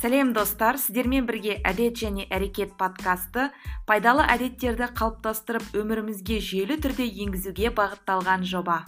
сәлем достар. Сіздермен бірге әдет және әрекет подкасты пайдалы әдеттерді қалыптастырып өмірімізге жүйелі түрде енгізуге бағытталған жоба.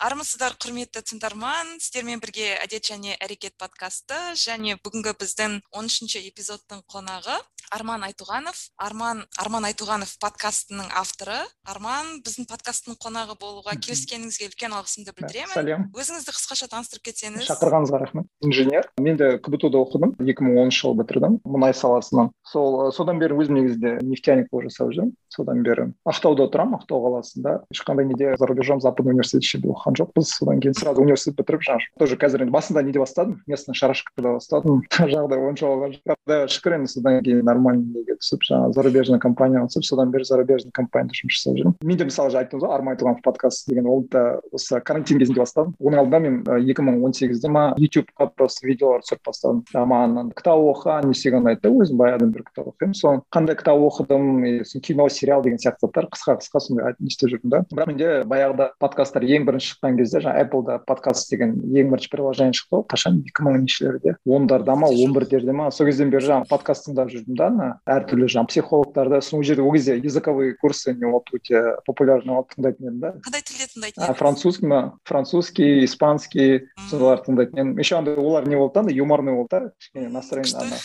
Армысыздар құрметті тыңдарман. Сіздермен бірге әдет және әрекет подкасты және бүгінгі біздің 13 үшінші эпизодтың қонағы арман айтуғанов. Арман арман айтуғанов подкастының авторы. Арман біздің подкасттың қонағы болуға келіскеніңізге үлкен алғысымды білдіремін. сәлем. Өзіңізді қысқаша таныстырып кетсеңіз. Шақырғаныңызға рахмет. Инженер. Мен де кбту да оқыдым. екі мың оныншы жылы бітірдім. мұнай саласынан. Сол содан бері өзім негізінде нефтяник болып жасап жүрмін. Содан бері ақтауда тұрамын ақтау қаласында. Ешқандай неде за рубежом западный университет ешжерде оқыған жоқпыз содан кейін сразу университет бітіріп жаңағы тоже қазір енді басында неде бастадым местный шарашкада бастадым жағдай онша болған жоқ құдайға шүкір енді содан кейін нормальный неге түсіп жаңағы зарубежный компанияға түсіп содан бері зарубежный компанияда жұмыс жасап жүрмін мен де мысалы жаңа айттыңыз ғой арман айтуғанов подкаст деген ол да осы карантин кезінде бастадым оның алдында мен екі мың он сегізде ма ютубқа просто видеолар түсіріп бастадым маған кітап оқы не істеген ұнайды да өзім баяғыдан бері кітап оқимын соны қандай кітап оқыдым и кино сериал деген сияқты заттар қысқа қысқа сондай не істеп жүрдім да. Бірақ менде баяғыда подкасттар ең бірінші шыққан кезде жаңағы apple подкаст деген ең бірінші приложение шықты ғой. Қашан? Екі мың нешелерде ондарда ма он бірдерде ма? Сол кезден бері жаңағы подкаст тыңдап жүрдім да ана әртүрлі жаңағы психологтарды сосын ол жерде ол кезде языковые курсы не болды өте популярный болды тыңдайтын едім да. Қандай тілде тыңдайтын едіңіз? французский ма? Французский испанский соларды тыңдайтын едім. Еще андай олар не болды да андай юморный болды да. Кішкене настроение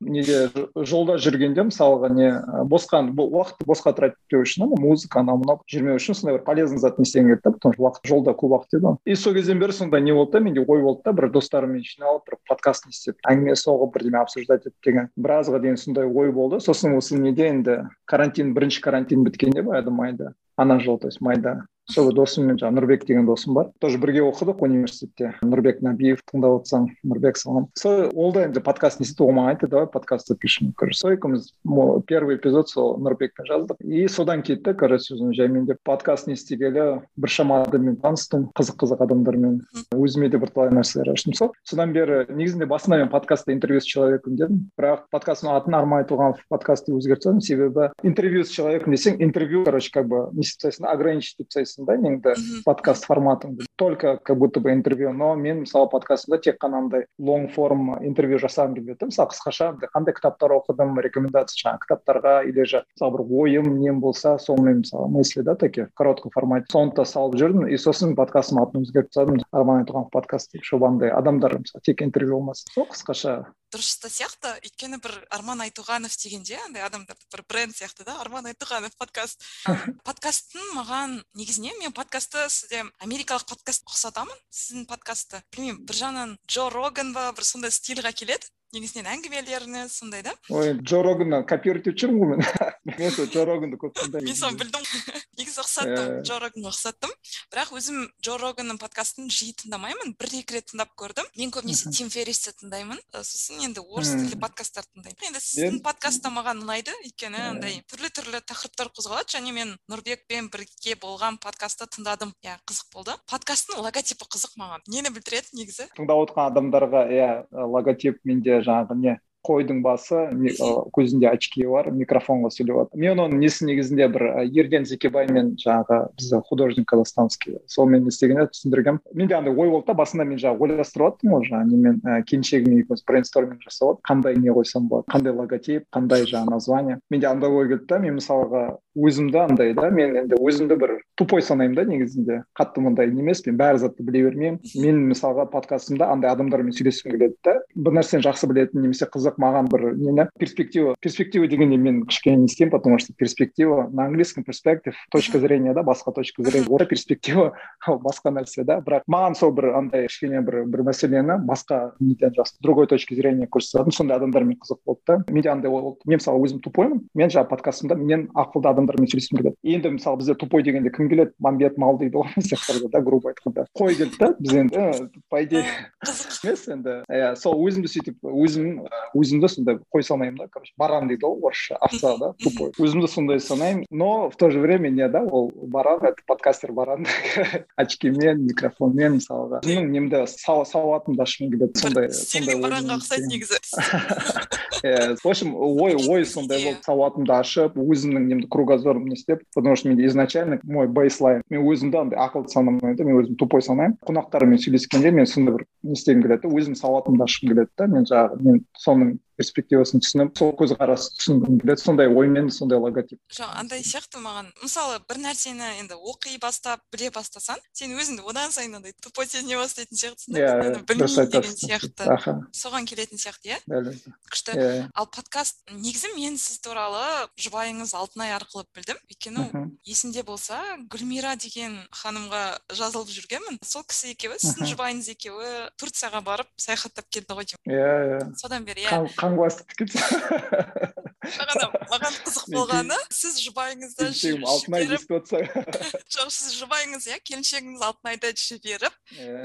неде жолда жүргенде мысалға не босқа уақытты босқа тратпеу үшін музыка анау мынау жүрмеу үшін сондай бір полезный зат не істегім келді да потому что уақыт жолда көп уақыт еді ғой. И сол кезден бері сондай не болды да менде ой болды да бір достарыммен жиналып бір подкаст не істеп әңгіме соғып бірдеме обсуждать етіп деген біразға дейін сондай ой болды. Сосын осы неде енді карантин бірінші карантин біткенде баяғыда майда ана жылы то есть майда сол досыммен жаңағы нұрбек деген досым бар. Тоже бірге оқыдық университетте. Нұрбек набиев тыңдап отырсаң нұрбек салам сол ол да енді подкаст не істеді ол маған айтты давай подкаст запишем короче. Сол екеуміз первый эпизод сол нұрбекпен жаздық. И содан кетті короче өзім жаймен деп. Подкаст не істегелі біршама адаммен таныстым қызық қызық адамдармен. Өзіме де бірталай нәрселер аштым. Сол содан бері негізінде басында мен подкастта интервью с человеком дедім. Бірақ подкасттың атын арман айтуғанов подкастты өзгертіп себебі интервью с человеком десең интервью короче как бы не да ограничить етіп тастайсың да неңді подкаст форматыңды только как будто бы интервью но мен мысалы подкастымда тек қана андай лонг форм интервью жасағым келмеді мысалы қысқаша қандай кітаптар оқыдым рекомендация жаңағы кітаптарға или же мысалы бір ойым нем болса сонымен мысалы мысли да такие в коротком формате. Соны да салып жүрдім и сосын подкастымның атын өзгертіп тастадым арман айтуғанов подкаст деп чтобы андай адамдар мысалы тек интервью болмасын сол қысқаша дұрыс та сияқты өйткені бір арман айтуғанов дегенде андай адамдарды бір бренд сияқты да арман айтуғанов подкаст подкасттың маған негізінен мен подкастты сізде америкалық подкаст ұқсатамын. Сіздің подкастты білмеймін бір жағынан джо роган ба бір сондай стильға келеді негізінен әңгімелеріңіз сондай да? Ой джо роганнан копировать етіп жүрмін ғой мен мен сол джо роганды көп тыңдаймын мен соны білдім. Негізі ұқсаттым джо роганға ұқсаттым бірақ өзім джо роганның подкастын жиі тыңдамаймын. Бір екі рет тыңдап көрдім. Мен көбінесе тим ферристі тыңдаймын. Сосын енді орыс тілді подкасттарды тыңдаймын. Енді сіздің подкаст та маған ұнайды. Өйткені андай түрлі түрлі тақырыптар қозғалады. Және мен нұрбекпен бірге болған подкастты тыңдадым. Иә қызық болды. Подкасттың логотипі қызық маған. Нені білдіреді негізі? Тыңдап отырған адамдарға иә логотип менде жаңағы не қойдың басы көзінде очки бар микрофонға сөйлеп жатыр мен оның несі негізінде бір ерден зекебаймен жаңағы бізде художник казахстанский солмен не істегенде түсіндіргенмін. Менде андай ой болды да басында мен жаңағы ойластырып жатырмын ғой жаңағы немен келіншегіммен екеуміз брейнсторминг жасап қандай не қойсам болады қандай логотип қандай жаңағы название. Менде андай ой келді да мен мысалға өзімді андай да мен енді өзімді бір тупой санаймын да негізінде. Қатты мындай не емеспін бәрі затты біле бермеймін. Мен мысалға подкастымда андай адамдармен сөйлескім келеді да бір нәрсені жақсы білетін немесе қызық маған бір нені перспектива перспектива дегенде мен кішкене не істеймін потому что перспектива на английском перспектив точка зрения да басқа точка зрения орта перспектива ол басқа нәрсе да. Бірақ маған сол бір андай кішкене бір бір мәселені басқа неден жақсы другой точки зрения көрсететін сондай адамдармен қызық болды да. Менде андай ой болды. Мен мысалы өзім тупоймын. Мен жаңағы подкастымда менен ақылды адамдармен сөйлескім келеді енді мысалы бізде тупой дегенде кім келеді? Мамбет мал дейді ғой сияқтылар да грубо айтқанда қой келді да біз енді по идее емес енді. Иә сол өзімді сөйтіп өзім өзімді сондай қой санаймын да короче баран дейді ғой орысша овца да тупой. Өзімді сондай санаймын но в то же время не да ол баран это подкастер баран очкимен микрофонмен мысалға. Өзімнің немді сауатымды ашқым келеді сондай сондай баранға ұқсайды негізі. Иә в общем ой ой сондай болды сауатымды ашып өзімнің немді кругозорым не істеп потому что менде изначально мой бейслайн мен өзімді андай ақылды санамаймын да мен өзімді тупой санаймын қонақтармен сөйлескенде мен сондай бір не істегім келеді да өзім сауатымды ашқым келеді да мен жаңағы мен соның перспективасын түсініп сол көзқарасты түсінгім келеді сондай оймен сондай логотип. Жоқ андай сияқты маған мысалы бір нәрсені енді оқи бастап біле бастасаң сен өзіңді одан сайын андай тупой сезіне бастайтын сияқтысың да иә білмеймін деген сияқты. Соған келетін сияқты иә? Дәл күшті. Иә. Ал подкаст негізі мен сіз туралы жұбайыңыз алтынай арқылы білдім. Өйткені есімде болса гүлмира деген ханымға жазылып жүргенмін. Сол кісі екеуі сіздің жұбайыңыз екеуі турцияға барып саяхаттап келді ғой деймін. Иә иә. Содан бері иә. Қан маған маған қызық болғаны сіз жұбайыңызды алтынай естіп отырса жоқ сіз жұбайыңыз иә келіншегіңіз алтынайды жіберіп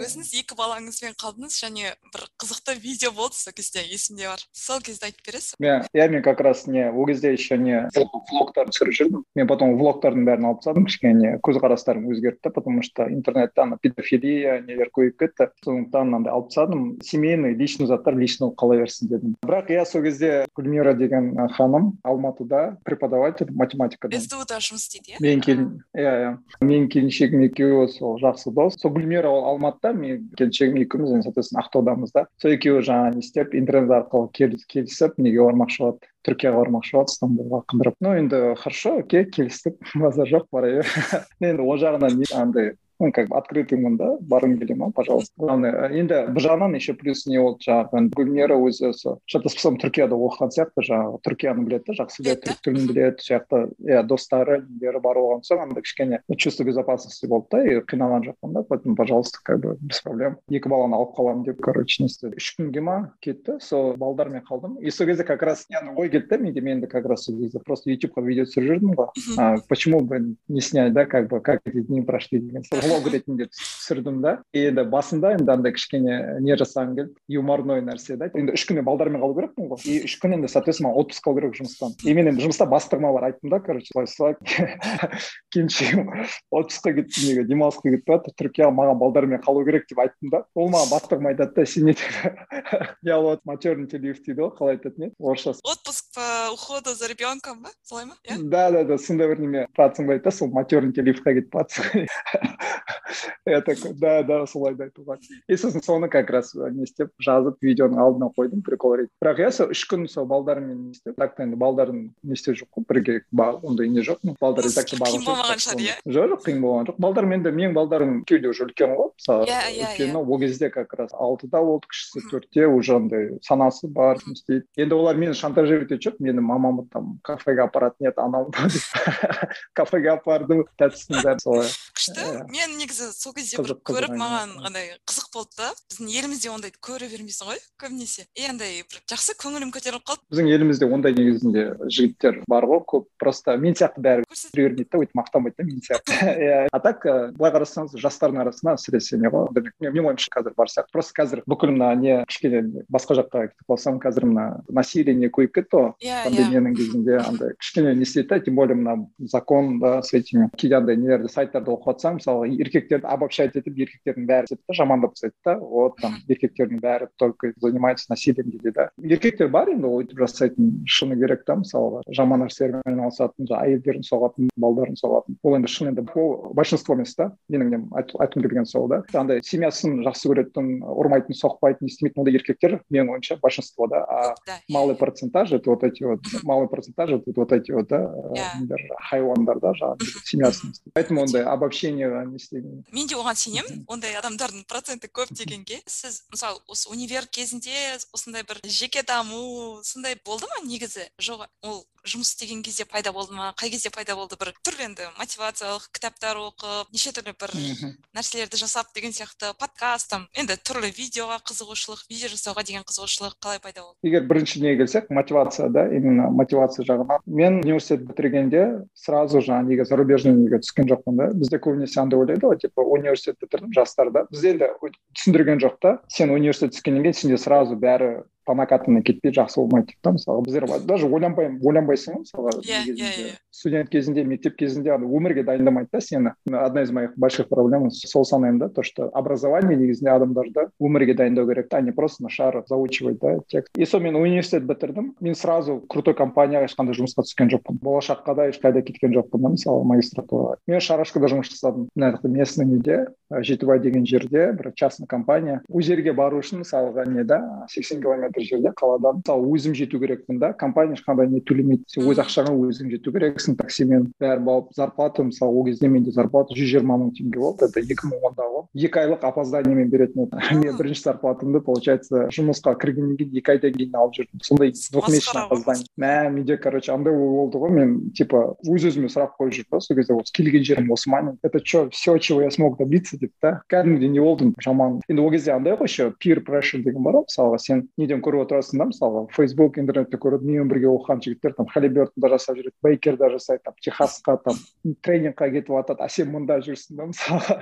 өзіңіз екі балаңызбен қалдыңыз және бір қызықты видео болды сол кезде есімде бар. Сол кезде айтып бересіз иә иә мен как раз не ол кезде еще не влогтар түсіріп жүрдім. Мен потом влогтардың бәрін алып тастадым кішкене көзқарастарым өзгерді потому что интернетте ана педофилия нелер көбейіп кетті. Сондықтан мынандай алып тастадым. Семейный личный заттар лично қала берсін дедім. Бірақ иә сол кезде гүлмира деген ханым алматыда преподаватель математикадан сдуда жұмыс істейді иә? Менің келін иә иә. Менің келіншегім екеуі сол жақсы дос. Сол гүлмира ол алматыда мен келіншегім екеуміз енді соответственно ақтаудамыз да. Сол екеуі жаңағы не істеп интернет арқылы келісіп неге бармақшы болады түркияға бармақшы болады стамбулға қыдырып ну енді хорошо окей келістік базар жоқ бара бер енді ол жағынан андай ну как бы открытыймын да барғым келе ма пожалуйста главное енді бір жағынан еще плюс не болды жаңағы гүлмира өзі осы шатаспасам түркияда оқыған сияқты жаңағы түркияны біледі да жақсы біледі түрік тілін біледі сол жақта иә достары нелері бар болған соң андай кішкене чувство безопасности болды да и қиналған жоқпын да поэтому пожалуйста как бы без проблем екі баланы алып қаламын деп короче не істеді үш күнге ма кетті сол балдармен қалдым и сол кезде как раз ой келді да менде мен де как раз сол кезде просто ютубқа видео түсіріп жүрдім ғой почему бы не снять да как бы как эти дни прошли деген влог ретінде түсірдім да. Енді басында енді андай кішкене не жасағым келді юморной нәрсе да енді үш күн балдармен қалу керекпін ғой. И үш күн енді соответственно отпуск алу керек жұмыстан. И мен енді жұмыста бастығыма барып айттым да короче былай солай. Келіншегім отпускқа кетті неге демалысқа кетіп жатыр түркияға маған балдармен қалу керек деп айттым да. Ол маған бастығым айтады да сен не я вот матерный лив дейді ғой қалай айтады не? Орысшасы отпуск по уходу за ребенком ба солай ма? Иә да да да сондай бір неме братцым айтады сол матерный ливқа кетіп жатсың такой да да солай айтуға и сосын соны как раз не істеп жазып видеоның алдына қойдым прикол ретінде бірақ иә сол үш күн сол балдармен не істеп так енді балдардың не істеу жоқ қой бірге ондай не жоқ балдар қиын болмаған шығар иә жоқ жоқ қиын болған жоқ балдармен де менің балдарым екеуі де уже үлкен ғой мысалы иә иә өйткені ол кезде как раз алтыда болды кішісі төртте уже андай санасы бар жұмыс істейді енді олар мені шантажировать ететін жоқ мені мамамды там кафеге апаратын еді анау кафеге апарды тәттісінің бәрі солай күшті. Мен негізі сол кезде бір көріп маған андай қызық болды да. Біздің елімізде ондайды көре бермейсің ғой көбінесе. И андай бір жақсы көңілім көтеріліп қалды. Біздің елімізде ондай негізінде жігіттер бар ғой көп. Просто мен сияқты бәрі жүре бермейді да өйтіп мақтанбайды да мен сияқты. Иә. А так былай қарасаңыз жастардың арасында әсіресе не ғой менің ойымша қазір бар сияқты. Просто қазір бүкіл мына не кішкене басқа жаққа кетіп қалсам қазір мына насилие көбейіп кетті ғой. Иә пандемияның кезінде андай кішкене не істейді да тем более мына закон да с этими кейде андай нелерді сайттарды оқып жатсаң мысалы еркектерді обобщать етіп еркектердің бәрі сөйтіп да жамандап тастайды да. Вот там еркектердің бәрі только занимается насилием дейді да. Еркектер бар енді өйтіп жасайтын шыны керек та мысалға. Жаман нәрселермен айналысатын әйелдерін соғатын балдарын соғатын. Ол енді шын енді ол большинство емес та. Менің нем айтқым келгені сол да. Андай семьясын жақсы көретін ұрмайтын соқпайтын істемейтін ондай еркектер менің ойымша большинство да. А малый процентаж это вот эти вот малый процентаж это вот эти вот да хайуандар да жаңағы семьясын поэтому ондай мен де оған сенемін. Ондай адамдардың проценті көп дегенге сіз мысалы осы универ кезінде осындай бір жеке даму сондай болды ма негізі? Жоқ ол жұмыс істеген кезде пайда болды ма? Қай кезде пайда болды? Бір түрлі енді мотивациялық кітаптар оқып неше түрлі бір нәрселерді жасап деген сияқты подкаст там енді түрлі видеоға қызығушылық видео жасауға деген қызығушылық қалай пайда болды? Егер бірінші неге келсек мотивация да именно мотивация жағынан. Мен университет бітіргенде сразу жаңағы неге зарубежный неге түскен жоқпын да бізде көбінесе андай ойлайды ғой. Типа университет бітірдім жастар да. Бізде енді түсіндірген жоқ та. Сен университет түскеннен кейін сенде сразу бәрі по накатанной кетпей жақсы болмайды дейді да мысалы біздер даже ойланбай ойланбайсың ғой мысалға иә иә иә. Студент кезінде мектеп кезінде ана өмірге дайындамайды да сені. Одна из моих больших проблем сол санаймын да то что образование негізінде адамдарды өмірге дайындау керек та а не просто нашар заучивать да текст. И сол мен университет бітірдім. Мен сразу крутой компанияға ешқандай жұмысқа түскен жоқпын. Болашаққа да ешқайда кеткен жоқпын да мысалы магистратураға. Мен шарашкада жұмыс жасадым. Мына жақта местный неде жетібай деген жерде бір частный компания. Ол жерге бару үшін мысалға не да сексен километр жерде қаладан мысалы өзім жету керекпін да. Компания ешқандай не төлемейді. Сен өз ақшаңа өзің жету керексің. Таксимен бәрін болып зарплата мысалы ол кезде менде зарплата жүз жиырма мың теңге болды. Это екі мың ондағы екі айлық опозданиемен беретін еді мен бірінші зарплатамды получается жұмысқа кіргеннен кейін екі айдан кейін алып жүрдім. Сондай двухмесячный опоздание. Мә менде короче андай ой болды ғой. Мен типа өз өзіме сұрақ қойып жүрдім да сол кезде. Осы келген жерім осы ма мен это че все чего я смог добиться деп та. Кәдімгідей не болдым. Жаман. Енді ол кезде андай ғой еще peer pressure деген бар ғой. Мысалға сен неден көріп отырасың да мысалға фейсбук интернетте көреді менімен бірге оқыған жігіттер там халибертонда жасап жүреді бейкерда жасайды там техасқа там тренингқа кетіп жатады а сен мында жүрсің да мысалға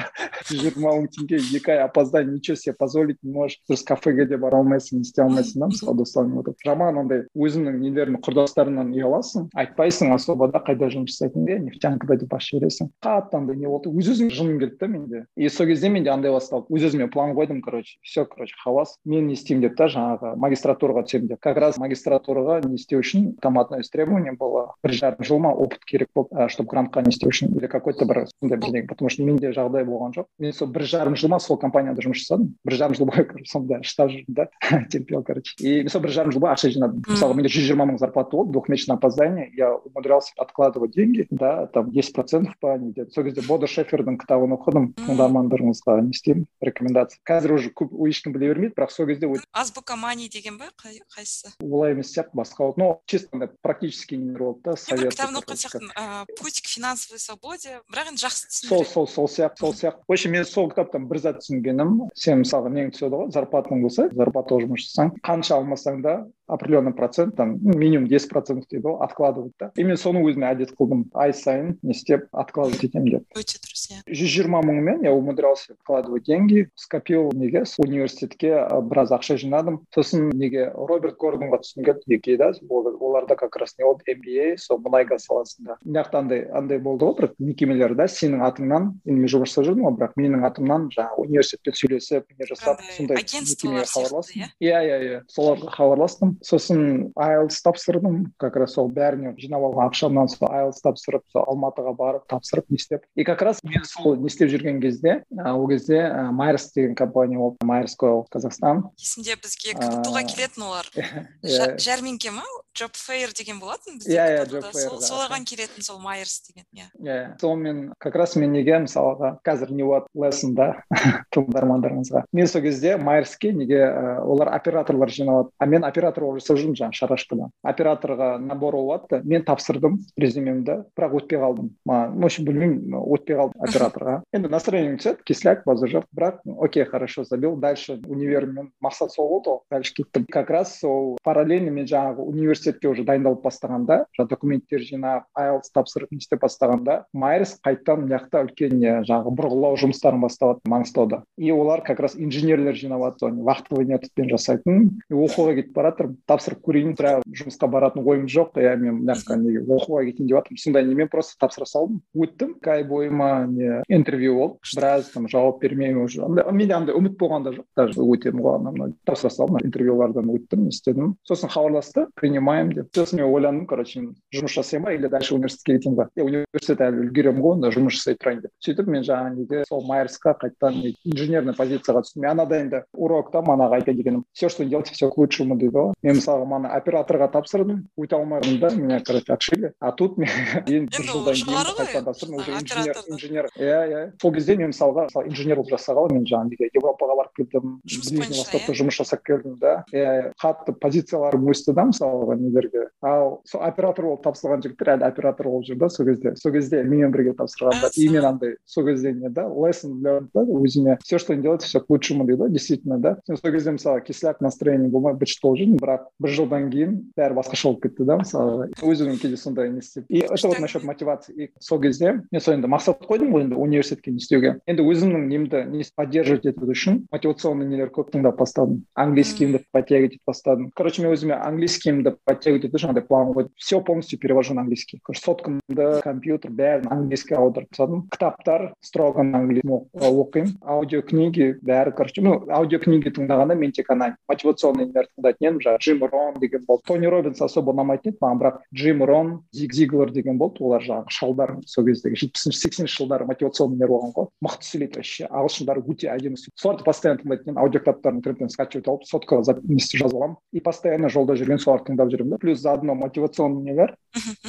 жиырма мың теңге екі ай опоздание ничего себе позволить не можешь дұрыс кафеге де бара алмайсың не істей алмайсың да мысалы достарыңмен отырып жаман андай өзіңнің нелерің құрдастарыңнан ұяласың айтпайсың особо да қайда жұмыс жасайтыныңды нефтянкада деп ашып жібересің қатты андай не болды өз өзіме жыным келді да менде и сол кезде менде андай басталды өз өзіме план қойдым короче все короче хавас мен не істеймін деп та жаңағы магистратураға түсемін деп. Как раз магистратураға не істеу үшін там одно из требований было бір жарым жыл ма опыт керек болды чтобы грантқа не істеу үшін или какой то бір сондай бірдеңе потому что менде жағдай болған жоқ. Мен сол бір жарым жыл ма сол компанияда жұмыс жасадым. Бір жарым жыл бойы сонда штаб жүрдім да терпел короче. И сол бір жарым жыл бойы ақша жинадым. Мысалы менде жүз жиырма мың зарплата болды двухмесячное опоздание. Я умудрялся откладывать деньги да там десять процентов па неде сол кезде бодо шефердің кітабын оқыдым тыңдармандарыңызға не істеймін рекомендация қазір уже көп ешкім біле бермейді бірақ сол кезде азбука мани деген ба? Қайсысы? Олай емес сияқты басқа болды но чисто андай практический нелер болды да совет кітабын оқыған сияқтымын. путь к финансовой свободе бірақ енді жақсы сол сол сол сияқты сол сияқты. В общем мен сол кітаптан бір зат түсінгенім сен мысалға нең түседі ғой? Зарплатаң болса зарплатаға жұмыс жасасаң қанша алмасаң да определенный процент там минимум десять процентов дейді ғой откладывать да и мен соны өзіме әдет қылдым. Ай сайын не істеп откладывать етемін деп. Өте дұрыс иә. Жүз жиырма мыңмен я умудрялся откладывать деньги скопил неге университетке біраз ақша жинадым. Сосын неге роберт гордонға түскім келді екі да оларда как раз не болды мба сол мұнай газ саласында мына жақта андай андай болды ғой бір мекемелер да сенің атыңнан енді мен жұмыс жасап жүрдім ғой бірақ менің атымнан жаңағы университетпен сөйлесіп не жасап сондай мекемеге хабарластым. иә? Иә иә соларға хабарластым. Сосын айлс тапсырдым. Как раз сол бәріне жинап алған. Ақшамнан сол айлс тапсырып сол алматыға барып тапсырып не істеп. И как раз мен сол не істеп жүрген кезде ол кезде майерс деген компания болды. Майерс казахстан. Есімде бізге кбтуға келетін олар жәрмеңке ма? Джоб фейр деген болатын бізде? Иә иә джоб соларға келетін сол майерс деген иә. Иә сонымен как раз мен неге мысалға қазір не болады лессон да тыңдармандарыңызға мен сол кезде майерске неге олар операторлар жиналады. А мен оператор болып жасап жүрмін жаңағы шарашкада операторға набор болады мен тапсырдым резюмемді бірақ өтпей қалдым. Маған в общем білмеймін өтпей қалдым операторға. Енді настроением түседі кисляк базар жоқ. Бірақ окей хорошо забил. Дальше универмен мақсат сол болды ғой дальше кеттім как раз сол параллельно мен жаңағы университетке уже дайындалып бастағанда жаңағы документтер жинап айлс тапсырып не істеп бастағанда майерс қайтадан мына жақта үлкен жаңағы бұрғылау жұмыстарын бастап маңғыстауда. И олар как раз инженерлер жинап жатыр вахтовый методпен жасайтын. Оқуға кетіп бара жатырмын тапсырып көрейін бірақ жұмысқа баратын ойым жоқ. Иә мен мына жаққа неге оқуға кетейін деп жатырмын. Сондай немен просто тапсыра салдым? Өттім. Екі ай бойыма не интервью болды. Біраз там жауап бермей уже. Менде андай үміт болған да жоқ. Даже өтемін ғой анау тапсыра салдым. Интервьюлардан өттім не істедім. Сосын хабарласты принимаем деп. Сосын мен ойландым короче жұмыс жасаймын ба или дальше университетке кетейін ба? Университет әлі үлгеремін ғой онда жұмыс жасай тұрайын деп. Сөйтіп мен жаңағы неге сол майерсқа қайтадан инженерный позицияға түстім. Мен анада енді урокта манағы айта дегенім. Все что делать все к лучшему дейді ғой мен мысалға мана операторға тапсырдым өте алмадым да меня короче отшили. А тут мен енді бір жылдан кейін қайтадан тапсырдым уже инженер инженер. Иә иә. Сол кезде мен мысалға мысалы инженер болып жасағалы мен жаңағы неге европаға барып келдім востокта жұмыс жасап келдім да иә қатты позицияларым өсті да мысалға нелерге. Ал сол оператор болып тапсырған жігіттер әлі оператор болып жүр да сол кезде. Сол кезде менімен бірге тапсырғанда и мен андай сол кезде не да lesson learned да өзіме все что не делать все к лучшему дейді ғой действительно да. Сол кезде мысалы кисляк настроение болмай быт шыт болып жүрдім бірақ бір жылдан кейін бәрі басқаша болып кетті да мысалы өзімнің кейде сондай не істеп. И это вот насчет мотивации. И сол кезде мен сол енді мақсат қойдым ғой енді университетке не істеуге. Енді өзімнің немді не поддерживать ету үшін мотивационный нелер көп тыңдап бастадым английский английскийімді подтягивать етіп бастадым короче мен өзіме английскийімді подтягивать ету жаңағыдай план. Қойдым все полностью перевожу на английский. Соткамды компьютер бәрін английскийге аударып тастадым кітаптар строго на английском оқимын аудиокниги бәрі короче ну аудиокниги тыңдағанда мен тек ана мотивационный нелерді тыңдайтын едім жаңағы джим рон деген болды тони робинс особо ұнамайтын еді маған бірақ джим рон зиг зиглер деген болды олар жаңағы шалдар сол кездегі жетпісінші сексенінші жылдары мотивационный нелер болған ғой мықты сөйлейді вообще ағылшындары өте әдемі соларды постоянно тыңдайтын едім аудиокітаптарын интернеттен скачивать алып соткаға жазып аламын и постоянно жолда жүрген соларды тыңдап жүремін да плюс заодно мотивационный нелер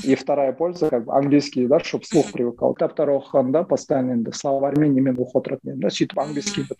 и вторая польза как бы английский да чтобы слух привыкал. Кітаптар оқығанда постоянно енді словарьмен немен оқып отыратын едім да сөйтіп английскийді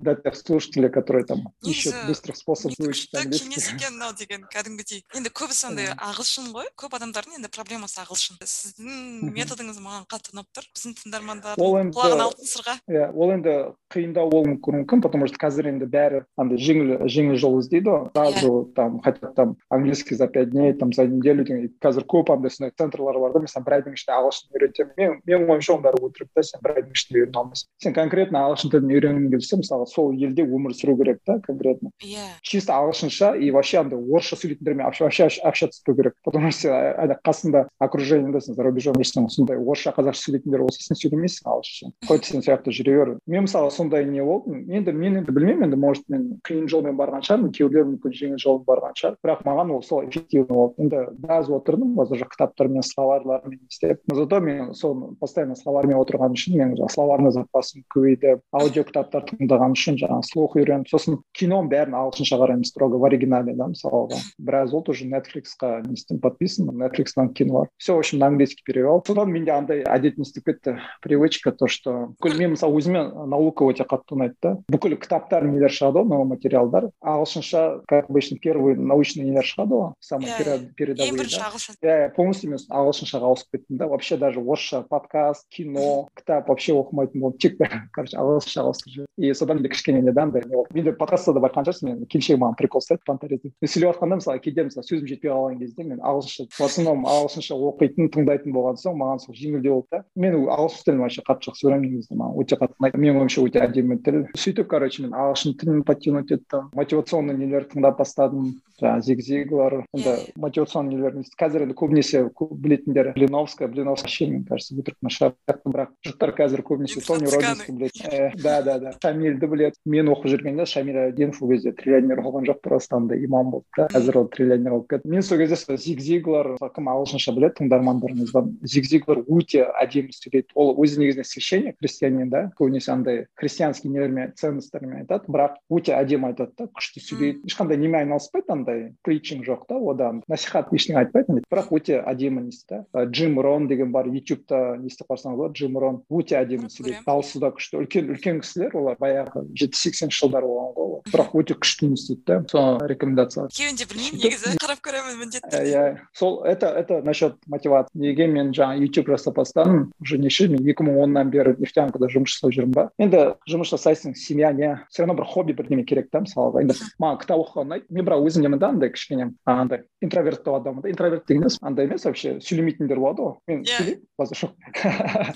для тех слушателей которые там ищут быстрых способов выучить английский. кеңес екен мынау деген кәдімгідей енді көбісі андай ағылшын ғой. Көп адамдардың енді проблемасы ағылшын. Сіздің методыңыз маған қатты ұнап тұр. Біздің тыңдармандар құлағына алтын сырға. иә ол енді қиындау болуы мүмкін потому что қазір енді бәрі андай жеңіл жеңіл жол іздейді ғой сразу там хотят там английский за пять дней там за неделю деген қазір көп андай сондай центрлар бар да мен саған бір айдың ішінде ағылшын үйретемін мен менің ойымша оның бәрі өтірік та сен бір айдың ішінде үйрене алмайсың сен конкретно ағылшын тілін үйренгің келсе мысалы сол елде өмір сүру керек та конкретно иә чисто ағылшынша и вообще андай орысша сөйлейтіндермен вообще общаться керек потому что сен қасында окружениеда сен за рубежом ешсің сондай орысша қазақша сөйлейтіндер болса сен сөйлемейсің ағылшынша қойды сен сол жақта жүре бер мен мысалы сондай не болды енді мен енді білмеймін енді может мен қиын жолмен барған шығармын кейбіреулер мүмкін жеңіл жолмен барған шығар бірақ маған ол сол эффективно болды енді біраз отырдым жақта кітаптармен словарьлармен істеп. Но зато мен соны постоянно словарьмен отырған үшін менің жаңағы словарный запасым көбейді аудио кітаптар тыңдаған үшін жаңағы слух үйрендім сосын киноның бәрін ағылшынша қараймын строго в оригинале да мысалға. Біраз болды уже нетфликсқа не істеймін подписан нетфликстан кино бар. Все в общем на английский перевел. Содан менде андай әдет не істеп кетті привычка то что бүкіл мен мысалы өзіме наука өте қатты ұнайды да бүкіл кітаптар нелер шығады ғой материалдар ағылшынша как обычно первый научный нелер шығады ғой самый передовые ең бірінші ағылшын иә полностью мен ағылшыншаға ауысып кеттім да вообще даже орысша подкаст кино кітап вообще оқымайтын болдым тек короче ағылшыншаға ауыстырып жібердім и содан менде кішкене не да андай не болды менде подкастта да байқаған шығарсың мен келіншегім маған прикол ұстайды понторезать мен сөйлеп жатқанда мысалы кейде мысалы сөзім жетпей қалған кезде мен ағылшынша в основном ағылшынша оқитын тыңдайтын болған соң маған сол жеңілдеу болды да. Мен ағылшын тілін вообще қатты жақсы көремін негізі маған өте қатты ұнайды менің ойымша өте әдемі тіл сөйтіп короче мен ағылшын тілін подтянуть еттім мотивационный нелер тыңдап бастадым. Жаңағы зиг зиглар енді мотивационный нелер қазір енді көбінесе білетіндер блиновская блиновская вообще мне кажется өтірік нашар бірақ жұрттар қазір көбінесе тони робинсті біледі да да да. Шамильді біледі мен оқып жүргенде шамиль әлденов ол кезде триллионер болған жоқ просто андай имам болды да. Қазір ол триллионер болып кетті. Мен сол кезде сол зиг зиглар кім ағылшынша біледі тыңдармандарыңыздан зиг зиглар өте әдемі сөйлейді. Ол өзі негізінен священник христианин да. Көбінесе андай христианский нелермен ценностьтермен айтады. Бірақ өте әдемі айтады да. Күшті сөйлейді ешқандай немен айналыспайды андай притчинг жоқ та одан насихат ештеңе айтпайды бірақ өте әдемі не да джим рон деген бар ютубта не істеп қарасаңыз болады джим рон өте әдемі сөйлейді дауысы да күшті үлкен үлкен кісілер олар баяғы жетпіс сексенінші жылдары болған ғой ол бірақ өте күшті не істейді да соны рекомендация. Екеуін де білмеймін негізі қарап көремін міндетті иә сол это это насчет мотивации. Неге мен жаңа ютуб жасап бастадым уже неше мен екі мың оннан бері нефтянкада жұмыс жасап жүрмін ба енді жұмыс жасайсың семья не. Все равно бір хобби бірдеме керек та мысалға енді маған кітап оқыған ұнайды мен бірақ өзім немін да андай кішкене андай интроверттау адаммын да интроверт деген емес андай емес вообще сөйлемейтіндер болады ғой мен сөйлеймін базар жоқ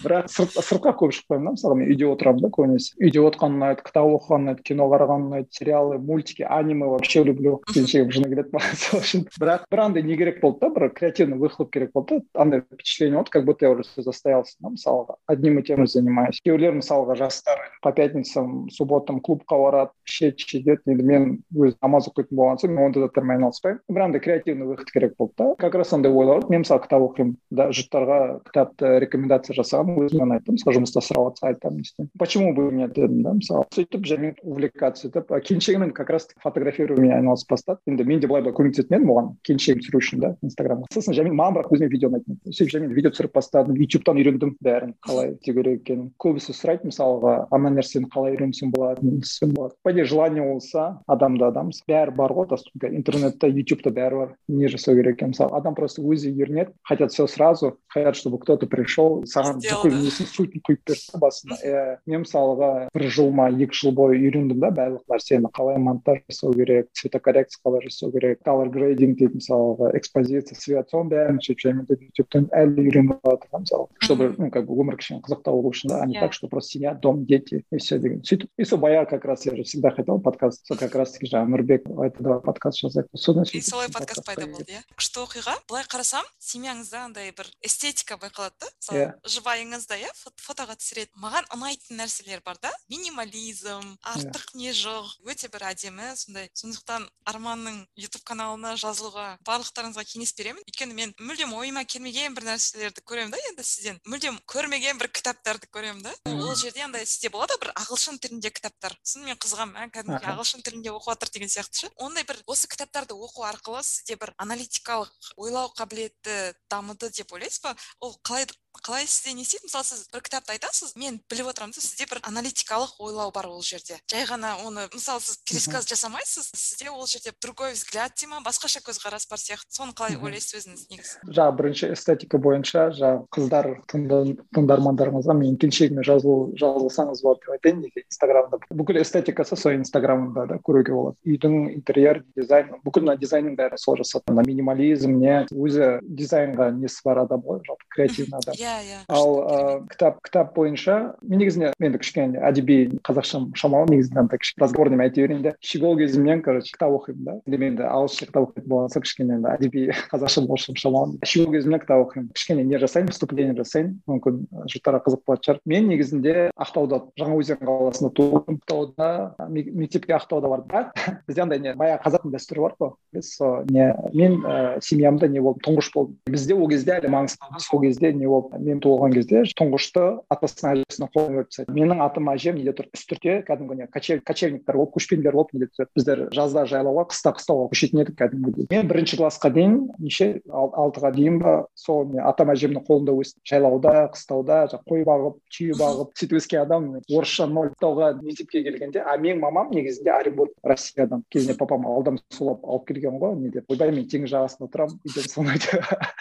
бірақ сыртқа көп шықпаймын да мысалы мен үйде отырамын да көбінесе үйде отырған ұнайды кітап оқыған ұнайды кино қараған ұнайды сериалы мультики аниме вообще люблю келіншегім жыны келеді маған сол үшін бірақ бір андай не керек болды да бір креативный выхлоп керек болды да андай впечатление болды как будто я уже застоялся да мысалға одним и тем же занимаюсь кейбіреулер мысалға жастар по пятницам субботам клубқа барады ішеді шегеді енді мен өзім намаз оқитын болған соң мен ондай заттармен айналыспаймын бір андай креативный выход керек болды да как раз андай ойлар мен мысалы кітап оқимын да жұрттарға кітапты рекомендация жасағанмын өзіме ұнайды мысалы жұмыста сұрап жатса айтамын не істеймін почему бы нет дедім да мысалы сөйтіп және увлекаться етіп келіншегіммен как раз фотографированиемен айналысып бастады енді мен де былай былай көмектесетін едім оған келіншегім түсіру үшін да инстаграмға сосын жәмил маған бірақ өзіме видео ұнайтын еді сөйтіп жәмил видео түсіріп бастадым ютубтан үйрендім бәрін қалай істеу керек екенін көбісі сұрайды мысалға ана нәрсені қалай үйренсем болады не істесем болады по желание болса адамда адам. Бәрі бар ғой доступно интернетте ютубта бәрі бар. Не жасау керек екенін мысалы. Адам просто өзі үйренеді хотят все сразу хотят чтобы кто то пришел саған бүкіл несін сутін құйып берді басында иә мен мысалға бір жыл ма екі жыл бойы үйрендім да барлық нәрсені. Қалай монтаж жасау керек цветокоррекция қалай жасау керек color grading дейді мысалға экспозиция свет. Соның бәрін сөйтіп жаймен ютубтан әлі үйреніп жатырмын мысалы чтобы ну как бы өмір кішкене қызықтау болу үшін да а не так что просто сидят дом дети и все деген. Сөйтіп и сол баяғы как раз я же всегда хотел подкаст сол как раз жаздық жаңағы нұрбек айтты давай подкаст жазайық. Содан и солай подкаст пайда болды иә? Күшті оқиға. Былай қарасам семьяңызда андай бір эстетика байқалады да? Мысалы иә. жұбайыңыз иә? Фотоға түсіреді. Маған ұнайтын нәрселер бар да? Минимализм артық не жоқ өте бір әдемі. Сондай сондықтан арманның ютуб каналына жазылуға барлықтарыңызға кеңес беремін. Өйткені мен мүлдем ойыма келмеген бір нәрселерді көремін да енді сізден. Мүлдем көрмеген бір кітаптарды көремін да. Ол жерде андай сізде болады бір ағылшын тілінде кітаптар. Сосын мен қызығамын мә кәдімгідей ағылшын тілінде оқып жатыр деген сияқты ше. Ондай бір осы кітаптарды оқу арқылы сізде бір аналитикалық ойлау қабілеті дамыды деп ойлайсыз ба? Ол қалай қалай сізде не істейді? Мысалы сіз бір кітапты айтасыз мен біліп отырамын да сізде бір аналитикалық ойлау бар ол жерде. Жай ғана оны мысалы сіз пересказ жасамайсыз сізде ол жерде другой взгляд дей ма басқаша көзқарас бар сияқты. Соны қалай ойлайсыз өзіңіз негізі? Жаңағы бірінші эстетика бойынша жаңағы қыздар тыңдармандарыңызға менің келіншегіме жазылу жазылсаңыз болады деп айтайын. Неге? Инстаграмда бүкіл эстетикасы сол инстаграмында да көруге болады. Үйдің интерьер дизайн бүкіл мына дизайнның бәрі сол жасады. Минимализм не? Өзі дизайнға несі бар адам ғой? Жалпы креативный адам. Иә иә ал ыыы кітап кітап бойынша мен негізінде енді кішкене әдеби қазақшам шамалы негізінде андай кішкене разговорныймен айта берейін де щегол кезімнен короче кітап оқимын да. Енді ағылшынша кітап оқитын болған соң кішкене енді әдеби қазақшам орысшам шамалы. Щегол кезімнен кітап оқимын. Кішкене не жасаймын выступление жасаймын. Мүмкін жұрттарға қызық болатын шығар. Мен негізінде ақтауда жаңаөзен қаласында туылдым. Ақтауда мектепке ақтауда бардым. Бірақ бізде андай не баяғы қазақтың дәстүрі бар ғой. Біз сол не мен ә, семьямда не болдым тұңғыш болдым. Бізде ол кезде әлі маңғыстауда сол кезде не болды мен туылған кезде тұңғышты атасының әжесінің қолына беріп тастайды менің атым әжем неде тұр? Үстіртте кәдімгі не? Кочевниктер болып көшпенділер болып неде түседі біздер жазда жайлауға қыста қыстауға көшетін едік кәдімгідей мен бірінші классқа дейін неше алтыға дейін ба сол не атам әжемнің қолында өстім жайлауда қыстауда қой бағып түйе бағып сөйтіп өскен адам. Орысша ноль тауға мектепке келгенде а менің мамам негізінде оренбург россиядан. Кезінде папам ауылдан солап алып келген ғой не деп ойбай мен теңіз жағасында отырамын үйден соны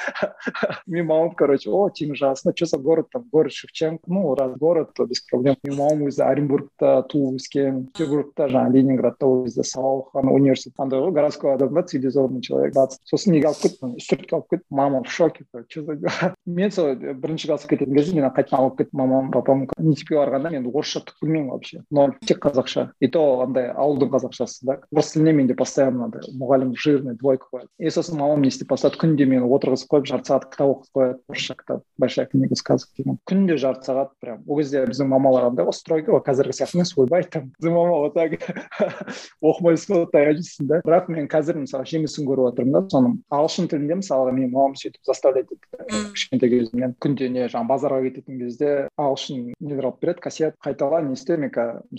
менің мамам короче о теңіз жағасында что за город там город шевченко ну раз город то без проблем менің мамам өзі оренбургта туып өскен петербургта жаңағы ленинградта ол кезде сауалхан университет андай ғой городской адам да цивилизованный человек батыс сосын неге алып кетті үстіртке алып кетті мама в шоке что за дела мен сол бірінші классқа кететін кезде мені қайтадан алып кетті мамам папам мектепке барғанда мен орысша түк білмеймін вообще ноль тек қазақша и то андай ауылдың қазақшасы да орыс тіліне менде постоянно андай мұғалім жирный двойка қояды и сосын мамам не істеп бастады күнде мені отырғызып қойып жарты сағат кітап оқытып қояды орысша кітап большая книга сказок деген күнде жарты сағат прям. Ол кезде біздің мамалар андай ғой стройка ғой қазіргі сияқты емес ойбай там. Біздің мама вот так оқымайсың ғой таяқ жейсің да. Бірақ мен қазір мысалы жемісін көріп жатырмын да соның ағылшын тілінде мысалға менің мамам сөйтіп заставлять етті кішкентай кезімнен күнде не жаңағы базарға кететін кезде ағылшын нелер алып береді кассет қайтала не істе мен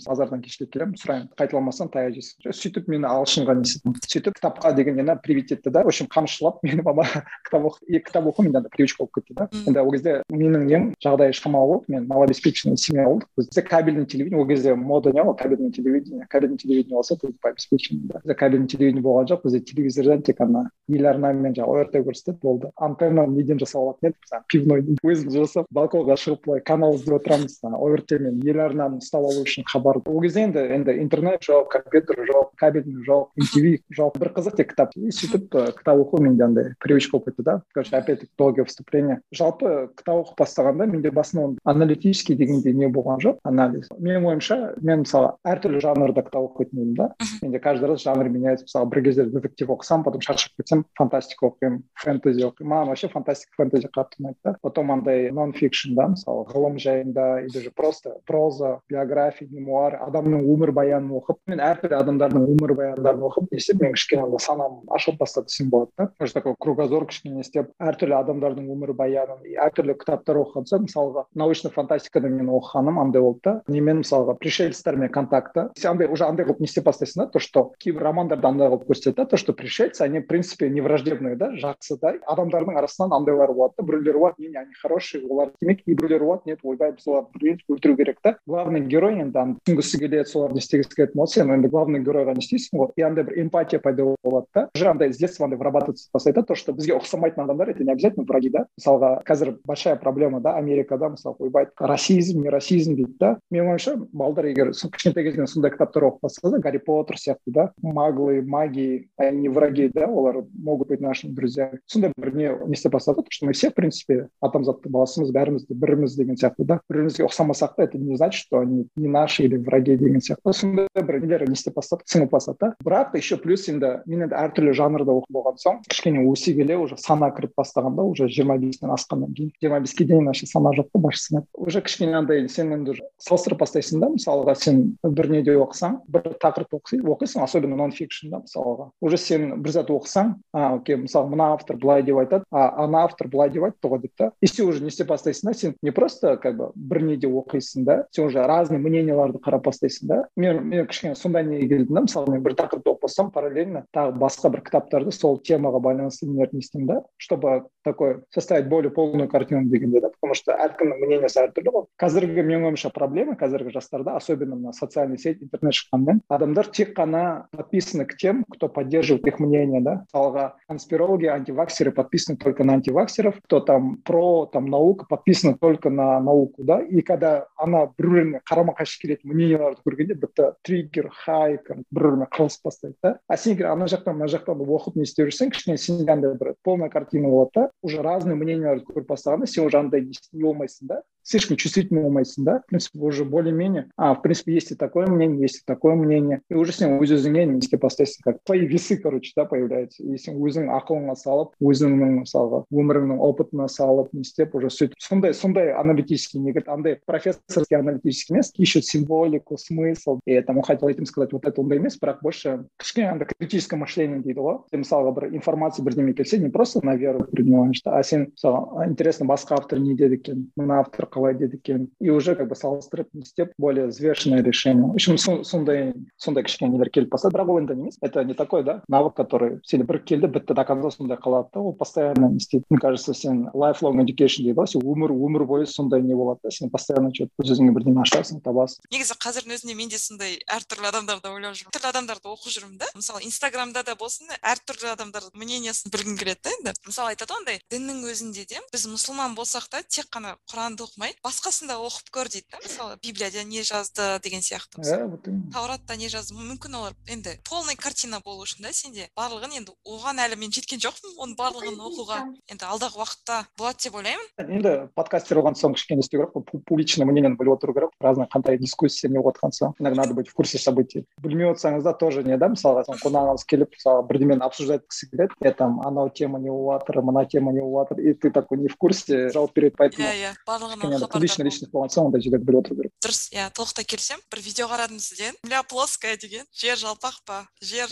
базардан кештеп келемін сұраймын қайталамасаң таяқ жейсің. Сөйтіп мені ағылшынға не сөйтіп кітапқа деген нені привить етті да в общем қамшылап мені мама кітап оқы кітап оқу менде андай привычка болып кетті да. Енді ол кезде менің нем жағдайы шамалы болды мен малообеспеченный семья болдық. Бізде кабельный телевидение ол кезде мода не ғой кабельный телевидение. Кабельный телевидение болса ты по обеспечению да. Бізде кабельный телевидение болған жоқ бізде телевизордан тек ана телеарнамен жаңағы орт көрсетеді болды. Антенна неден жасалатын еді жаңағы пивной өзіміз жасап балконға шығып былай канал іздеп отырамыз орт мен ел арнаны ұстап алу үшін хабар. Ол кезде енді енді интернет жоқ компьютер жоқ кабельный жоқ мтв жоқ. Бір қызық тек кітап. И сөйтіп кітап оқу менде андай привычка болып кетті да. Короче опять таки долгое выступление. Жалпы кітап оқып бастағанда менде басында аналитический дегендей не болған жоқ анализ. Менің ойымша мен мысалы әртүрлі жанрда кітап оқитын едім да. Менде каждый раз жанр меняется. Мысалы бір кезде детектив оқысам потом шаршап кетсем фантастика оқимын фэнтези оқимын. Маған вообще фантастика фэнтези қатты ұнайды да. Потом андай нон фикшн да мысалы ғылым жайында или же просто проза биография мемуар адамның өмірбаянын оқып мен әртүрлі адамдардың өмірбаяндарын оқып не істеп мен кішкене санам ашылып бастады десем болады да. Уже такой кругозор кішкене істеп әртүрлі адамдардың өмірбаянын әртүрлі кітаптар оқыған соң мысалға научный фантастикада мен оқығаным андай болды да. Немен мысалға пришельцтермен контакты. Андай уже андай қылып не істеп бастайсың да? То что кейбір романдарда андай қылып көрсетеді да то что пришельцы они в принципе не враждебные да жақсы да адамдардың арасынан андайлар болады да. Біреулер болады не они хорошие олар демек кейбіреулер болады нет ойбай біз оларды өлтіру керек та главный герой енді түсінгісі келеді соларды не істегісі келетін болса сен енді главный геройға не істейсің ғой. И андай бір эмпатия пайда болады да. Уже андай с детства андай вырабатываться бастайды да то что бізге ұқсамайтын адамдар это не обязательно враги да. Мысалға қазір большая проблема да америкада мысалы ойбай расизм не расизм дейді да. Менің ойымша балдар егер кішкентай кезінен сондай кітаптар оқып қалса да гарри поттер сияқты да. Маглы маги они не враги да олар могут быть нашими друзьями. Сондай бір не не істеп бастады что мы все в принципе адамзаттың баласымыз бәріміз де біріміз деген сияқты да. Бір бірімізге ұқсамасақ та это не значит что они не наши или враги деген сияқты сондай бір нелер не істеп бастады сіңіп бастады да бірақ еще плюс енді мен енді әртүрлі жанрда оқып болған соң кішкене өсе келе уже сана кіріп бастағанда уже жиырма бестен асқаннан кейін жиырма беске дейін вообще сана жоқ та басшысына. Уже кішкене андай сен енді салыстырып бастайсың да мысалға сен бір неде оқысаң бір тақырып оқисың особенно нон да мысалға. Уже сен бір зат оқысаң а окей мысалы мына автор былай деп айтады а ана автор былай деп айтты ғой деп та. И сен уже не істеп бастайсың да сен не просто как бы бір неде оқисың да сен уже разный мненияларды қарап бастайсың да. Мен мен кішкене сондай неге келдім да мысалы мен бір тақырыпты оқып бастасам параллельно тағы басқа бір кітаптарды сол темаға байланысты нелерді не істеймін да чтобы такой составить более полную картину. Дегенде да потому что әркімнің мнениесі әртүрлі ғой қазіргі менің ойымша проблема қазіргі жастарда особенно мына социальный сеть интернет шыққанымен адамдар тек қана подписаны к тем кто поддерживает их мнение да. Мысалға конспирологи антиваксеры подписаны только на антиваксеров кто там про там наука подписаны только на науку да. И когда ана бір біріне қарама қайшы келетін мненияларды көргенде бітті триггер хайп бір бірімен қырылысып бастайды да а сен егер ана жақтан мына жақтан оқып не істеп жүрсең кішкене сенде андай бір полная картина болады да уже разные мненияларды көріп бастағанда сен уже андай не болмайсың да слишком чувствительный болмайсың да в принципе уже более менее а в принципе есть и такое мнение есть и такое мнение и уже сен өз өзіңе не істеп бастайсың как твои весы короче да появляются и сен өзің ақылыңа салып өзіңнің мысалға өміріңнің опытына салып не істеп уже сөйтіп сондай сондай аналитический неге андай профессорский аналитический емес ищут символику смысл и там хотел этим сказать вот это ондай емес бірақ больше кішкене андай критическое мышление дейді ғой сен мысалға бір информация бірдеме келсе не просто на веру принимаешь а сен мысалы интересно басқа автор не деді екен мына автор қалай деді екен и уже как бы салыстырып не істеп более взвешенное решение. В общем сондай сондай кішкене нелер келіп бастады бірақ ол енді емес это не такой да навык который сен бір келді бітті до конца сондай қалады да ол постоянно не істейді мне кажется сен lifelong education дейді ғой сен өмір өмір бойы сондай не болады да сен постоянно че то өз өзіңе бірдеңе ашасың табасың негізі қазірдің өзінде мен де сондай әртүрлі адамдарды ойлап жүрмін. Түрлі адамдарды оқып жүрмін да. Мысалы инстаграмда да болсын әртүрлі адамдардың мнениясын білгім келеді да енді мысалы айтады ғой андай діннің өзінде де біз мұсылман болсақ та тек қана құранды оқымай басқасын да оқып көр дейді да мысалы библияда не жазды деген сияқты. Иә вот тауратта не жазды мүмкін олар енді полный картина болу үшін да сенде барлығын енді оған әлі мен жеткен жоқпын оның барлығын оқуға. Енді алдағы уақытта болады деп ойлаймын. Енді подкастер болған соң кішкене істеу керек қой публичный мнениені біліп отыру керек. Разный қандай дискуссия не болып жатқан соң. Иногда надо быть в курсе событий. Білмей отырсаңыз да тоже не да мысалға қонағыңыз келіп мысалы бірдемені обсуждать еткісі келеді. Е там анау тема не болып жатыр мына тема не болып жатыр и ты такой не в курсе жауап береді поэтому иә иә барлығын публичный личность болған соң ондай жерлерді біліп отыру керек дұрыс иә толықтай келісемін бір видео қарадым сізден земля плоская деген жер жалпақ па. Жер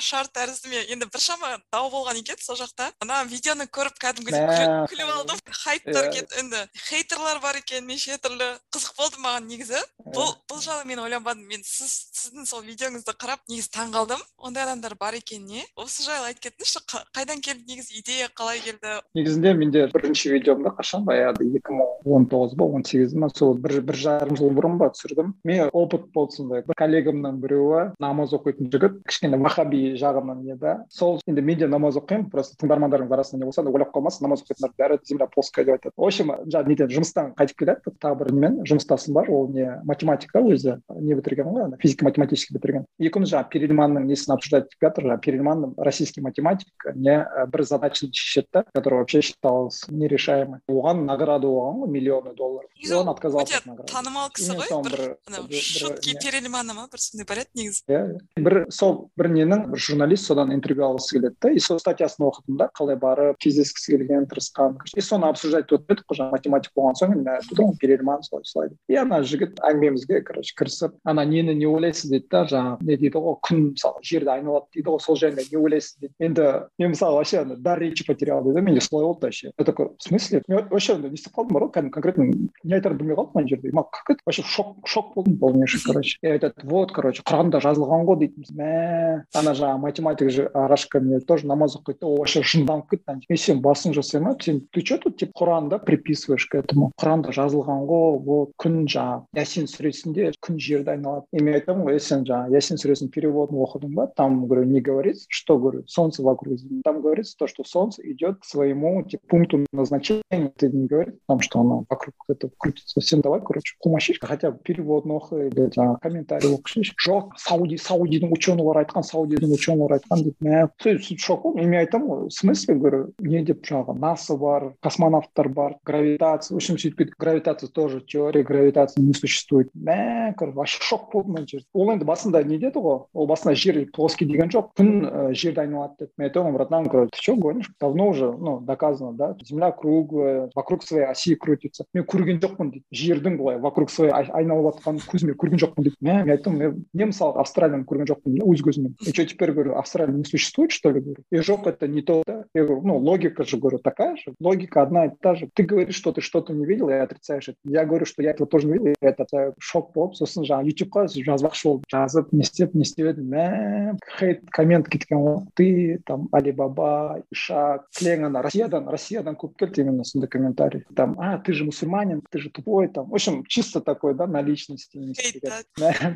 шар тәрізді ме енді біршама дау болған екен сол жақта. Ана видеоны көріп кәдімгідей күліп алдым. Хайптар енді хейтерлар бар екен неше түрлі қызық болды маған негізі. Бұл бұл жайлы мен ойланбадым. Мен сіз сіздің сол видеоңызды қарап негізі таңқалдым ондай адамдар бар екеніне осы жайлы айтып кетіңізші қайдан келді негізі идея қалай келді? Негізінде менде бірінші видеомда қашан баяғыда екі мың он тоғыз ба он сегіз ма сол бір бір жарым жыл бұрын ба түсірдім. Мен опыт болды сондай бір коллегамның біреуі намаз оқитын жігіт кішкене вахаби жағынан не да сол енді мен де намаз оқимын просто тыңдармандарыңыз арасында не болса да ойлап қалмасын намаз оқитындар бәрі земля плоская деп айтады. В общем жаңағы неден жұмыстан қайтып келеді тағы бір немен жұмыстасым бар ол не математика өзі не бітірген ғой ана физико математический бітірген. Екеуміз жаңағы перельманның несін обсуждать етіп жатыр жаңағы перельман российский математик не бір задачаны шешеді да который вообще считалось нерешаемый оған награда болған ғой миллионы долларов. И он отказался от танымал кісі ғой бір анау шутки перельмана ма бір сондай бар еді негізі иә бір сол бір ненің бір журналист содан интервью алғысы келеді да и сол статьясын оқыдым да қалай барып кездескісі келген тырысқан. И соны обсуждать етіп едік қой жаңағы математик болған соң айтты ғой перельман солай солай деп. И ана жігіт әңгімемізге короче кірісіп ана нені не ойлайсыз? дейді да жаңағы не дейді ғой күн мысалы жерді айналады дейді ғой сол жайында не ойлайсыз? дейді. Енді мен мысалы вообще дар речи потерял дейді менде солай болды вообще. Я такой в смысле? Мен вообще не істеп қалдым бар ғой прям конкретно не айтарымды білмей қалдым ана жерде маған как это? Вообще шок шок болдым полнейший короче. И айтады вот короче құранда жазылған ғой дейді мә ана жаңағы математик арашка мне тоже намаз оқиды да ол вообще жынданып кетті мен сен басың жасаймын сен ты че тут типа құранда приписываешь к этому? Құранда жазылған ғой вот күн жаңағы ясин сүресінде күн жерді айналады и мен айтамын ғой сен жаңағы ясин сүресінің переводын оқыдың ба там говорю не говорится что говорю солнце вокруг там говорится то что солнце идет к своему типа пункту назначения ты не говорит о том что оно вокруг этого крутится всем давай короче қумашиш хотя бы переводын оқы или жаңағы комментарий оқышыш жоқ сауди саудидің ученыйлары айтқан саудидің ученыйлары айтқан дейді мә сөйтіп шок болдым мен айтамын ғой в смысле говорю не деп жаңағы наса бар космонавттар бар гравитация в общем сөйтіп гравитация тоже теория гравитации не существует мә короче вообще шок болдым ана жерде ол енді басында не деді ғой ол басында жер плоский деген жоқ күн ә, жерді айналады деді мен айтамын братан говорю ты че гонишь давно уже ну доказано да земля круглая вокруг своей оси крутится мен көрген жоқпын дейді жердің былай вокруг своей айналып жатқанын көзіме көрген жоқпын дейді мә мен айттым мен мен мысалы австралияны көрген жоқпын өз көзіммен и что теперь говорю австралия не существует что ли говорю и жоқ это не то да я говорю ну логика же говорю такая же логика одна и та же ты говоришь что ты что-то не видел и отрицаешь это я говорю что я этого тоже не видел и это шок болып сосын жаңағы ютубқа жазбақшы болдым жазып не істеп не істеп едім мә хейт коммент кеткен ғой ты там алибаба ишак кілең ана россиядан россиядан көп келді именно сондай комментарий там а ты же мусульманин ты же тупой там в общем чисто такой да на личности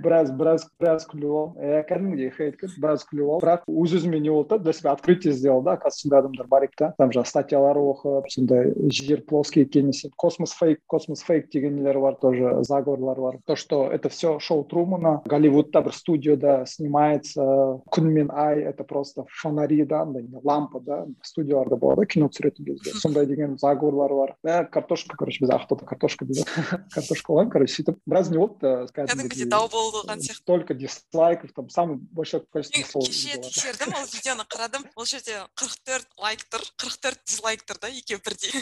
біраз біраз біраз күліп алдым иә кәдімгідей хейт келді біраз күліп алдым бірақ өз өзіме не болды да для себя открытие сделал да оказывается сондай адамдар бар екен да там жаңағы статьялар оқып сондай жер плоский екенін космос фейк космос фейк деген нелер бар тоже заговорлар бар то что это все шоу трумана голливудта бір студияда снимается күн мен ай это просто фонари да андай лампа да студияларда болады кино түсіретін кезде сондай деген заговорлар бар ә картошка короче бізде ақтауда картошка дейді картошка қойған короче сөйтіп біраз не болды кәдімгідей дау болған сияқты столько дизлайков там самый большое количество кеше тексердім ол видеоны қарадым ол жерде қырық төрт лайк тұр қырық төрт дизлайк тұр да екеуі бірдей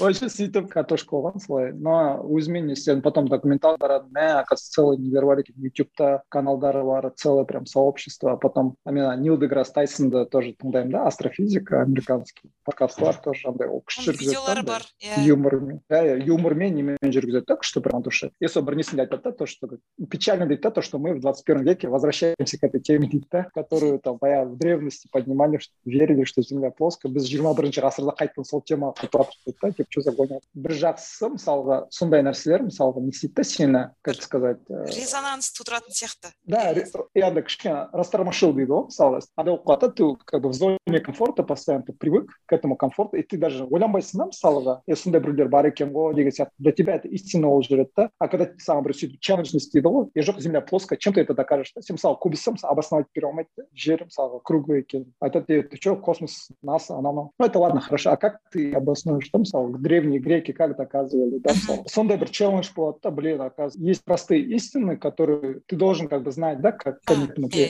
вообще сөйтіп картошка қойған солай но өзіме не істедім потом документал қарадым мә оказывается целый нелер бар екен ютубта каналдары бар целое прям сообщество потом мен нил деграсс тайсонды тоже тыңдаймын да астрофизика американский подкастлар тоже андай ол күшті да. Бар юмормен иә юмормен немен жүргізеді да күшті прям душе и сол бір несінде айтады да то что печально дейді да то что мы в двадцать первом веке возвращаемся к этой теме дейді да которую там баяғы в древности поднимали что верили что земля плоская біз жиырма бірінші ғасырда қайтадан сол темаға қайтып жатырмыз да типа что за гоня бір жақсысы мысалға сондай нәрселер мысалға не істейді да сені как сказать э, резонанс тудыратын сияқты да и андай кішкене растормошил дейді ғой мысалы андай болып қалады да ты как бы в зоне комфорта постоянно ты привык к этому комфорту и ты даже ойланбайсың да мысалға е сондай біреулер бар екен ғой деген сияқты для тебя это истина болып жүреді да а когда саған біреу сөйтіп челлендж істейді ғой е жоқ земля плоская чем ты это докажешь да сен мысалы көбісі мысалы обосновать бере алмайды да жер мысалға круглый екен айтады ты че космос наса анау мынау ну это ладно хорошо а как ты обоснуешь да мысалы древние греки как доказывали да мысалы сондай бір челлендж болады да блин оказывается есть простые истины которые ты должен как бы знать да как они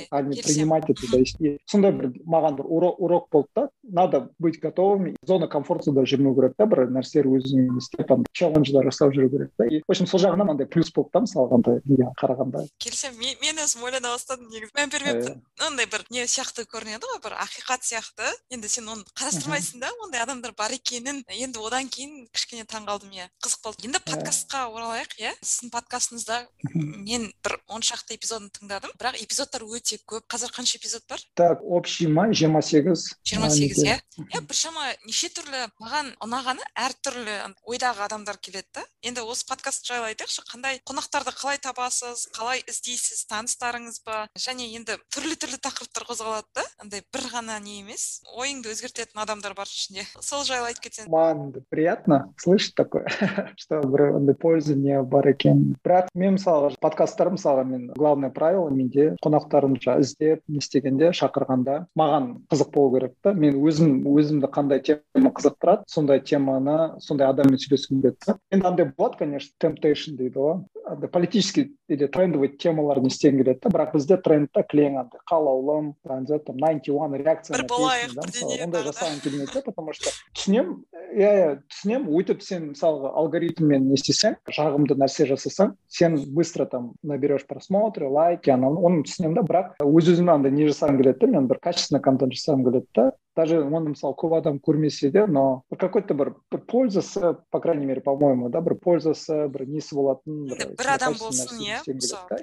а не принимать это да и сондай бір маған бір урок урок болды да надо быть готовыми зона комфортада жүрмеу керек та бір нәрселер өзіңе істеп челлендждар жасап жүру керек та. И в общем сол жағынан андай плюс болды да мысалға андай неге қарағанда. Келісемін мен өзім ойлана бастадым негізі. Мән бермеппін андай бір не сияқты көрінеді ғой бір ақиқат сияқты. Енді сен оны қарастырмайсың да ондай адамдар бар екенін. Енді одан кейін кішкене таң қалдым иә қызық болды. Енді подкастқа оралайық иә. Сіздің подкастыңызда мен бір он шақты эпизодын тыңдадым. Бірақ эпизодтар өте көп. Қазір қанша эпизод бар? Так общий ма? жиырма сегіз. Жиырма сегіз иә. Иә біршама неше түрлі маған ұнағаны әртүрлі ойдағы адамдар келеді да. Енді осы подкаст жайлы айтайықшы қандай қонақтарды қалай табасыз қалай іздейсіз таныстарыңыз ба? Және енді түрлі түрлі тақырыптар қозғалады да. Андай бір ғана не емес ойыңды өзгертетін адамдар бар ішінде. Сол жайлы айтып кетсең маған приятно слышать такое что бір андай польза не бар екен. Бірақ мен мысалы подкасттар мысалға мен главное правило менде қонақтарымды іздеп не істегенде шақырғанда маған қызық болу керек та. Мен өзім өзімді қандай тема қызықтырады сондай теманы сондай адаммен сөйлескім келеді да енді андай болады конечно темптейшн дейді ғой. Андай политический или трендовый темалар не істегім келеді да бірақ бізде трендта кілең андай. Қалаулым там найнти уан реакция бір болайық бірдеңе ондай жасағым келмейді да потому что түсінемін иә иә түсінемін өйтіп сен мысалға алгоритммен не істесең жағымды нәрсе жасасаң сен быстро там наберешь просмотры лайки ананы оны түсінемін да бірақ өз өзіме андай не жасағым келеді да мен бір качественный контент жасағым келеді да даже оны мысалы көп адам көрмесе де но бір какой то бір бір пользасы по крайней мере по моему да бір пользасы бір несі болатын бір адам болсын иә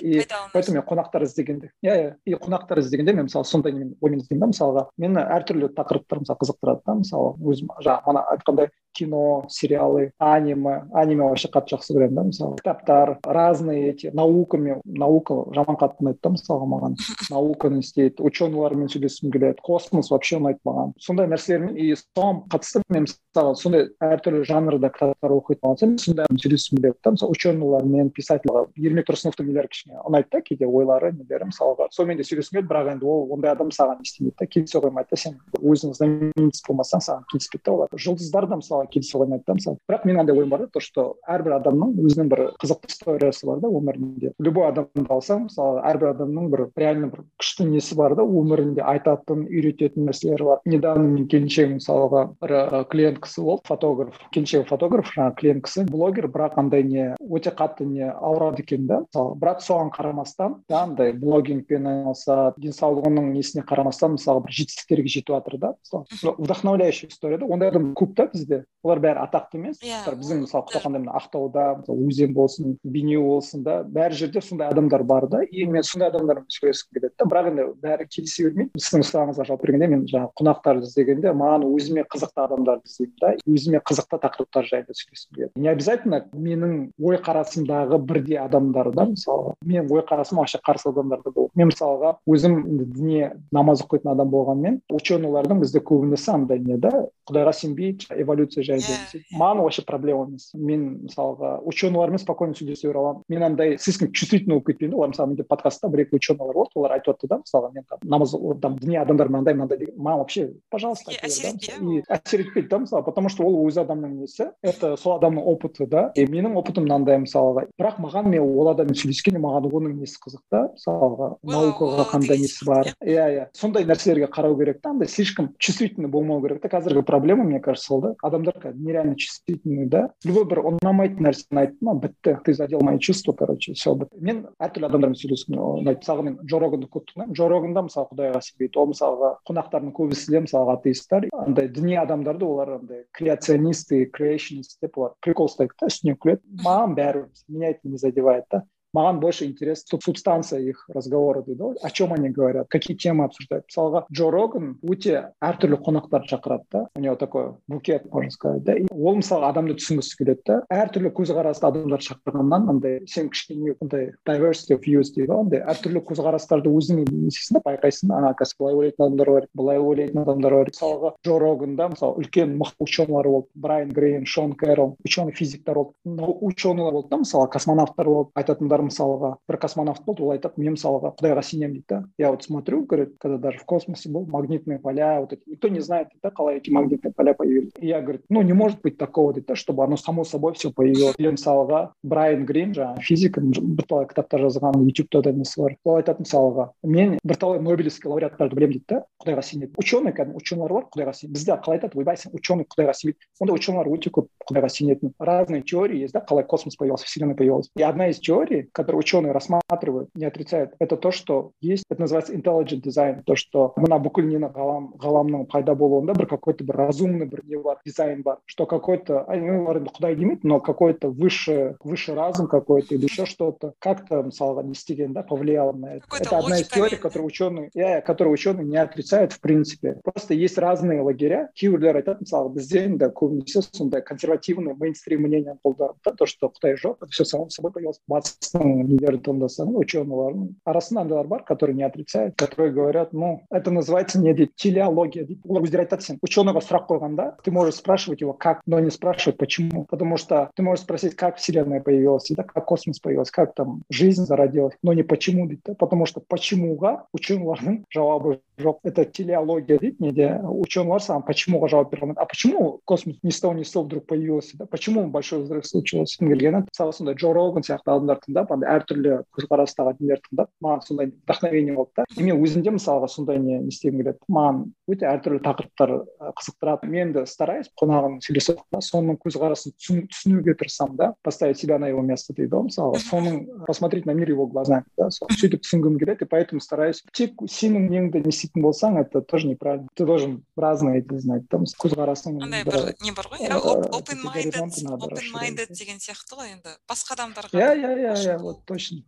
и поэтому мен қонақтар іздегенде иә иә и қонақтар іздегенде мен мысалы сондай немен оймен іздеймін да. Мысалға мені әртүрлі тақырыптар мысалы қызықтырады да мысалы өзім жаңағы мана айтқандай кино сериалы аниме аниме вообще қатты жақсы көремін да мысалы кітаптар разные эти наукамен наука жаман қатты ұнайды да мысалға маған науканы істейді ученыйлармен сөйлескім келеді космос вообще ұнайды маған сондай нәрселермен и соған қатысты мен мысалы сондай әртүрлі жанрда кітаптар оқитын болсам сондай сөйлескім келеді да мысалы ученыйлармен писатель ермек тұрсыновтың нелері кішкене ұнайды да кейде ойлары нелері мысалға. Сонымен де сөйлескім келеді бірақ енді ол ондай адам саған істемейді да келісе қоймайды да сен өзің знаменитость болмасаң саған келіспейді да олар. Жұлдыздар да мысалы келісе қоймайды да мысалы бірақ менің андай ойым бар да то что әрбір адамның өзінің бір қызықты историясы бар да өмірінде. Любой адамды алсаң мысалы әрбір адамның бір реально бір күшті несі бар да өмірінде айтатын үйрететін нәрселері бар. Недавно менің келіншегім мысалға бір клиент кісі болды фотограф. Келіншегі фотограф жаңағы клиент кісі блогер бірақ андай не өте қатты не ауырады екен да? Мысалы бірақ соған қарамастан да андай блогингпен айналысады денсаулығының несіне қарамастан мысалы бір жетістіктерге жетіп жатыр да? Мысалы вдохновляющая история да? Ондай адам көп та бізде? Олар бәрі атақты емес. Yeah. Иә, біздің мысалы құтақандай мына ақтауда мысалы өзен болсын бейнеу болсын да? Бәр жерде сондай адамдар бар да? И мен сондай адамдармен сөйлескім келеді да? Бірақ енді бәрі келісе бермейді. Сіздің сұрағыңызға жауап бергенде мен жаңағы қонақтарды іздегенде маған өзіме қызықты адамдарды іздеймін да өзіме қызықты тақырыптар жайлы сөйлескім келеді. Не обязательно менің ой қарасымдағы бірдей адамдар да мысалға менің ой қарасым вообще қарсы адамдар да болды мен мысалға өзім діне намаз оқитын адам болғанмен ученыйлардың бізде көбінесе андай не да құдайға сенбейді эволюция жайлы yeah. маған вообще проблема емес. Мен мысалға ученыйлармен спокойно сөйлесе бере аламын. Мен андай слишком чувствительный болып кетпеймін да олар мысалы менде подкастта бір екі ученыйлар болды олар айтып жатты да мысалға мен там намаз там діни адамдар мынандай мынандай деген маған вообще пожалуйста әсер етпейді әсер етпейді да мысалы потому что ол өз адамның несі. Это сол адамның опыты да. И менің опытым мынандай мысалға. Бірақ маған мен ол адаммен сөйлескенде маған оның несі қызық та мысалға. Наукаға қандай несі бар? иә? Иә сондай нәрселерге қарау керек та андай слишком чувствительный болмау керек та қазіргі проблема мне кажется сол да. Адамдар нереально чувствительный да. Любой бір ұнамайтын нәрсені айтты ма бітті. Ты задел мои чувства короче все мен әртүрлі адамдармен сөйлескім ұнайды мысалға мен джо роганды көп тыңдаймын. Джо роганда мысалы құдайға сенбейді. Ол мысалға қонақтардың көбісі де мысалға атеисттер андай діни адамдарды олар андай креационисты креационист деп олар прикол ұстайды да үстінен күледі. Маған бәрібір меня это не задевает да маған больше интерес субстанция их разговора дейді ғой. О чем они говорят? Какие темы обсуждают? Мысалға джо роган өте әртүрлі қонақтарды шақырады да. У него такой букет можно сказать да. Ол мысалы адамды түсінгісі келеді да. Әртүрлі көзқарасты адамдарды шақырғаннан андай сен кішкене андай diversity of views дейді ғой андай. Әртүрлі көзқарастарды өзің несесің да байқайсың. А қазір былай ойлайтын адамдар бар былай ойлайтын адамдар бар. Мысалға джо роганда мысалы үлкен мықты ученыйлар болды. Брайан грейн шон кэрол ученый физиктер болды ученыйлар болды да мысалы космонавттар болды айтатындар мысалға бір космонавт болды ол айтады мен мысалға құдайға сенемін дейді да я вот смотрю говорит когда даже в космосе был магнитные поля вот эти никто не знает да қалай эти магнитные поля появились и я говорит ну не может быть такого дейді да чтобы оно само собой все появилось или мысалға брайан грин жаңағы физик бірталай кітаптар жазған ютубта да несі бар ол айтады мысалға мен бірталай нобелевский лауреаттарды білемін дейді да құдайға сенеді ученый кәдімгі ученыйлар бар құдайға сенеді бізде қалай айтады ойбай сен ученый құдайға сенбейді ондай ученыйлар өте көп құдайға сенетін разные теории есть да қалай космос появился вселенная появилась и одна из теорий который ученые рассматривают, не отрицают, это то, что есть, это называется intelligent design, то, что мына бүкіл нені ғалам ғаламның пайда болуында бір какой-то бір разумный бір не бар дизайн бар что какой-то олар енді құдай демейді но какой-то выше выше разум какой-то или еще что-то как-то мысалға не істеген да повлияло на это это одна из теорий которую ученые yeah, которую ученые не отрицают в принципе просто есть разные лагеря кейбіреулер айтады мысалы бізде енді көбінесе сондай консервативный мейнстрим мнение қолданады да то что құдай жоқ это все само собой появилось батыстың біздің нелерді тыңдасаң ученыйлардың арасында андайлар бар которые не отрицают которые говорят ну это называется не дейді телеология дейді олар өздері айтады сен ученыйға сұрақ қойғанда ты можешь спрашивать его как но не спрашивать почему потому что ты можешь спросить как вселенная появилась да, как космос появилась как там жизнь зародилась но не почему дейді да потому что почемуға ученыйлардың жауабы жоқ это телеология дейді неде ученыйлар саған почемуға жауап бере алмайды а почему космос ни с того ни с того вдруг появился да почему большой взрыв случился келгені мысалы сондай джо роган сияқты адамдар тыңдап Андай әртүрлі көзқарастағы нелерді тыңдап маған сондай вдохновение болды да и мен өзім де мысалға сондай не не істегім келеді. Маған өте әртүрлі тақырыптар қызықтырады. Мен де стараюсь қонағым сөйлесіп соның көзқарасын түсінуге тырысамын да. Поставить себя на его место дейді ғой мысалы соның посмотреть на мир его глазами да. Сөйтіп түсінгім келеді и поэтому стараюсь. Тек сенің неңді не істейтін болсаң это тоже неправильно. Ты должен разное знать там көзқарасың андай бір не бар ғой open minded open minded деген сияқты ғой енді. Басқа адамдарға иә иә иә иә вот точно.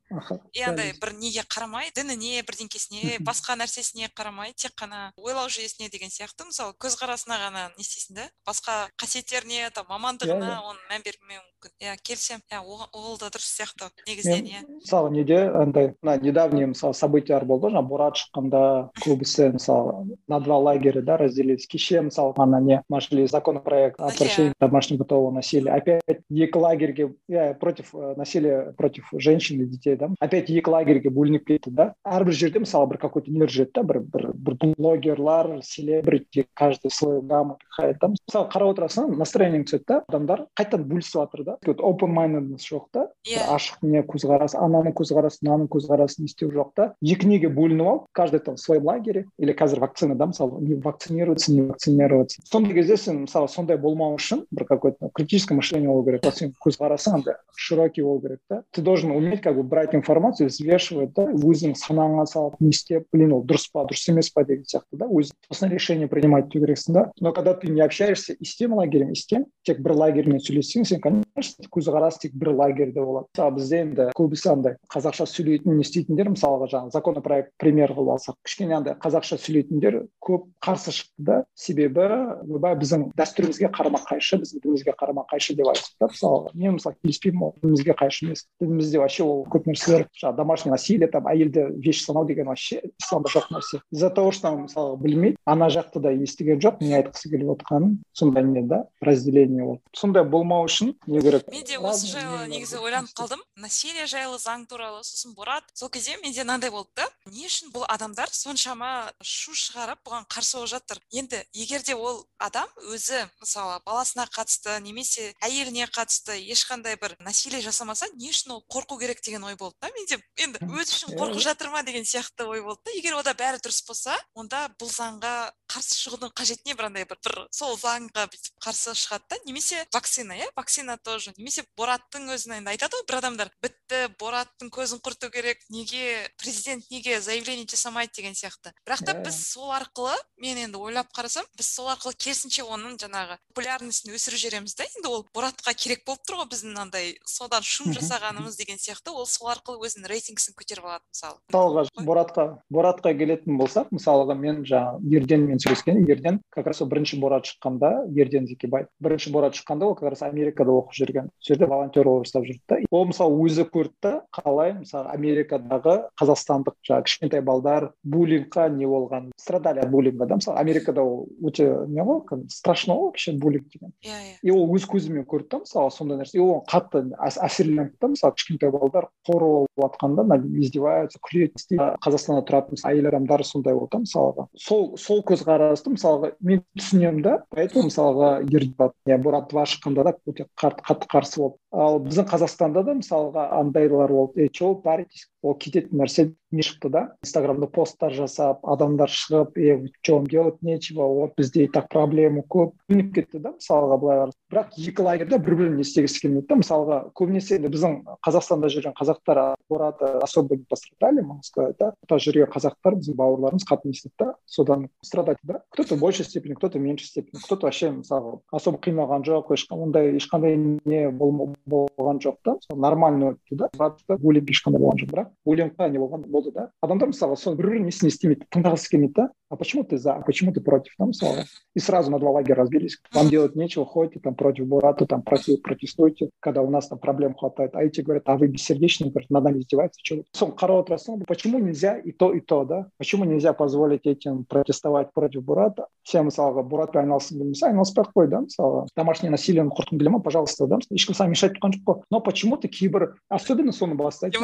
И андай бір неге қарамай дініне бірдеңкесіне басқа нәрсесіне қарамай тек қана ойлау жүйесіне деген сияқты. Мысалы көзқарасына ғана не істейсің да? Басқа қасиеттеріне там мамандығына оны мән бермеу мүмкін. Иә келісемін иә ол да дұрыс сияқты негізінен иә. мысалы неде андай мына недавний мысалы событиялар болды жаңағы борат шыққанда көбісі мысалы на два лагеря да разделились. Кеше мысалы ана не нашли законопроект о прощении домашнего бытового насилия. Опять екі лагерьге иә против э, насилия против женщин и детей да. Опять екі лагерьге бөлініп кетті да. Әрбір жерде мысалы бір какой то нелер жүреді да бір бір бір блогерлар селебрити каждый свою гамму пихает да мысалы қарап отырасың настроениең түседі да. Адамдар қайтадан бөлісіп жатыр да. Open mindedнess жоқ та иә ашық не көзқарас ананың көзқарасы мынаның көзқарасын істеу жоқ та екі неге бөлініп алып каждый там в своем лагере или қазір вакцина да мысалы не вакцинироваться не вакцинироваться сондай кезде сен мысалы сондай болмау үшін бір какой то критическое мышление болу керек вот сенің көзқарасың андай широкий болу керек та ты должен уметь как бы брать информацию взвешивать да өзің санаңа салып не істеп блин ол дұрыс па дұрыс емес па деген сияқты да өзің сосын решение принимать ету керексің да. Но когда ты не общаешься и с тем лагерем и с тем тек бір лагерьмен сөйлессең сен конечно көзқарас тек бір лагерьде болады мысалы бізде енді көбісі андай қазақша сөйлейтін не істейтіндер мысалға жаңағы законопроект пример қылып алсақ кішкене андай қазақша сөйлейтіндер көп қарсы шықты да себебі ойбай біздің дәстүрімізге қарама қайшы біздің дінімізге қарама қайшы деп айтты да мысалға мен мысалы келіспеймін ол дінімізге қайшы емес дінімізде вообще ол көп нәрселер жаңағы домашний насилие там әйелді вещь санау деген вообще исламда жоқ нәрсе из за того что мысалы білмейді ана жақты да естіген жоқ не айтқысы келіп отқанын сондай не да разделение болды сондай болмау үшін не керек мен де осы жайлы негізі ойланып қалдым. Насилие жайлы заң туралы сосын борат сол кезде менде мынандай болды да. Не үшін бұл адамдар соншама шу шығарып бұған қарсы болып жатыр? Енді егер де ол адам өзі мысалы баласына қатысты немесе әйеліне қатысты ешқандай бір насилие жасамаса не үшін ол қорқу керек деген ой болды да менде. Енді өзі үшін қорқып жатыр ма деген сияқты ой болды да. Егер ода бәрі дұрыс болса онда бұл заңға қарсы шығудың қажеті не бір андай бір, бір сол заңға бүйтіп қарсы шығады да. Немесе вакцина иә? Вакцина тоже. Немесе бораттың өзін енді айтады ғой бір адамдар. Бітті бораттың көзін құрту керек. Неге президент неге заявление жасамайды деген сияқты. Бірақ та біз сол арқылы мен енді ойлап қарасам біз сол арқылы керісінше оның жаңағы популярностін өсіріп жібереміз да. Енді ол боратқа керек болып тұр ғой біздің андай содан шум жасағанымыз деген сияқты ол сол арқылы өзінің рейтингісін көтеріп алады мысалы. мысалға боратқа боратқа келетін болсақ мысалға мен жаңағы ерденмен сөйлескен ерден как раз сол бірінші борат шыққанда ерден зекебай бірінші борат шыққанда ол как раз америкада оқып жүрген сол жерде волонтер болып жасап жүрді да. Ол мысалы өзі көрді да қалай мысалы америкадағы қазақстандық жаңағы кішкентай балдар буллингқа не болған страдали от буллинга да. Мысалы америкада ол өте не ғой страшно ғой вообще буллинг деген. Иә иә. И ол өз көзімен көрді да мысалы сондай нәрсе. И оған қатты әсерленді да мысалы кішкентай балдар қор болып жатқанда издеваются күледі қазақстанда тұратын әйел адамдар сондай болды да мысалға. Сол сол көзқарасты мысалға мен түсінемін да поэтому мысалға иә два шыққанда да өте қатты қарсы болды. Ал біздің қазақстанда да мысалға андайлар болды. Е че вы паритесь? Ол кететін нәрсе не шықты да? Инстаграмда посттар жасап адамдар шығып е че вам делать нечего вот бізде и так проблема көп бөлініп кетті да мысалға былай бірақ екі лагерьде бір бірін не істегісі келмейді да мысалға. Көбінесе енді біздің қазақстанда жүрген қазақтар бораты особо не пострадали могу сказать да? Жүрген қазақтар біздің бауырларымыз қатты не істеді да содан страдать. Да кто то в большей степени кто то в меньшей степени кто то вообще мысалға особо қиналған жоқ ондай ешқандай не болған жоқ та. Нормально өтті да буллинг ешқандай болған жоқ. Бірақ буллингқа не болған болды да адамдар мысалы сол бір бірінің несін естемейді тыңдағысы келмейді да а почему ты за а почему ты против да мысалы и сразу на два лагеря разбились вам делать нечего ходите там против бурата там против протестуйте когда у нас там проблем хватает а эти говорят а вы бессердечные говорят над нами издеваются что соны қарап отырасың почему нельзя и то и то да почему нельзя позволить этим протестовать против бурата сен мысалға буратпен айналысқың келмесе айналыспай ақ қой да мысалы домашнее насилиені құртқың келе ма пожалуйста да ешкім саған мешать тұрған жоқ қой но почему то кейбір особенно соны бастайды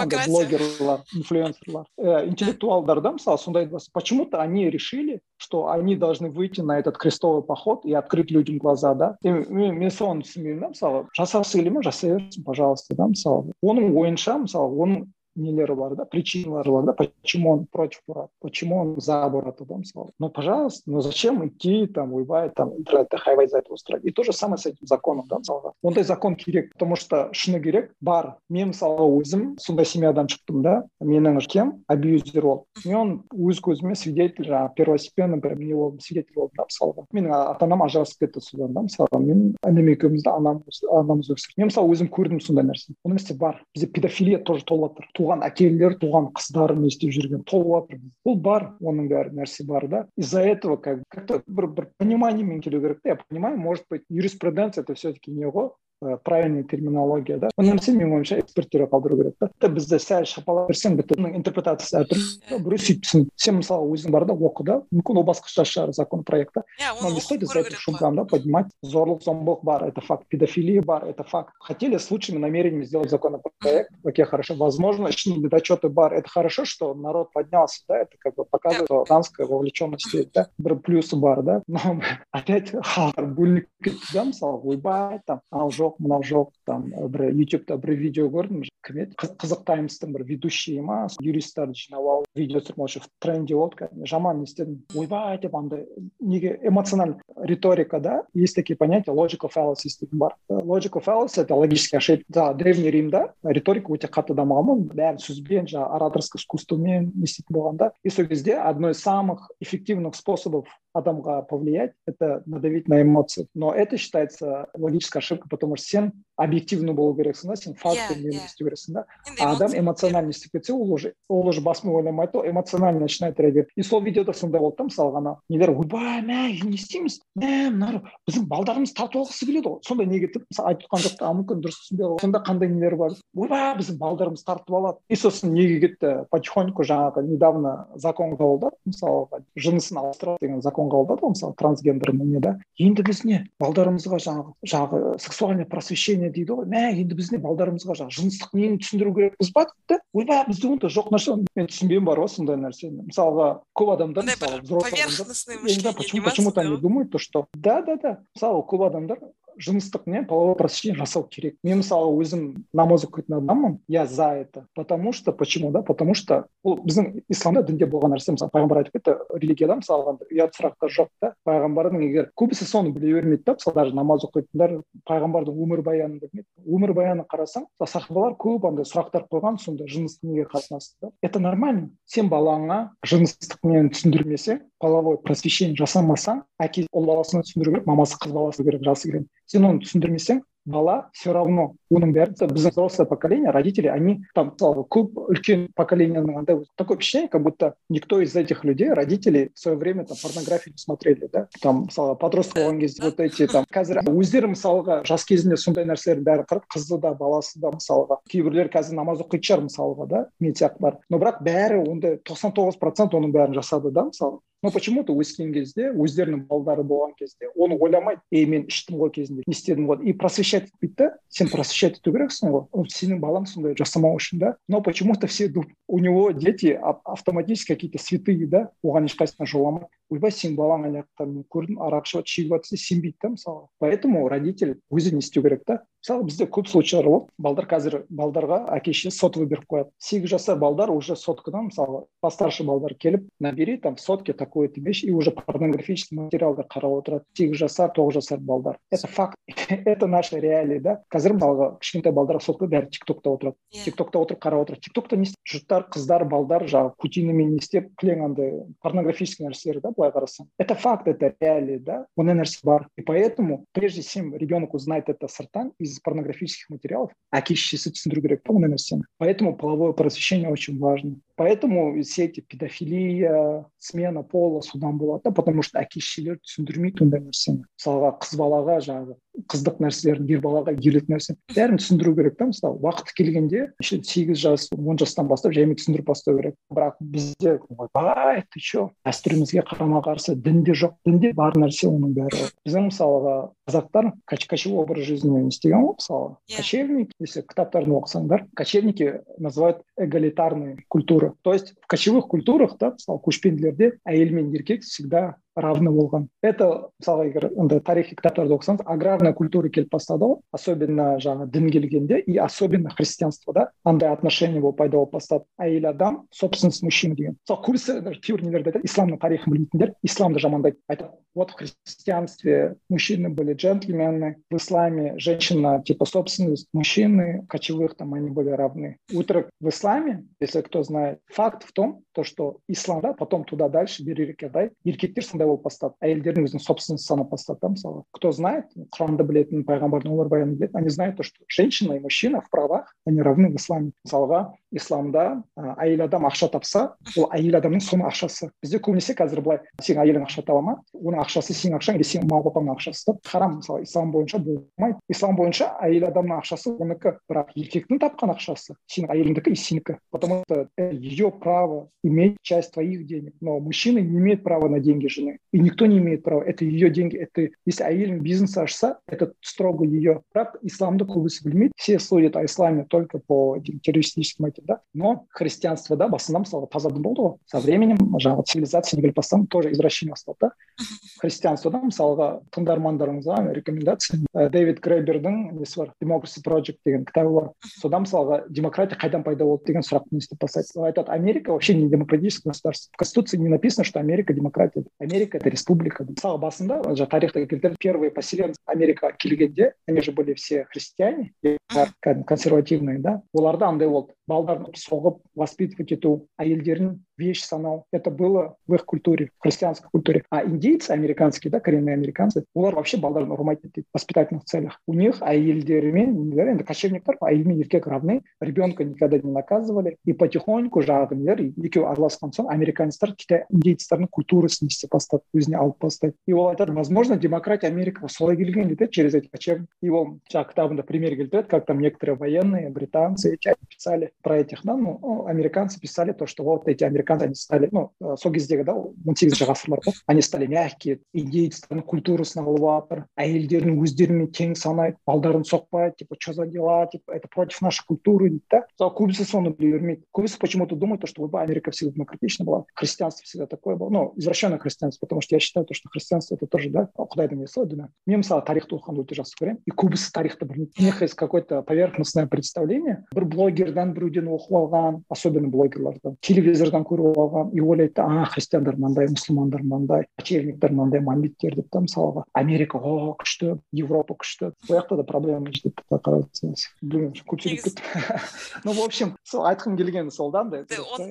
блогерлар инфлюенсерлар э, интеллектуалдар да мысалы сондай почему то они решили что они должны выйти на этот крестовый поход и открыть людям глаза да мен, мен соны түсінбеймін да мысалы жасағысы келе ма жасай берсін пожалуйста да мысалы оның ойынша мысалы оның нелері бар да причиналары бар да почему он против Бурата почему он за Бурата да мысалы ну пожалуйста ну зачем идти там воевать там интернетте хайвай за это устраивать и то же самое с этим законом да мысалға ондай закон керек потому что шыны керек бар мен мысалға өзім сондай семьядан шықтым да менің әкем абьюзер болды мен өз көзіме свидетель жаңағы первостепенный прям не болдым свидетель болдым да мысалға менің ата анам ажырасып кетті содан да мысалға мен інім екеумізді анамыз анамыз өсірді мен мысалы өзім көрдім сондай нәрсені ол нәрсе бар бізде педофилия тоже толып жатыр туған әкелер туған қыздар не істеп жүрген толып бұл бар оның бәрі нәрсе бар да. Из за этого как то бір бір пониманиемен келу керек та. Я понимаю может быть юриспруденция это все таки не ғой правильный терминология да бұл нәрсе менің ойымша эксперттерге қалдыру керек та тіпті бізді сәл шапалап берсең бітті оның интерпретациясы әртүрлі біреу сөйтіпсің сен мысалы өзің бар да оқы да мүмкін ол басқаша шығар законопроект та но не стоит из-за этого шумкам да поднимать зорлық зомбылық бар это факт педофилия бар это факт хотели с лучшими намерениями сделать законопроект окей хорошо возможно недочеты бар это хорошо что народ поднялся да это как бы показывает что дамская вовлеченность есть да бір плюсы бар да но опять халықтар бөлініп кетті да мысалы ойбай там анау жоқ жоқ мынау жоқ там бір ютубта бір видео көрдім кім еді? Қызық таймстың бір ведущийі ма юристтарды жинап алып видео түсіріп вообще в тренде болды кәдімгі жаман не істедім ойбай деп андай неге эмоциональный риторика да? Есть такие понятия logical fallacies деген бар. Logical fallacy это логический ошибка. Да древний римда риторика өте қатты дамыған бәрін сөзбен жаңағы ораторское искусствомен не істейтін болған да. И сол кезде одно из самых эффективных способов адамға повлиять это надавить на эмоции. Но это считается логической ошибкой потому что сен объективный болу керексің да сен фактпен yeah, істеу керексің да? А адам эмоционально істеп кетсе ол уже ол уже басымен ойламайды ғой эмоционально начинает реагировать. И сол видеода сондай болды да мысалы ана нелер ойбай мә не істейміз мә мына біздің балдарымыз тартып алғысы келеді ғой. Сондай неге мысалы айтып жатқан жоқ а мүмкін дұрыс түсінбей сонда қандай нелер бар? Ойбай біздің балдарымыз тартып алады и сосын неге кетті? Потихоньку жаңағы недавно закон қабылдады. Мысалға жынысын ауыстырады деген закон қабылдады ғой мысалы трансгендерный не да? Енді біз не балдарымызға жаңағы жаңағы сексуальное просвещение дейді ғой. Мә енді біз не балдарымызға жаңағы жыныстық нені түсіндіру керекпіз ба дейді ойбай бізде ондай жоқ нәрсе. Мен түсінбеймін бар ғой сондай нәрсені. Мысалға көп адамдар мысалы взрослый почему то они думают то что да да да. Мысалы көп адамдар жыныстық не половое просвещение жасау керек. Мен мысалы өзім намаз оқитын адаммын я за это. Потому что почему да? Потому что бұл біздің исламда дінде болған нәрсе мысалы пайғамбар айтып кетті религияда мысалға ұят сұрақтар жоқ та пайғамбардың егер көбісі соны біле бермейді да? Мысалы даже намаз оқитындар пайғамбардың өмірбаянын білмейді. Өмірбаянын қарасаң сахабалар көп андай сұрақтар қойған сондай жыныстық неге қатынасты да? Это нормально. Сен балаңа жыныстық нені түсіндірмесең половой просвещение жасамасаң әке ұл баласына түсіндіру керек мамасы қыз баласы керек жасы келген сен оны түсіндірмесең бала все равно оның бәрі біздің взрослое поколение родители они там мысалы көп үлкен поколениенің андай такое впечатление как будто никто из этих людей родители в свое время там порнографию не смотрели да? Там мысалы подросток болған кезде вот эти там қазір өздері мысалға жас кезінде сондай нәрселердің бәрін қарап қызы да баласы да мысалға кейбіреулер қазір намаз оқитын шығар мысалға да? Мен сияқтылар но бірақ бәрі ондай тоқсан тоғыз процент оның бәрін жасады да мысалы но почему то өскен кезде өздерінің балдары болған кезде оны ойламайды ей мен іштім ғой кезінде не істедім ғой. И просвещать етпейді да сен просвещать ету керексің ғой сенің балаң сондай жасамау үшін да но почему то все у него дети автоматически какие то святые да оған ешқайсысына жоламайды ойбай сенің балаң ана жақта мен көрдім арақ ішіп жатыр шегіп жатыр сенбейді да мысалы поэтому родитель өзі не істеу керек та. Мысалы бізде көп случайлар болды. Балдар қазір балдарға әке шеше сотовый беріп қояды. Сегіз жасар балдар уже соткадан мысалы постарше балдар келіп набери там в сотке такую то вещь и уже порнографический материалдар қарап отырады сегіз жасар тоғыз жасар балдар это факт это наша реалия да қазір мысалға кішкентай балдар сотка бәрі тик токта отырады тик токта отырып қарап отырады тик токта не жұрттар қыздар балдар жаңағы кутинамен не істеп кілең андай порнографический нәрселер да былай қарасаң это факт это реалия да ондай нәрсе бар и поэтому прежде чем ребенок узнает это сырттан из порнографических материалов әке шешесі түсіндіру керек та ондай нәрсені поэтому половое просвещение очень важно Поэтому все эти педофилия смена пола содан болады да потому что әке шешелер түсіндірмейді ондай нәрсені мысалға қыз балаға жаңағы қыздық нәрселерін ер балаға келетін нәрсе. Бәрін түсіндіру керек та мысалы уақыты келгенде сегіз жас он жастан бастап жаймен түсіндіріп бастау керек. Бірақ бізде ойбай ты че? Дәстүрімізге қарама қарсы дінде жоқ. Дінде бар нәрсе оның бәрі. Біздің мысалға қазақтар кочевой образ жизни істеген ғой мысалы yeah. кочевник если кітаптарын оқысаңдар кочевники называют эгалитарной культуры. То есть в кочевых культурах да мысалы көшпенділерде әйел мен еркек всегда равны болған это мысалға егер андай тарихи кітаптарды оқысаңыз аграрная культура келіп бастады ғой особенно жаңағы дін келгенде и особенно христианствода андай отношение болып пайда болып бастады әйел адам собственность мужчины деген мысалы көбісі кейбір нелерде айтады исламның тарихын білмейтіндер исламды жамандайды айтады вот в христианстве мужчины были джентльмены в исламе женщина типа собственность мужчины кочевых там они были равны өтірік в исламе если кто знает факт в том то что исламда потом туда дальше бері еркектер сондай болып бастады. Әйелдердің өзінің собственность санап бастады да мысалы. Кто знает құранды білетін пайғамбардың өмірбаянын білетін они знают то что женщина и мужчина в правах они равны в исламе. Мысалға исламда ә, әйел адам ақша тапса ол әйел адамның соның ақшасы. Бізде көбінесе қазір былай сенің әйелің ақша таба ма оның ақшасы сенің ақшаң или сенің мама папаңның ақшасы да харам мысалы ислам бойынша болмайды. Ислам бойынша әйел адамның ақшасы оныкі. Бірақ еркектің тапқан ақшасы сенің әйеліңдікі и сенікі. Потому что ее право иметь часть твоих денег но мужчина не имеет права на деньги жены. и никто не имеет права это ее деньги это если әйелің бизнес ашса это строго ее бірақ исламды көбісі білмейді все судят о исламе только по террористическим этим да но христианство да басында мысалы таза дін болды ғой со временем жаңағы цивилизация келіп бастаған тоже извращение басталды да христианствода мысалға тыңдармандарыңызға рекомендация дэвид грейбердің несі бар democracy project деген кітабы бар сода мысалға демократия қайдан пайда болды деген сұрақты не істеп бастайды ол айтады америка вообще не демократическое государство в конституции не написано что америка демократия америка это республика. Мысалы басында тарихта келтіреді первые поселенцы америкаға келгенде они же были все христиане консервативные да. Оларда андай болды балдарын соғып воспитывать ету әйелдерін вещь санау это было в их культуре в христианской культуре а индейцы американские да коренные американцы олар вообще балдарын ұрмайды дейді в воспитательных целях у них әйелдермен нелер енді кочевниктер әйел мен еркек равны ребенка никогда не наказывали и потихоньку жаңағы нелер екеуі араласқан соң американецтер китай индейцтердің культурасын істеп бастады өзіне алып бастайды и ол айтады возможно демократия америкаға солай келген дейді через эти кочевники и ол жаңағы кітабында пример келтіреді как там некоторые военные британцы эти писали про этих да ну американцы писали то что вот эти американцы они стали ну сол кездегі да он сегізінші ғасырлар ғой они стали мягкие индейцтердің культурасын алып жатыр әйелдерін өздерімен тең санайды балдарын соқпайды типа что за дела типа это против нашей культуры дейді да мысалы көбісі соны біле бермейді көбісі почему то думают что ойбай америка всегда демократична была христианство всегда такое было ну извращенное христианство потому что я считаю то что христианство это тоже да құдайдың несі ғой діні мен мысалы тарихты оқығанды өте жақсы көремін и көбісі тарихты білмейді у них есть какое то поверхностное представление бір блогердан біреуден оқып алған особенно блогерлардан. Телевизордан көріп алған и ойлайды а христиандар мынандай мұсылмандар мынандай кочевниктер мынандай мамиттер деп та мысалға. Америка о күшті европа күшті ол жақта да проблема деп қарап білмеймін көпшілік кетті. Ну в общем сол айтқым келгені сол да андай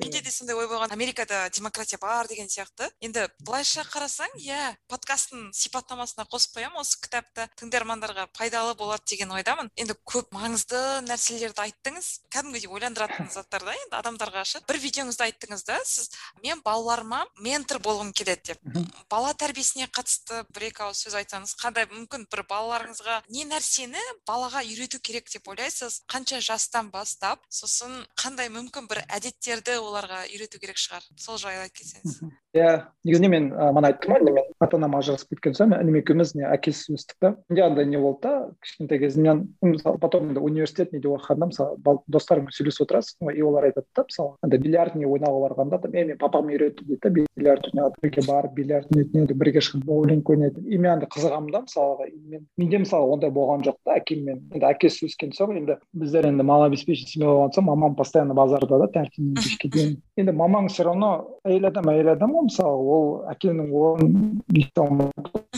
менде де сондай ой болған америкада демократия бар деген сияқты. Енді былайша қарасаң иә подкасттың сипаттамасына қосып қоямын. Осы кітапты тыңдармандарға пайдалы болады деген ойдамын. Енді көп маңызды нәрселерді айттыңыз. Кәдімгідей ойландыратын заттар да енді адамдарға ше бір видеоңызда айттыңыз да сіз мен балаларыма ментор болғым келеді деп. Бала тәрбиесіне қатысты бір екі ауыз сөз айтсаңыз қандай мүмкін бір балаларыңызға не нәрсені балаға үйрету керек деп ойлайсыз? Қанша жастан бастап сосын қандай мүмкін бір әдеттерді оларға үйрету керек шығар? Сол жайлы айтып кетсеңіз. Иә негізінде мен мана айттым ғой мен ата анам ажырасып кеткен соң інім екеуміз не әкесіз өстік та менде андай не болды да? Кішкентай кезімнен мысалы потом университет неде оқығанда мысалы достарыңмен сөйлесіп отырасың ғой и олар айтады да мысалы андай бильярд не ойнауға барғанда да мен папам үйретті дейді да бильярд ойнауды бірге барып бильярд ойнайды бірге шығып боулинг ойнайды. И мен андай қызығамын да мысалға мен менде мысалы ондай болған жоқ та әкеммен енді әкесіз өскен соң енді біздер енді малообеспеченный семья болған соң мамам постоянно базарда да таңертеңнен кешке дейін енді мамаң все равно әйел адам әйел адам ғой мысалы ол әкенің орнын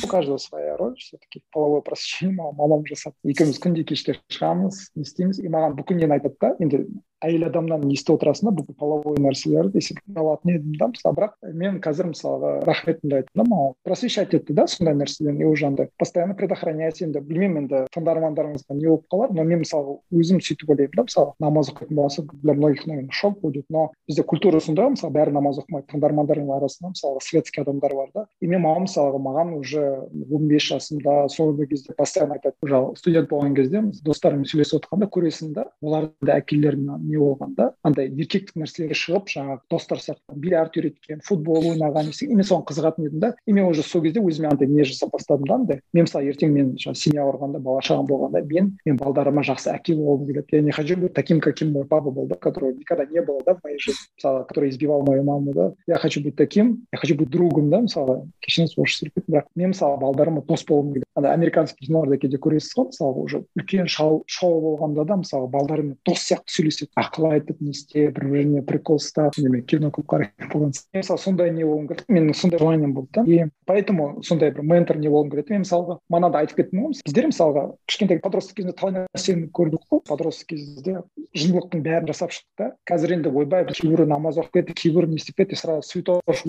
у каждого своя роль все таки половое просвещение мамам жасады. Екеуміз күнде кешке шығамыз не істейміз. И маған бүкіл нені айтады да енді әйел адамнан естіп отырасың да бұл половой нәрселер десек алатын едім да. Мысалы бірақ мен қазір мысалға рахметімді айттым да маған. Просвещать етті да сондай нәрселерін и уже андай постоянно предохранять енді білмеймін енді тыңдармандарыңызға не болып қалар но мен мысалы өзім сөйтіп ойлаймын да. Мысалы намаз оқитын болса для многих наверное шок будет но бізде культура сондай ғой. Мысалы бәрі намаз оқымайды. Тыңдармандарымның арасында мысалға светский адамдар бар да. И мен мамам мысалға маған уже он бес жасымда соңғы кезде постоянно айтады. Уже студент болған кезде достарыммен сөйлесіп отырғанда көресің да. Олардың да әкелеріне не болған да андай еркектік нәрселері шығып жаңағы достар сияқты бильярд үйреткен футбол ойнаған и мен соған қызығатын едім да. И мен уже сол кезде өзіме андай не жасап бастадым да андай. Мен мысалы ертең мен жаңағы семья құрғанда бала шағам болғанда мен мен балдарыма жақсы әке болғым келеді. Я не хочу быть таким каким мой папа был да которого никогда не было да в моей жизни мысалы который избивал мою маму да. Я хочу быть таким я хочу быть другом да мысалы кешіріңіз орысша сөйлеп кеттім бірақ мен мысалы балдарыма дос болғым келеді. Ана американский киноларда кейде көресіз ғой мысалы уже үлкен шоу болғанда да мысалы балдарымен дос сияқты сөйлеседі. Ақыл айтып не істеп бір біріне прикол ұстап мен кино көп қарайтын болған мысалы сондай не болғым келді менің сондай желанием болды да и поэтому сондай бір ментор не болғым келеді мен мысалға манада айтып кеттім ғой біздер мысалға кішкентай подросток кезінде талай нәрсені көрдік қой подросток кезде жындылықтың бәрін жасап шықтық та қазір енді ойбай кейбірі намаз оқып кетті кейбірі не істеп кетті сразу святош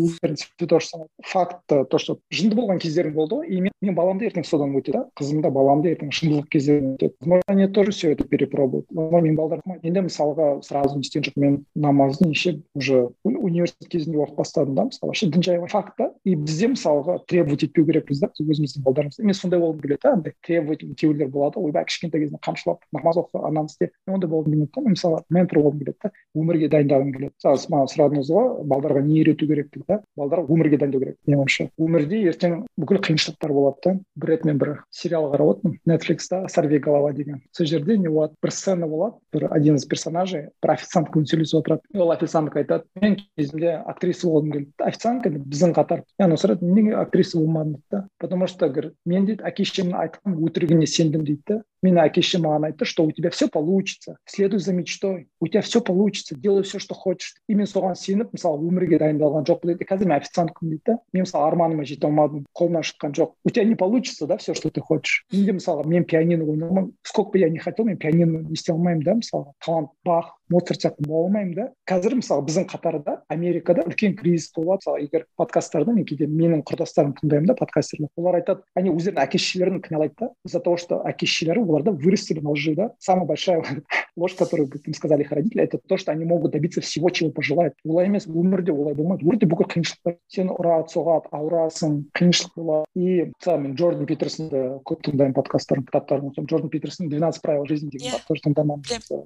святош факт то что жынды болған кездерім болды ғой и мен, мен баламды ертең содан өтеді да. Қызым да баламды ертең шындылық кездерінен өтеді. Они тоже все это перепробуют. Мен балдарым енді мысалға сразу не істеген жоқпын мен намазды неше уже университет кезінде оқып бастадым да мысалы вообще дін жай факт та и бізде мысалға требовать етпеу керекпіз да өзіміздің балдарымызды мен сондай болғым келеді да андай требовать кейбіреулер болады ойбай кішкентай кезінен қамшылап намаз оқы ананы істе мен ондай болғым келмейді да мен мысалы ментор болғым келеді да өмірге дайындағым келеді мысалы маған сұрадыңыз ғой балдарға не үйрету керек деп да балдар өмірге дайындау керек менің ойымша өмірде ертең бүкіл қиыншылықтар болады да бір рет мен бір сериал қарап отырмын нетфликста сорви голова деген сол жерде не болады бір сцена болады бір один из персонажей бір официанткамен сөйлесіп отырады. Ол официантка айтады мен кезінде актриса болғым келді официантка біздің қатар. И ана сұрайды неге актриса болмадың? дейді да. Потому что говорит мен дейді әке шешемнің айтқан өтірігіне сендім дейді да. менің әке шешем маған айтты что у тебя все получится следуй за мечтой у тебя все получится делай все что хочешь и мен соған сеніп мысалы өмірге дайындалған жоқпын дейді қазір мен официанткамын дейді да мен мысалы арманыма жете алмадым қолымнан шыққан жоқ у тебя не получится да все что ты хочешь менде мысалға мен пианино ойнамаймын сколько бы я не хотел мен пианино не істей алмаймын да мысалға талант бах моцарт сияқты бола алмаймын да. Қазір мысалы біздің қатарда америкада үлкен кризис болады мысалы егер подкасттарда мен кейде менің құрдастарым тыңдаймын да подкастерлер. Олар айтады они өздерінің әке шешелерін кінәлайды да из за того что әке шешелері оларды вырастили на лжи да самая большая ложь которую им сказали их родители это то что они могут добиться всего чего пожелают. Олай емес өмірде олай болмайды. Өмірде бүкіл қиыншылықтар сені ұрады соғады ауырасың қиыншылық болады. И мысалы мен джордан питерсонды көп тыңдаймын подкасттарын кітаптарын джордан питерсон двенадцать правил жизни деген бар. Тоже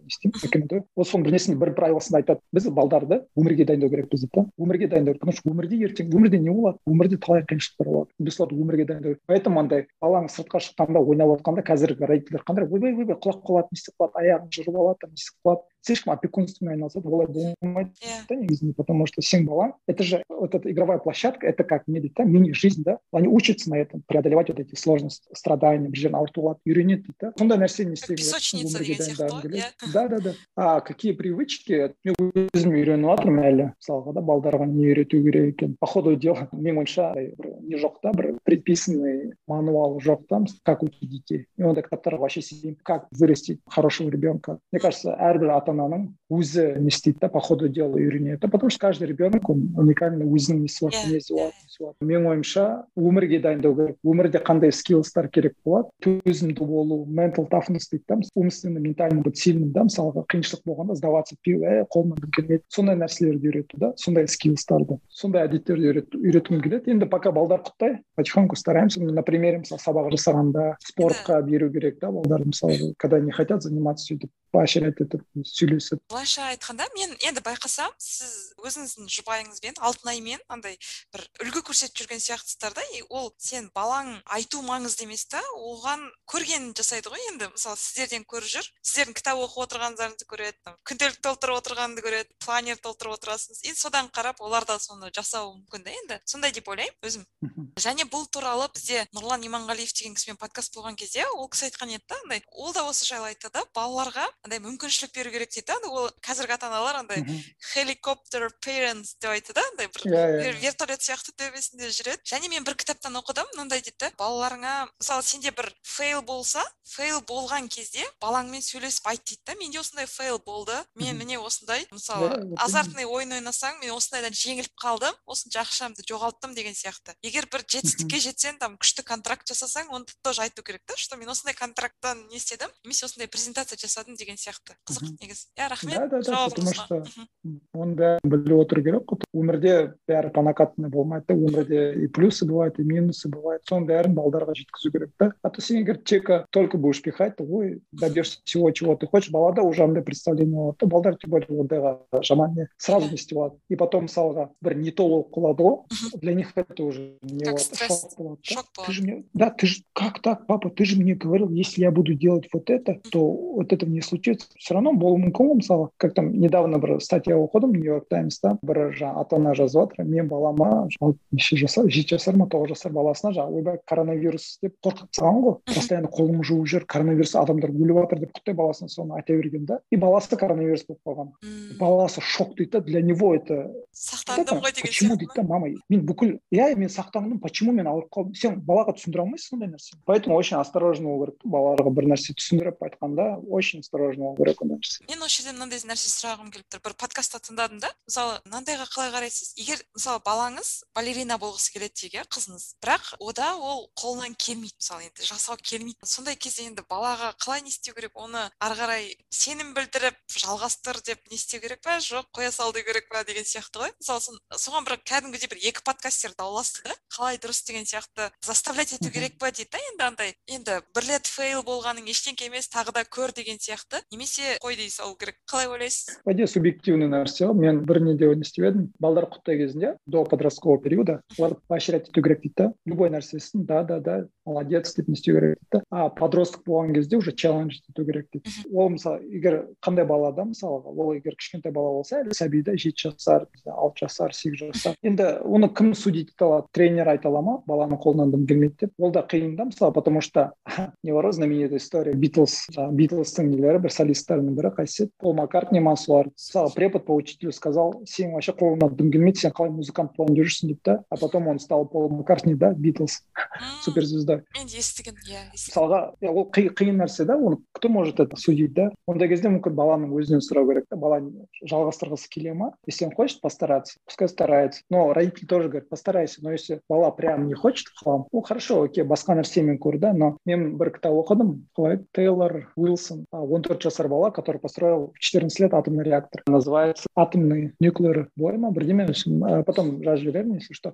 істеймін. Рекомендую. Соның бірнесінде бір правиласында айтады. Біз балдарды өмірге дайындау керекпіз дейді да өмірге дайындау потому что өмірде ертең өмірде не болады? Өмірде талай қиыншылықтар болады. Біз соларды өмірге дайындау поэтому андай балаң сыртқа шыққанда ойнап отқанда қазіргі родительдер қандай? Ойбай ойбай құлап қалады не істеп қалады аяғын жырып алады не істеп қалады слишком опекунствомен айналысады олай болмайды да негізінде потому что сенің балаң это же вот эта игровая площадка это как не дейді да мини жизнь да они учатся на этом преодолевать вот эти сложности страдания бір жерін ауыртып алады үйренеді дейді да сондай нәрсені істеу керек да да да а какие привычки мен өзім үйреніп жатырмын әлі мысалға да балдарға не үйрету керек екен по ходу дела менің ойымша бір не жоқ та бір предписанный мануал жоқ та как учить детей мен ондай кітаптарға вообще сенбеймін как вырастить хорошего ребенка мне кажется әрбір ата ананың өзі не істейді да по ходу дела үйренеді потому что каждый ребенок он уникальный өзінің несі бар мінезі бар менің ойымша өмірге дайындау керек өмірде қандай скиллстар керек болады төзімді болу ментал тафнес дейді да умственно ментально быть сильным да мысалға қиыншылық болғанда сдаваться етпеу ә қолымнан келмейді сондай нәрселерді үйрету да. Сондай скиллстарды сондай әдеттерді үйреткім келеді енді пока балдар құттай потихоньку стараемся на примере мысалы сабақ жасағанда спортқа беру керек да. балдарды мысалы когда не хотят заниматься сөйтіп поощрять етіп сөйлесіп былайша айтқанда мен енді байқасам сіз өзіңіздің жұбайыңызбен алтынаймен андай бір үлгі көрсетіп жүрген сияқтысыздар да и ол сен балаң айту маңызды емес та оған көргенін жасайды ғой енді. Мысалы сіздерден көріп жүр сіздердің кітап оқып отырғандарыңызды көреді күнделік толтырып отырғанды көреді планер толтырып отырасыз. И содан қарап олар да соны жасауы мүмкін да енді. Сондай деп ойлаймын өзім. Және бұл туралы бізде нұрлан иманғалиев деген кісімен подкаст болған кезде ол кісі айтқан еді да андай ол да осы жайлы айтты да балаларға андай мүмкіншілік беру керек дейді да ол қазіргі ата аналар андай helicopter parents деп айтады да андай бір иә, иә. вертолет сияқты төбесінде жүреді. Және мен бір кітаптан оқыдым мынандай дейді. Балаларыңа мысалы сенде бір фейл болса фейл болған кезде балаңмен сөйлесіп айт дейді да. Менде осындай фейл болды. Мен міне осындай мысалы азартный ойын ойнасаң мен осындайдан жеңіліп қалдым осынша ақшамды жоғалттым деген сияқты. Егер бір жетістікке жетсең там күшті контракт жасасаң оны тоже айту керек та что мен осындай контракттан не істедім немесе осындай презентация жасадым деген сияқты. Қызық негізі иә рахмет. да да да потому что оның бәрін біліп отыру керек қой өмірде бәрі по накатанной болмайды да өмірде и плюсы бывают и минусы бывают соның бәрін балдарға жеткізу керек да а то сен егер чека только будешь пихать то ой добьешься всего чего ты хочешь балада уже андай представление болады да балдар тем более ондайға жаман не сразу не істеп алады и потом мысалға бір не то болып қалады ғой для них это уже не шок болады шок ты же мне да ты же как так папа ты же мне говорил если я буду делать вот это то вот этого не случится все равно болуы мүмкін ғой мысалы как там недавно бір статья оқыдым нью йорк таймста бір жаңағы ата ана жазып жатыр мен балама неше жасар жеті жасар ма тоғыз жасар баласына жаңағы ойбай коронавирус деп қорқытып тастаған ғой постоянно қолым жуып жүр коронавирус адамдар өліп жатыр деп құттай баласына соны айта берген да и баласы коронавирус болып қалған баласы шок дейді да для него это сақтандым ғой деген почему дейді да мама мен бүкіл иә мен сақтандым почему мен ауырып қалдым сен балаға түсіндіре алмайсың ондай нәрсені поэтому очень осторожно болу керек балаларға бір нәрсе түсіндіріп айтқанда очень осторожно болу керек ондай нәрсе мен осы жерде мынандай нәрсе сұрағым келіп тұр. бір подкастта тыңдадым да. Мысалы мынандайға қалай қарайсыз? Егер мысалы балаңыз балерина болғысы келеді дейік иә қызыңыз. Бірақ ода ол қолынан келмейді. Мысалы енді жасау келмейді. Сондай кезде енді балаға қалай не істеу керек? Оны ары қарай сенім білдіріп жалғастыр деп не істеу керек па? Жоқ қоя сал деу керек па? деген сияқты ғой. Мысалы соған бір кәдімгідей бір екі подкастер дауласты да. Қалай дұрыс деген сияқты заставлять ету керек па дейді да енді андай. Енді бір рет фейл болғаның ештеңке емес тағы да көр деген сияқты. Немесе қой дей салу керек. Қалай ойлайсыз? По идее субъективный нәрсе ғой мен бір неде не істеп едім. Балдар құттай кезінде до подросткового периода оларды поощрять ету керек дейді да. Любой нәрсесін да да да молодец деп не істеу керек дейді а подросток болған кезде уже челлендж ету керек дейді. Ол мысалы егер қандай балада мысалға ол егер кішкентай бала болса әлі сәби да жеті жасар алты жасар сегіз жасар. Енді оны кім судить ете алады? Тренер айта ала ма? Баланың қолынан дым келмейді деп. Ол да қиын да мысалы потому что не бар ғой знаменитая история. Битлз жаңағы битлзтың нелері бір солисттарының бірі қайсысы пол маккартни ма солар мысалы препод по учителю сказал сенің вообще қолыңнан дым келмейді сен қалай музыкант болайын деп жүрсің дейді да а потом он стал пол маккартни да битлз суперзвезда мен де естіген иә мысалға ол қиын нәрсе да оны кто может это судить да ондай кезде мүмкін баланың өзінен сұрау керек та бала жалғастырғысы келе ма если он хочет постараться пускай старается но родители тоже говорят постарайся но если бала прям не хочет қалам ну хорошо окей басқа нәрсемен көр да но мен бір кітап оқыдым қалай тейлор уилсон он төрт жасар бала который построил в лет атомный реактор. Называется атомный нуклеар бой ма бірдеме потом жазып жіберемін если что.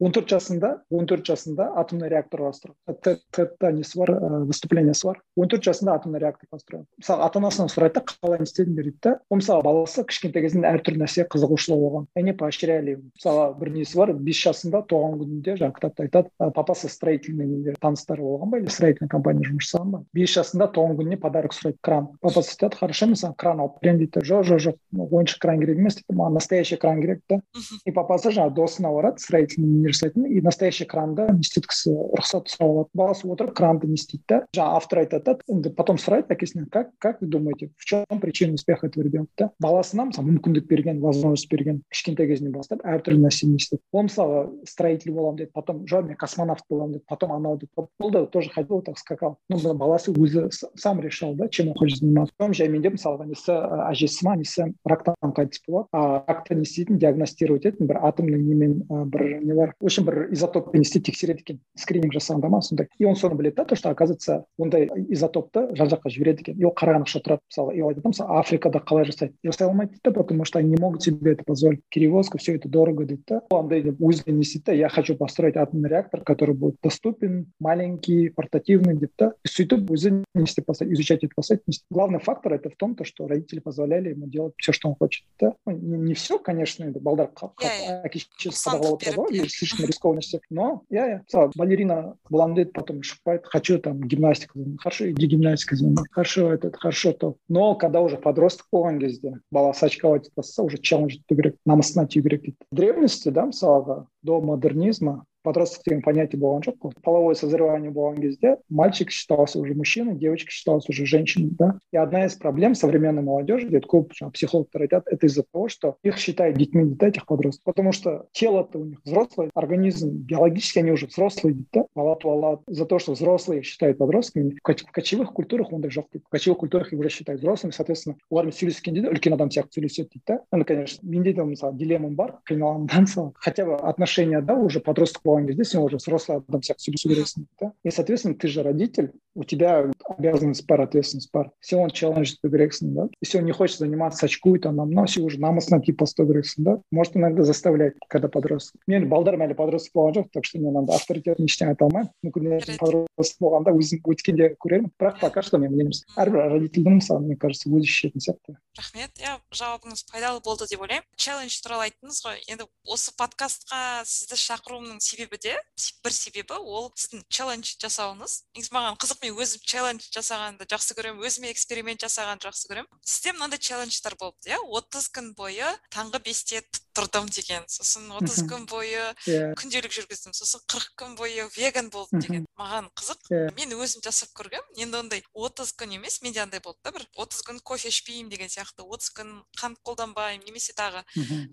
Он төрт жасында он төрт жасында атомный реактор құрастырды тедта несі бар выступлениесі бар он төрт жасында атомный реактор построил мысалы ата анасынан сұрайды да қалай не істедің дейді да. Ол мысалы баласы кішкентай кезінен әртүрлі нәрсеге қызығушылығы болған они поощряли мысалы бір несі бар бес жасында туған күнінде жаңағы кітапта айтады папасы строительный таныстары болған ба или строительный компания жұмыс жасаған ба? Бес жасында туған күніне подарок сұрайды кран. Папасы айтады хорошо мен саған кран алып беремін дейді жоқ жоқ жоқ ойыншық кран керек емес дейді маған настоящий кран керек да и папасы жаңағы досына барады строительный не жасайтын и настоящий кранды не істеткісі рұқсат сұрап алады баласы отырып кранды не істейді да жаңағы автор айтады да енді потом сұрайды әкесінен как как вы думаете в чем причина успеха этого ребенка да баласына мысалы мүмкіндік берген возможность берген кішкентай кезінен бастап әртүрлі нәрсені істеді ол мысалы строитель боламын деді потом жоқ мен космонавт боламын деді потом анау деді ол да тоже ходил так скакал ну баласы өзі сам решал да чем он хочет заниматься потом жайменде мысалға несі әжесі ма несі рактан қайтыс болады а ракты не істейтін диагностировать ететін бір атомный немен бір не бар в общем бір изотоппен не істейді тексереді екен скрининг жасағанда ма сондай и он соны біледі да то что оказывается ондай изотопты жан жаққа жібереді екен и ол қараған ақша тұрады мысалы и ол айтады мысалы африкада қалай жасайды жасай алмайды дейді да потому что они не могут себе это позволить перевозка все это дорого дейді да ол андай деп өзіне не істейді да я хочу построить атомный реактор который будет доступен маленький портативный деп та и сөйтіп өзі не істеп бастайды изучать етіп бастайды главный фактор это в том то что родители позволяли ему делать все что он хочет да ну, не, не все конечно енді балдар әке шешесі қадағалап отырады ғой слишком рискованный нәрсе но иә иә мысалы балерина боламын дейді потом шықпайды хочу там гимнастика хорошо иди гимнастика займай хорошо этот хорошо то но когда уже подросток болған кезде бала сачковать бастаса уже челлендж ету керек намысына тию керек дейді древности да мысалға до модернизма подросток деген понятие болған жоқ қой половое созревание болған кезде мальчик считался уже мужчиной девочка считалась уже женщиной да и одна из проблем современной молодежи где көп жаңағы психологтар айтады это из-за того что их считают детьми да этих подростков потому что тело-то у них взрослое организм биологически они уже взрослые да бала туалады за то что взрослые их считают подростками в кочевых культурах ондай жоқ дейді в кочевых культурах их уже считают взрослыми соответственно олармен сөйлескенде де үлкен адам сияқты сөйлеседі дейді да ну конечно менде де мысалы дилеммам бар қиналамын да мысалы хотя бы отношения да уже подросток болған кезде сен уже взрослый адам сияқты сөйлесу керексің да. И соответственно ты же родитель у тебя обязанность бар ответственность бар сен оны челлендж ету керексің да? Если он не хочет заниматься очкует там мынау сен уже намысына тиіп бастау керексің да? Может иногда заставлять когда подросток. Мен балдарым әлі подросток болған жоқ так что мен андай авторитетно ештеңе айта алмаймын мүмкін подросток болғанда өзім өткенде көрермін бірақ пока что мен емес әрбір родительдің мысалы мне кажется өзі шешетін сияқты рахмет. Иә жауабыңыз пайдалы болды деп ойлаймын челлендж туралы айттыңыз ғой енді осы подкастқа сізді шақыруымның себебі де бір себебі ол сіздің челлендж жасауыңыз. Негізі маған қызық мен өзім челлендж жасағанды жақсы көремін өзіме эксперимент жасағанды жақсы көремін. Сізде мынандай челленджтер болыпты иә? отыз күн бойы таңғы бесте тұрдым деген сосын отыз күн бойы yeah. Иә. күнделік жүргіздім сосын қырық күн бойы веган болдым деген. Маған қызық. Yeah. Иә. мен өзім жасап көргенмін. Енді ондай отыз күн емес менде андай болды да бір отыз күн кофе ішпеймін деген сияқты отыз күн қант қолданбаймын немесе тағы.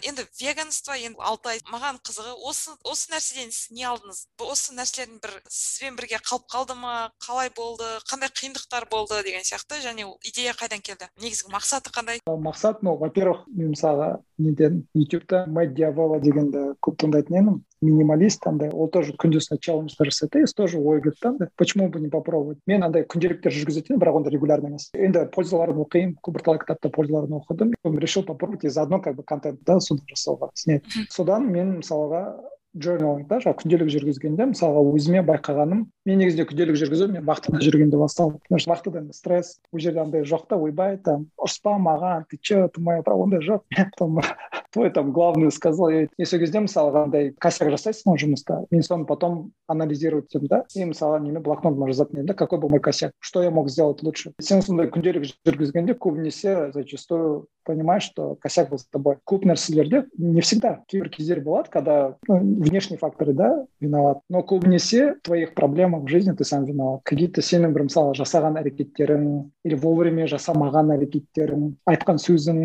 Енді веганство енді алты ай маған қызығы осы осы нәрседен сіз не алдыңыз? Осы нәрселердің бір сізбен бірге қалып қалды ма? Қалай болды қандай қиындықтар болды деген сияқты. Және идея қайдан келді? Негізгі мақсаты қандай? Мақсат ну во первых мен мысалға неден ютубта мэтт диавола дегенді көп тыңдайтын едім. Минималист андай. Ол тоже күнде челлендждер жасайды и тоже ой келді да андай почему бы не попробовать? Мен андай күнделіктер жүргізетін бірақ ондай регулярно емес. Енді пользаларын оқимын бірталай кітапта пользаларын оқыдым. Решил попробовать и заодно как бы контент да соны жасауға снять. Содан мен мысалға journaling да жаңағы күнделік жүргізгенде мысалға өзіме байқағаным мен негізінде күнделік жүргізу мен вахтада жүргенде басталды потому что вахтада стресс бұл жерде андай жоқ та ойбай там ұрыспа маған ты че ты право ондай жоқ. потом твой там главный сказал и сол кезде мысалға андай косяк жасайсың ғой жұмыста мен соны потом анализировать етемін да и мысалы неме блокнотыма жазатын едім да какой был мой косяк что я мог сделать лучше сен сондай күнделік жүргізгенде көбінесе зачастую понимаешь что косяк был с тобой көп нәрселерде не всегда кейбір кездер болады когда ну, внешние факторы да виноват но көбінесе в твоих проблемах в жизни ты сам виноват какие то сенің бір мысалы жасаған әрекеттерің или вовремя жасамаған әрекеттерің айтқан сөзің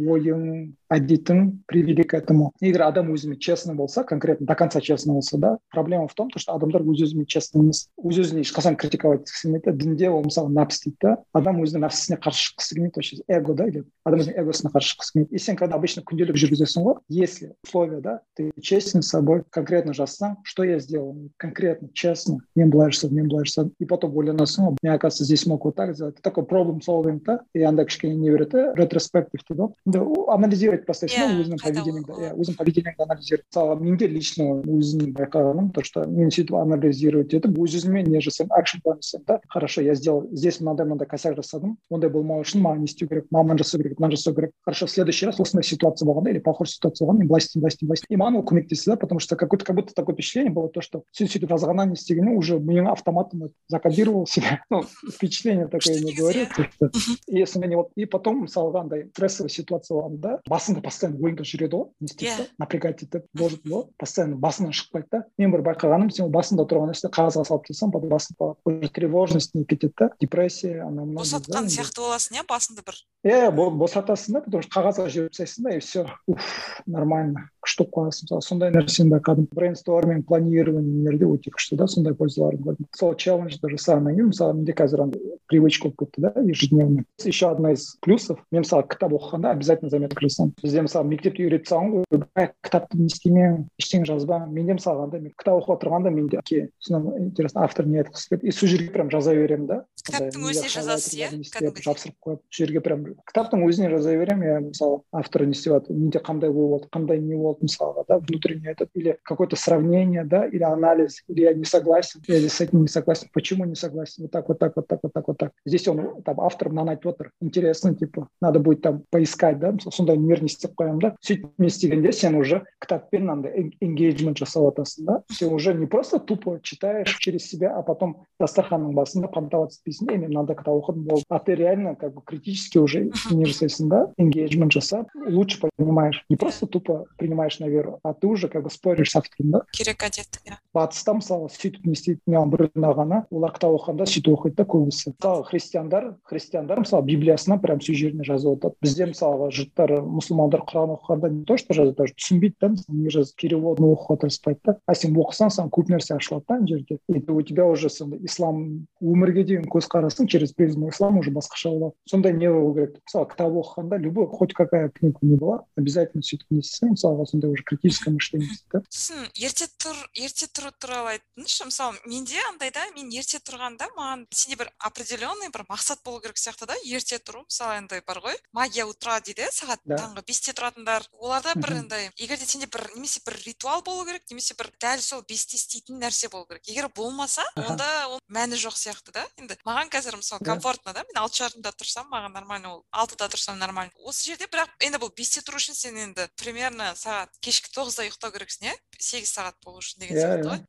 ойың әдетің привели к этому егер адам өзімен честный болса конкретно до конца честный болса да проблема в том то что адамдар өз өзімен честный емес өз өзін ешқашан критиковать еткісі келмейді дінде ол мысалы нәпсі дейді да адам өзінің нәпсісіне қарсы шыққысы келмейді вообще эго да или адам өзінің эгосына қарсы шыққысы келмейді и сен когда обычно күнделік жүргізесің ғой если условия да ты честен с собой конкретно жазсаң что я сделал конкретно честно мен былай жасадым мен былай жасадым и потом ойланасың ғой мен оказывается здесь мог вот так сделать такой проблем solving да и анда кішкене не береді да ретроспектив дейді ғой анализировать бастайсың ғой өзіңнің поведениеңді иә өзіңнің поведениеңді анализировать мысалға менде лично өзім байқағаным то что мен сөйтіп анализировать етіп өз өзіме не жасаймын акшн план жасаймын да хорошо я сделал здесь мынандай мынандай косяк жасадым ондай болмау үшін маған не істеу керек мынаны жасау керек мынаны жасау керек хорошо в следующий раз осындай ситуация болғанда или похожая ситуация болғанда мен былай істеймін былай істеймін былай істеймін и маған ол көмектесті да потому что какой то как будто такое впечатление было то что сен сөйтіп жазғаннан не істегеннен уже миың автоматом закодировал себя ну впечатление такое не говорю и сонымен вот и потом мысалға андай стрессовый ситуация болғанда басыңда постоянно ойыңда жүреді ғой не істейді да напрягать етіп может ғой постоянно басыңнан шықпайды да. Мен бір байқағаным сен басында тұрған нәрсе қағазға салып тастасаң потом басың уже тревожность не кетеді да депрессия анау мынау босатқан сияқты боласың иә басыңды бір. Иә босатасың да потому что қағазға жіберіп тастайсың да и все уф нормально күшті болып қаласың мысалы сондай нәрсені байқадым. Брейнсторминг планированиелерде өте күшті да сондай пользаларын көрдім сол челленджді жасағаннан кейін мысалы менде қазір андай привычка болып кетті да ежедневно. Еще одна из плюсов мен мысалы кітап оқығанда обязательно заметка жасаймын бізде мысалы мектепте үйретіп салған ғой кітапты не істемең ештеңе жазба менде мысалға андай кітап оқып отырғанда менде содан интересно автор не айтқысы келеді и сол жерге прям жаза беремін да кітаптың өзіне жазасыз иә жапсырып қойып сол жерге прям кітаптың өзіне жаза беремін иә мысалы автор не істеп жатыр менде қандай ой болды қандай не болды мысалға да внутренне этот или какое то сравнение да или анализ или я не согласен или с этим не согласен почему не согласен вот так вот так вот так вот так вот так здесь он там автор мынаны айтып отыр интересно типа надо будет там поискать да сондай мир не істеп қоямын да? Сөйтіп не істегенде сен уже кітаппен андай энгейджмент жасап жатасың да? Сен уже не просто тупо читаешь через себя а потом дастарханның басында понтоваться етпейсің да мен мынандай кітап оқыдым болды а ты реально как бы критически уже не жасайсың да? Энгейджмент жасап лучше понимаешь. Не просто тупо принимаешь на веру а ты уже как бы споришь с автором да? Керек әдет иә батыста мысалы сөйтіп не істейді маған бір ұнағаны олар кітап оқығанда сөйтіп оқиды да көбісі. Мысалы христиандар христиандар мысалы библиясына прям сол жеріне жазып отырады. Бізде мысалға жұрттар мұсылмандар құран оқығанда не то что жазады даже түсінбейді да не жазып переводын оқуға тырыспайды да? А сен оқысаң саған көп нәрсе ашылады да ана жерде и у тебя уже сондай ислам өмірге деген көзқарасың через призму ислама уже басқаша болады сондай не болу керек мысалы кітап оқығанда любой хоть какая книга не была обязательно сөйтіп не істесең мысалға сондай уже критическое мышление да? Сосын ерте тұр ерте тұру туралы айтыңызшы мысалы менде андай да мен ерте тұрғанда маған сенде бір определенный бір мақсат болу керек сияқты да ерте тұру мысалы андай бар ғой магия утра дейді сағат таңғы бесте тұратындар оларда бір андай егер де сенде бір немесе бір ритуал болу керек немесе бір дәл сол бесте істейтін нәрсе болу керек. Егер болмаса онда оның мәні жоқ сияқты да. Енді маған қазір мысалы комфортно да мен алты жарымда тұрсам маған нормально ол алтыда тұрсам нормально. Осы жерде бірақ енді бұл бесте тұру үшін сен енді примерно сағат кешкі тоғызда ұйықтау керексің иә? Сегіз сағат болу үшін деген сияқты ғой.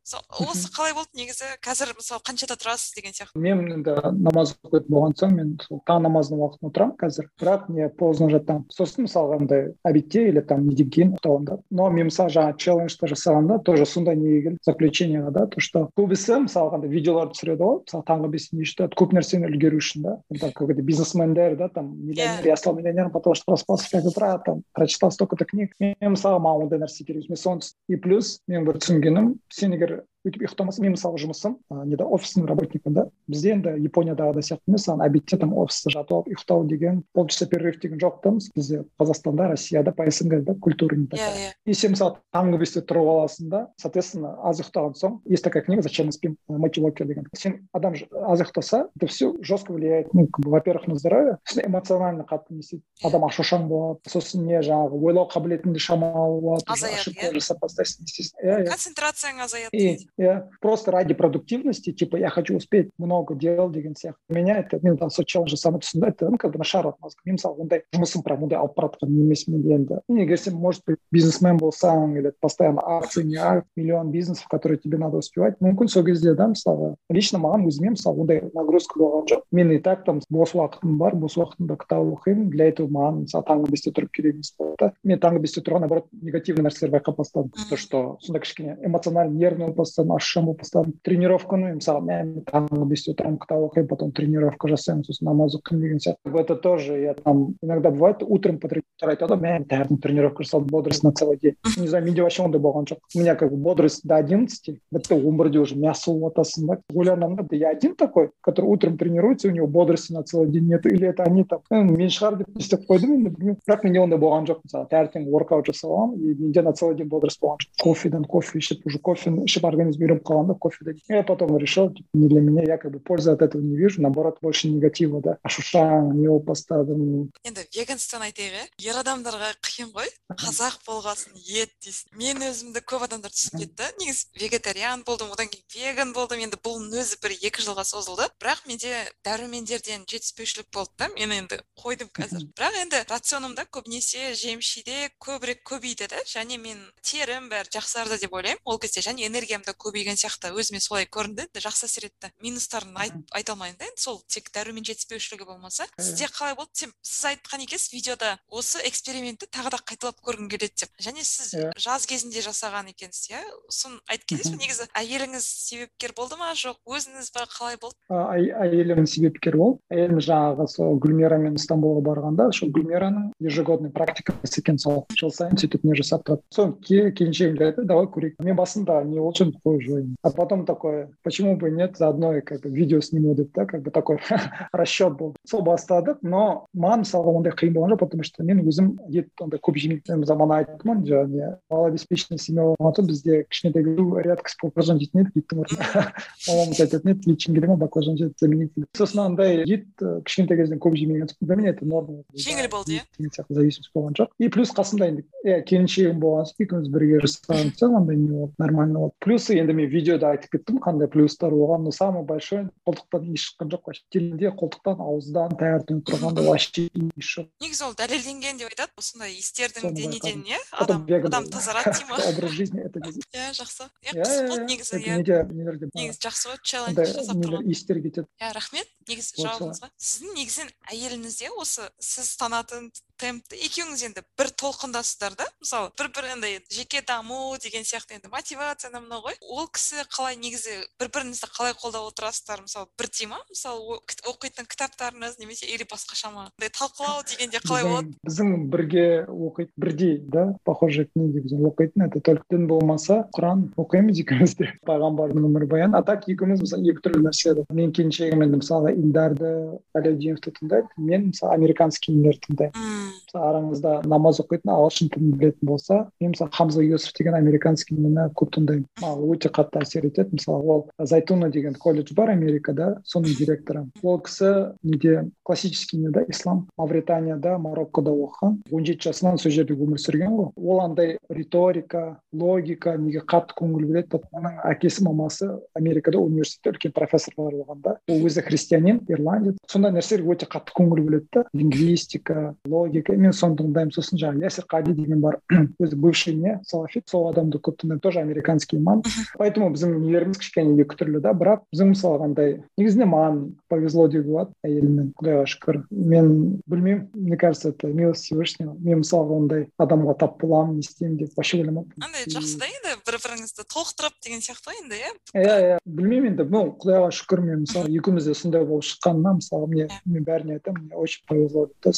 Осы қалай болды негізі? Қазір мысалы қаншада тұрасыз деген сияқты. Мен енді намаз оқитын болған соң мен сол таң намазының уақытында отырамын қазір. Бірақ не поздно жатамын. Сосын мысалға андай обедте или там неден кейін да. Но мен мысалы жаңағы челленджді жасағанда тоже сондай неге келдім заключениеға да то что көбісі мысалға андай видеоларды түсіреді ғой мысалы таңғы бесте не жетеді көп нәрсені үлгеру үшін да. Там какой то бизнесмендер да там миллионер. Я стал миллионером потому что проспался в пять утра там прочитал столько то книг. Мен мысалы маған ондай нәрсе керек емес мен соны и плюс мен бір түсінгенім сен егер өйтіп ұйықтамаса мен мысалы жұмысым ә, неде офистің работникпін да? Бізде енді япониядағыдай сияқты емес саған обедте там офиста жатып алып ұйықтау деген полчаса перерыв деген жоқ та бізде қазақстанда россияда по снг да культура не такая. Иә иә и сен мысалы таңғы бесте тұрып аласың да. Соответственно аз ұйықтаған соң есть такая книга зачем мы спим? Мотивокер деген сен адам аз ұйықтаса это все жестко влияет ну как бы во первых на здоровье. Сосын эмоционально қатты не істейді адам ашушаң болады сосын не жаңағы ойлау қабілетің де шамалы болады азаяды иә жасап бастайсың концентрацияң азаяды просто ради продуктивности, типа, я хочу успеть много дел деген сияқты меня это мен там сол челленджді самый түсіндім это ну как бы нашар мозг мен мысалы ондай жұмысым прям ондай алып бара жатқан емеспін енді егер сен может быть бизнесмен болсаң или постоянно акции не акции миллион бизнесов которые тебе надо успевать мүмкін сол кезде да мысалға лично маған өзіме мысалы ондай нагрузка болған жоқ мен и так там бос уақытым бар бос уақытымда кітап оқимын для этого маған мысалы таңғы бесте тұрып керек емес болды да мен таңғы бесте тұрған наоборот негативный нәрселер байқап бастадым то что сондай кішкене эмоционально нервный болып бастадым ашушаң болып бастадым тренировканы мысалы мен таңғы бесте тұрамын кітап оқимын потом тренировка жасаймын сосын намаз оқимын деген сияқты это тоже я там иногда бывает утром потренировка айтады ғой мен таңертең тренировка жасадым бодрость на целый день не знаю менде вообще ондай болған жоқ у меня как бы бодрость до одиннадцати бітті он бірде уже мясо болып жатасың да ойланамын да я один такой который утром тренируется у него бодрости на целый день нет или это они там мен шығар деп не істеп қойдым енді білмеймін бірақ менде ондай болған жоқ мысалы таңертең воркаут жасап аламын и менде на целый день бодрость болған жоқ кофеден кофе ішіп уже кофені ішіп организм үйреніп қалған да кофеден я потом решил типа, не для меня я как бы пользы от этого не вижу наоборот больше негатива да. Ашушаң не болып бастадым енді веганствоны айтайық иә ер адамдарға қиын ғой. Қазақ болғасын ет дейсің. Мен өзімді көп адамдар түсінбейді да негізі вегетариан болдым одан кейін веган болдым. Енді бұның өзі бір екі жылға созылды. Бірақ менде дәрумендерден жетіспеушілік болды да. Мен енді қойдым қазір. Бірақ енді рационымда көбінесе жеміс жидек көбірек көбейді да. Және мен терім бәрі жақсарды деп ойлаймын ол кезде. Және энергиям да көбейген сияқты өзіме солай көрінді жақсы әсер етті. Минустарын айта алмаймын да енді сол тек дәрумен жетіспеушілігі болмаса. Сізде қалай болды? Сіз айтқан екенсіз видеода осы экспериментті тағы да қайталап көргім келеді деп. Және сіз жаз кезінде жасаған екенсіз иә? Соны айтып кетесіз бе негізі әйеліңіз себепкер болды ма? Жоқ. Өзіңіз ба қалай болды? Әйелім себепкер болды. Әйелім жаңағы сол гүлмирамен стамбулға барғанда сол гүлмираның ежегодный практикасы екен сол. Жыл сайын сөйтіп не жасап тұрады. Соны келіншегімге айтты давай көрейік мен басында не болды қой жойын а потом такой почему бы нет заодно и как бы видео сниму деп та как бы такой расчет болды сол бастадық но маған мысалға ондай қиын болған жоқ потому что мен өзім ет ондай көп жемейтін мен замана айттым жаңа не малообеспеченный семья болған соң бізде кішкентай кезде редкость баклажан жейтін едік иттің орнына мамамыз айтатын еді ет жегің келе ма баклажан же заменитель сосын андай ет кішкентай кезден көп жемеген соң для меня это норма жеңіл болды иә деген сияқты зависимость болған жоқ и плюс қасымда енді иә келіншегім болған соң екеуміз бірге жасаған соң андай не болды нормально болды плюсы енді мен видеода айтып кеттім қандай плюстар болған но самый большой қолтықтан иіс шыққан жоқ вообще. Телінде қолтықтан ауыздан таңертең тұрғанда вообще иіс жоқ. Негізі ол дәлелденген деп айтады осындай иістердің денеден иә адам адам тазарады дей ма? Образ жизни это иә жақсы. Иә қызық болды негізі иә. негізі жақсы ғой челлендж жасап тұрған иістер кетеді? Иә рахмет. Негізі жауабыңызға сіздің негізінен әйеліңізде осы сіз танатын темпті екеуіңіз енді бір толқындасыздар да? Мысалы бір бір андай жеке даму деген сияқты енді мотивация мынау ғой. Ол кісі қалай негізі бір біріңізді қалай қолдап отырасыздар? мысалы бірдей ма мысалы оқитын кітаптарыңыз немесе или басқаша ма талқылау дегенде қалай болады? біздің бірге оқиды бірдей да похожие книги біз оқитын. Это только дін болмаса құран оқимыз екеуміз де. Пайғамбардың өмірбаяны а так екеуміз мысалы екі түрлі нәрсе менің келіншегім енді мысалы ильдарды әлеудиновті тыңдайды мен мысалы американский нелерді тыңдаймын. Араңызда намаз оқитын ағылшын тілін білетін болса мен мысалы хамза юсuf деген американский нені көп тыңдаймын. өте қатты әсер етеді. Мысалы ол зайтуна деген колледж бар америкада соның директоры. Ол кісі неде? Классический неде? Ислам. Мавританияда мароккода оқыған. он жеті жасынан сол жерде өмір сүрген ғой. Ол андай риторика логика неге қатты көңіл бөледі? Оның әкесі мамасы америкада университетте үлкен профессорлар болған да ол өзі христианин ирландец. Сондай нәрселерге өте қатты көңіл бөледі да. Лингвистика логика. Мен соны тыңдаймын. Сосын жаңағы ясир қади деген бар өзі бывший не? Салафит. Сол адамды көп тыңдаймын. Тоже американский имам. Поэтому біздің нелеріміз кішкене екі түрлі да. Бірақ біздің мысалы андай негізінде маған повезло деуге болады әйеліммен құдайға шүкір. Мен білмеймін мне кажется это милость всевышнего. Мен мысалға ондай адамға тап боламын не істеймін деп вообще ойламаппын. Андай жақсы да енді? Бір біріңізді толықтырып деген сияқты ғой енді иә? Иә иә. Білмеймін енді. Ну құдайға шүкір мен мысалы екеуміз де сондай болып шыққанына мысалы мне мен бәріне айтамын мне очень повезло да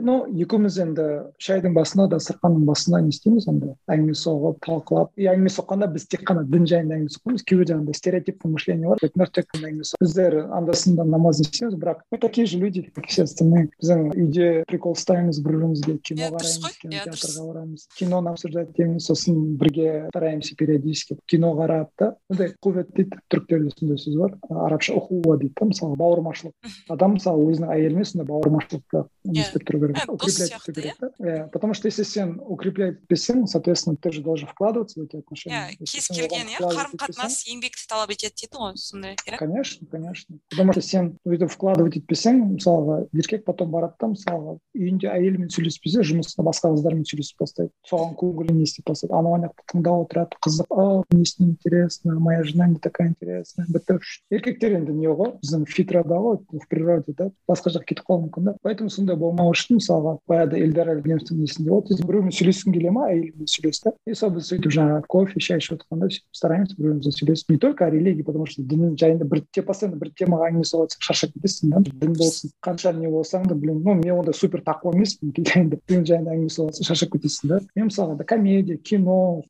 ну екеуміз енді шайдың басында дастарханның басында не істейміз андай әңгіме соғып талқылап. И әңгіме соққанда біз тек қана дін жайында әңгіме соқпаймыз кейбірде андай стереотипный мышление бар. Тек қана әңгіме біздер анда санда намаз істейміз бірақ мы такие же люди как все остальные. Біздің үйде прикол ұстаймыз бір бірімізге кино қараймыз кинотеатрға барамыз киноны обсуждать етеміз сосын бірге стараемся периодически кино қарап та мындай хувет дейді түріктерде сондай сөз бар арабша ухуа дейді да мысалы бауырмашылық. Адам мысалы өзінің әйелімен сондай бауырмашылықты не істеп тұру керек. Укреплять эту керек да потому что если сен укреплять бессен соответственно ты же должен вкладываться в эти отношения. Иә кез келген иә қарым қатынас еңбекті талап етеді дейді ғой сондай иә. Конечно конечно. Потому что сен өйтіп вкладывать етпесең мысалға еркек потом барады да мысалға үйінде әйелімен сөйлеспесе жұмыста басқа қыздармен сөйлесіп бастайды соған көңілі не істеп бастайды анау ана жақта тыңдап отырады. Қызық. С ним интересно моя жена не такая интересная. Бітті еркектер енді не ғой біздің фитрада ғой в природе да басқа жаққа кетіп қалуы мүмкін да поэтому сондай болмау үшін мысалға баяғыда эльдар әлгеновтің несінде болды біреумен сөйлескің келе ма әйеліңмен сөйлес да и сол біз сөйтіп жаңағы кофе шай ішіп отырғанда сөйтіп стараемся бір бірімізбен сөйлесіп не только о религии потому что дін жайында бір постоянно бір темаға әңгіме соғып шаршап кетесің да. Дін болсын қанша не болсаң да блин ну мен ондай супер тақуа емеспін кейде енді дін жайында әңгіме соғып шаршап кетесің да мен мысалға комедия кино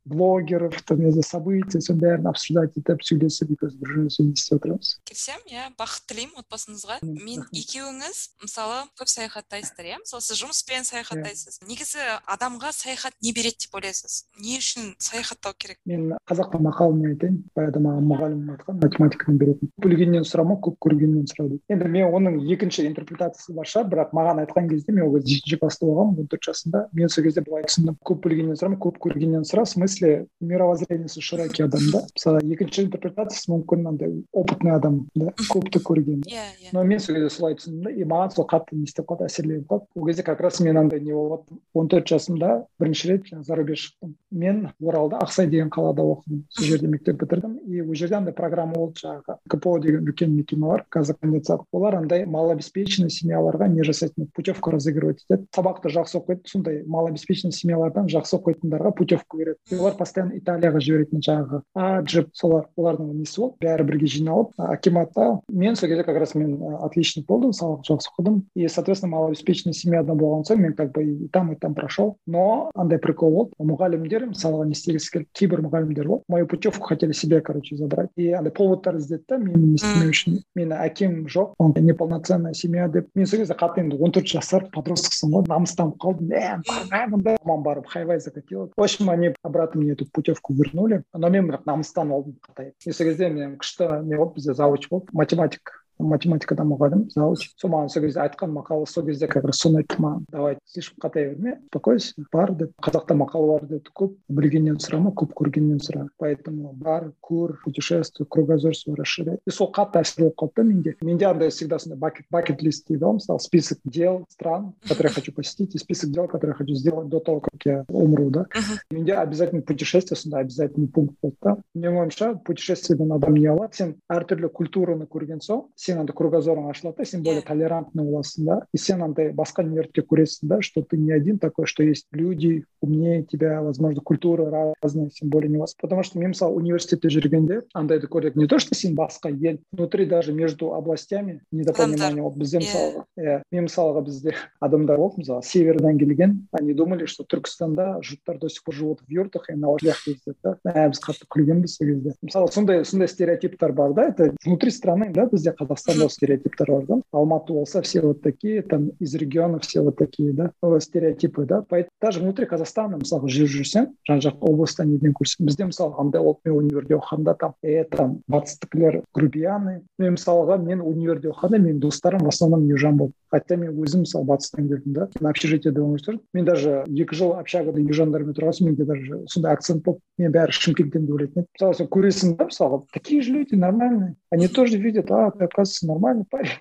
блогеров там не знаю события соның бәрін обсуждать етіп сөйлесіп екеуміз бір не істеп отырамыз келісемін иә бақыт тілеймін отбасыңызға мен екеуіңіз мысалы көп саяхаттайсыздар иә мысалы сіз жұмыспен саяхаттайсыз. Негізі адамға саяхат не береді деп ойлайсыз. Не үшін саяхаттау керек? Мен қазақта мақалыммен айтайын баяғыда маған мұғалімім айтқан математикадан беретін. Көп білгеннен сұрама көп көргеннен сұра дейді енді мен оның екінші интерпретациясы бар шығар бірақ маған айтқан кезде мен ол кезде жетінші класста болғанмын он төрт жасымда. Мен сол кезде былай түсіндім. Көп білгеннен сұрама көп көргеннен сұра в смысле мировоззрениесі широкий адам да? Мысалы екінші интерпретациясы мүмкін андай опытный адам да? Көпті көрген. Иә иә. Но мен сол кезде солай түсіндім да и маған сол қатты не істеп қалды әсерлеп қалды. Ол кезде как раз мен андай не болып он төрт жасымда бірінші рет жаңағы зарубеж шықтым. Мен оралда ақсай деген қалада оқыдым. Сол жерде мектеп бітірдім. И ол жерде андай программа болды жаңағы. Кпо деген үлкен мекеме бар казконденсат олар андай малообеспеченный семьяларға не жасайтын путевка разыгрывать етеді. Сабақты жақсы оқиды сондай малообеспеченный семьялардан жақсы оқитындарға путевка береді. Олар постоянно италияға жіберетін жаңағы а джип солар олардың несі болды бәрі бірге жиналып акиматта мен сол кезде как раз мен отличник болдым сабақ жақсы оқыдым и соответственно малообеспеченный семьядан болған соң мен как бы и там и там прошел но андай прикол болды мұғалімдер мысалға не істегісі келді кейбір мұғалімдер болды мою путевку хотели себе короче забрать и андай поводтар іздеді да мені не істемеу үшін менің әкем жоқ он неполноценная семья деп мен сол кезде қатты енді он төрт жасар подростоксың ғой намыстанып қалдым бармаймын да мамам барып хайвай закатила в общем они обратно мне эту путевку вернули но мен бірақ намыстанып алдым қатайып и сол кезде мен күшті не болды бізде завуч болды математик Математикадан мұғалім завуч сол маған сол кезде айтқан мақалы сол кезде как раз соны айтты маған давай слишком қатай берме успокойся бар деп қазақта мақал бар деді көп білгеннен сұрама көп көргеннен сұра поэтому бар көр путешествуй кругозор свой расширяй и сол қатты әсер болып қалды да менде менде андай всегда сондай бакет бакет лист дейді ғой мысалы список дел стран которые я хочу посетить и список дел которые я хочу сделать до того как я умру да. Менде обязательно путешествие сондай обязательный пункт болды да менің ойымша путешествиеден адам не алады сен әртүрлі культураны көрген соң сен андай кругозорың ашылады да сен более толерантный боласың да. И сен андай басқа нелерді көресің да что ты не один такой что есть люди умнее тебя возможно культура разная тем более не вас. Потому что мен мысалы университетте жүргенде андайды көрдік не то что сен басқа ел внутри даже между областями недопонимание болды бізде мысалға иә мен мысалға бізде адамдар болды мысалы севердан келген они думали что түркістанда жұрттар до сих пор живут в юртах и на лошадях ездят да. Біз қатты күлгенбіз сол кезде. Мысалы сондай сондай стереотиптер бар да это внутри страны да бізде қазақстанда стереотиптер бар да алматы болса все вот такие там из регионов все вот такие да стереотипы да. Поэтому даже внутри казахстана мысалға жүріп жүрсең жан жақ облыста неден көрсең бізде мысалы андай болды мен универде оқығанда там е там батыстікілер грубияны. Мен мысалға мен универде оқығанда менің достарым в основном южан болды. хотя мен өзім мысалы батыстан келдім да мен общежитиеде өмір сүрдім мен даже екі жыл общагада южандармен тұрған соң менде даже сондай акцент болып мен бәрі шымкенттен деп ойлайтын еді мысалы сен көресің да мысалға такие же люди нормальные они тоже видят а ты оказывается нормальный парень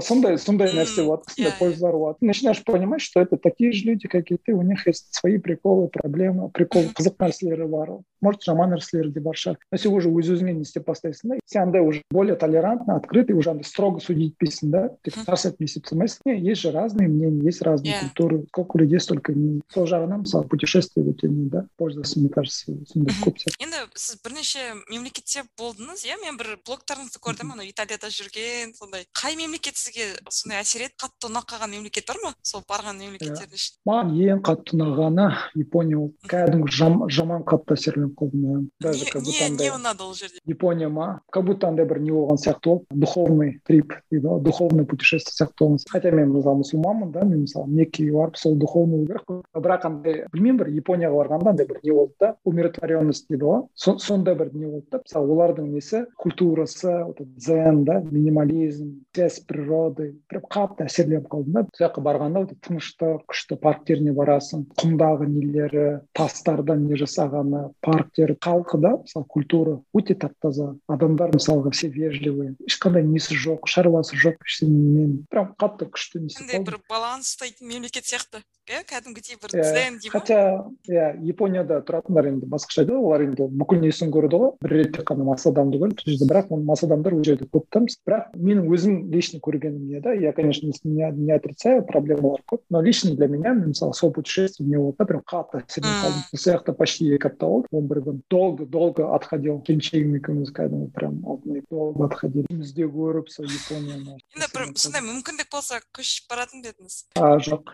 сондай сондай нәрсе болады сондай пользалар болады начинаешь понимать что это такие же люди как и ты у них есть свои приколы проблемы прикол қызық нәрселері бар может жаман нәрселері де бар шығар но сен уже өз өзіңе не істеп бастайсың да сен андай уже более толерантно открытый уже андай строго судить етпейсің да тек тарс етіп не не есть же разные мнения есть разные yeah. культуры. Сколько людей столько мнений. Сол жағынан мысалы путешествие өте не да пользасы мне кажется сондай көп сияқты енді сіз бірнеше мемлекетте болдыңыз иә мен бір блогтарыңызды көрдім анау италияда жүрген сондай. Қай мемлекет сізге сондай әсер етті қатты ұнап қалған мемлекет бар ма? Сол барған мемлекеттердің ішінде? Маған ең қатты ұнағаны япония болды кәдімгі жаман қатты әсерленіп қалдым иә даже как будто андай не ұнады ол жерде. Япония ма? Как будто андай бір не болған сияқты болды духовный трип дейді ғой духовный путешествие сияқты болған хотя мен мысалы мұсылманмын да мен мысалы меккеге барып сол духовный болу керек қой бірақ андай білмеймін бір японияға барғанда андай бір не болды да умиротворенность дейді ғой сондай бір не болды да мысалы олардың несі культурасы дзен да минимализм связь с природой прям қатты әсерленіп қалдым да сол жаққа барғанда өте тыныштық күшті парктеріне барасың құмдағы нелері тастардан не жасағаны парктер халқы да мысалы культура өте тап таза адамдар мысалға все вежливые ешқандай несі жоқ шаруасы жоқ ештеңемен прям қатты күшті несі бір баланс ұстайтын мемлекет сияқты иә кәдімгідей бір дзен деймін хотя иә японияда тұратындар енді басқаша айтады олар енді бүкіл несін көрді ғой бір рет тек қана мас адамды көрді сол жерде бірақ мас адамдар ол жерде көп та бірақ менің өзім лично көргенім не да я конечно не, не отрицаю проблемалар көп но лично для меня мысалы сол путешествие не болды да прям қатты әсерленіп қалдым сол жақта почти екі апта болды он бір күн долго долго отходил келіншегім екеуміз кәдімгі прям долго отходили бізде көріп сол японияны енді бір сондай мүмкіндік болса көшіп баратын ба едіңіз? А жоқ.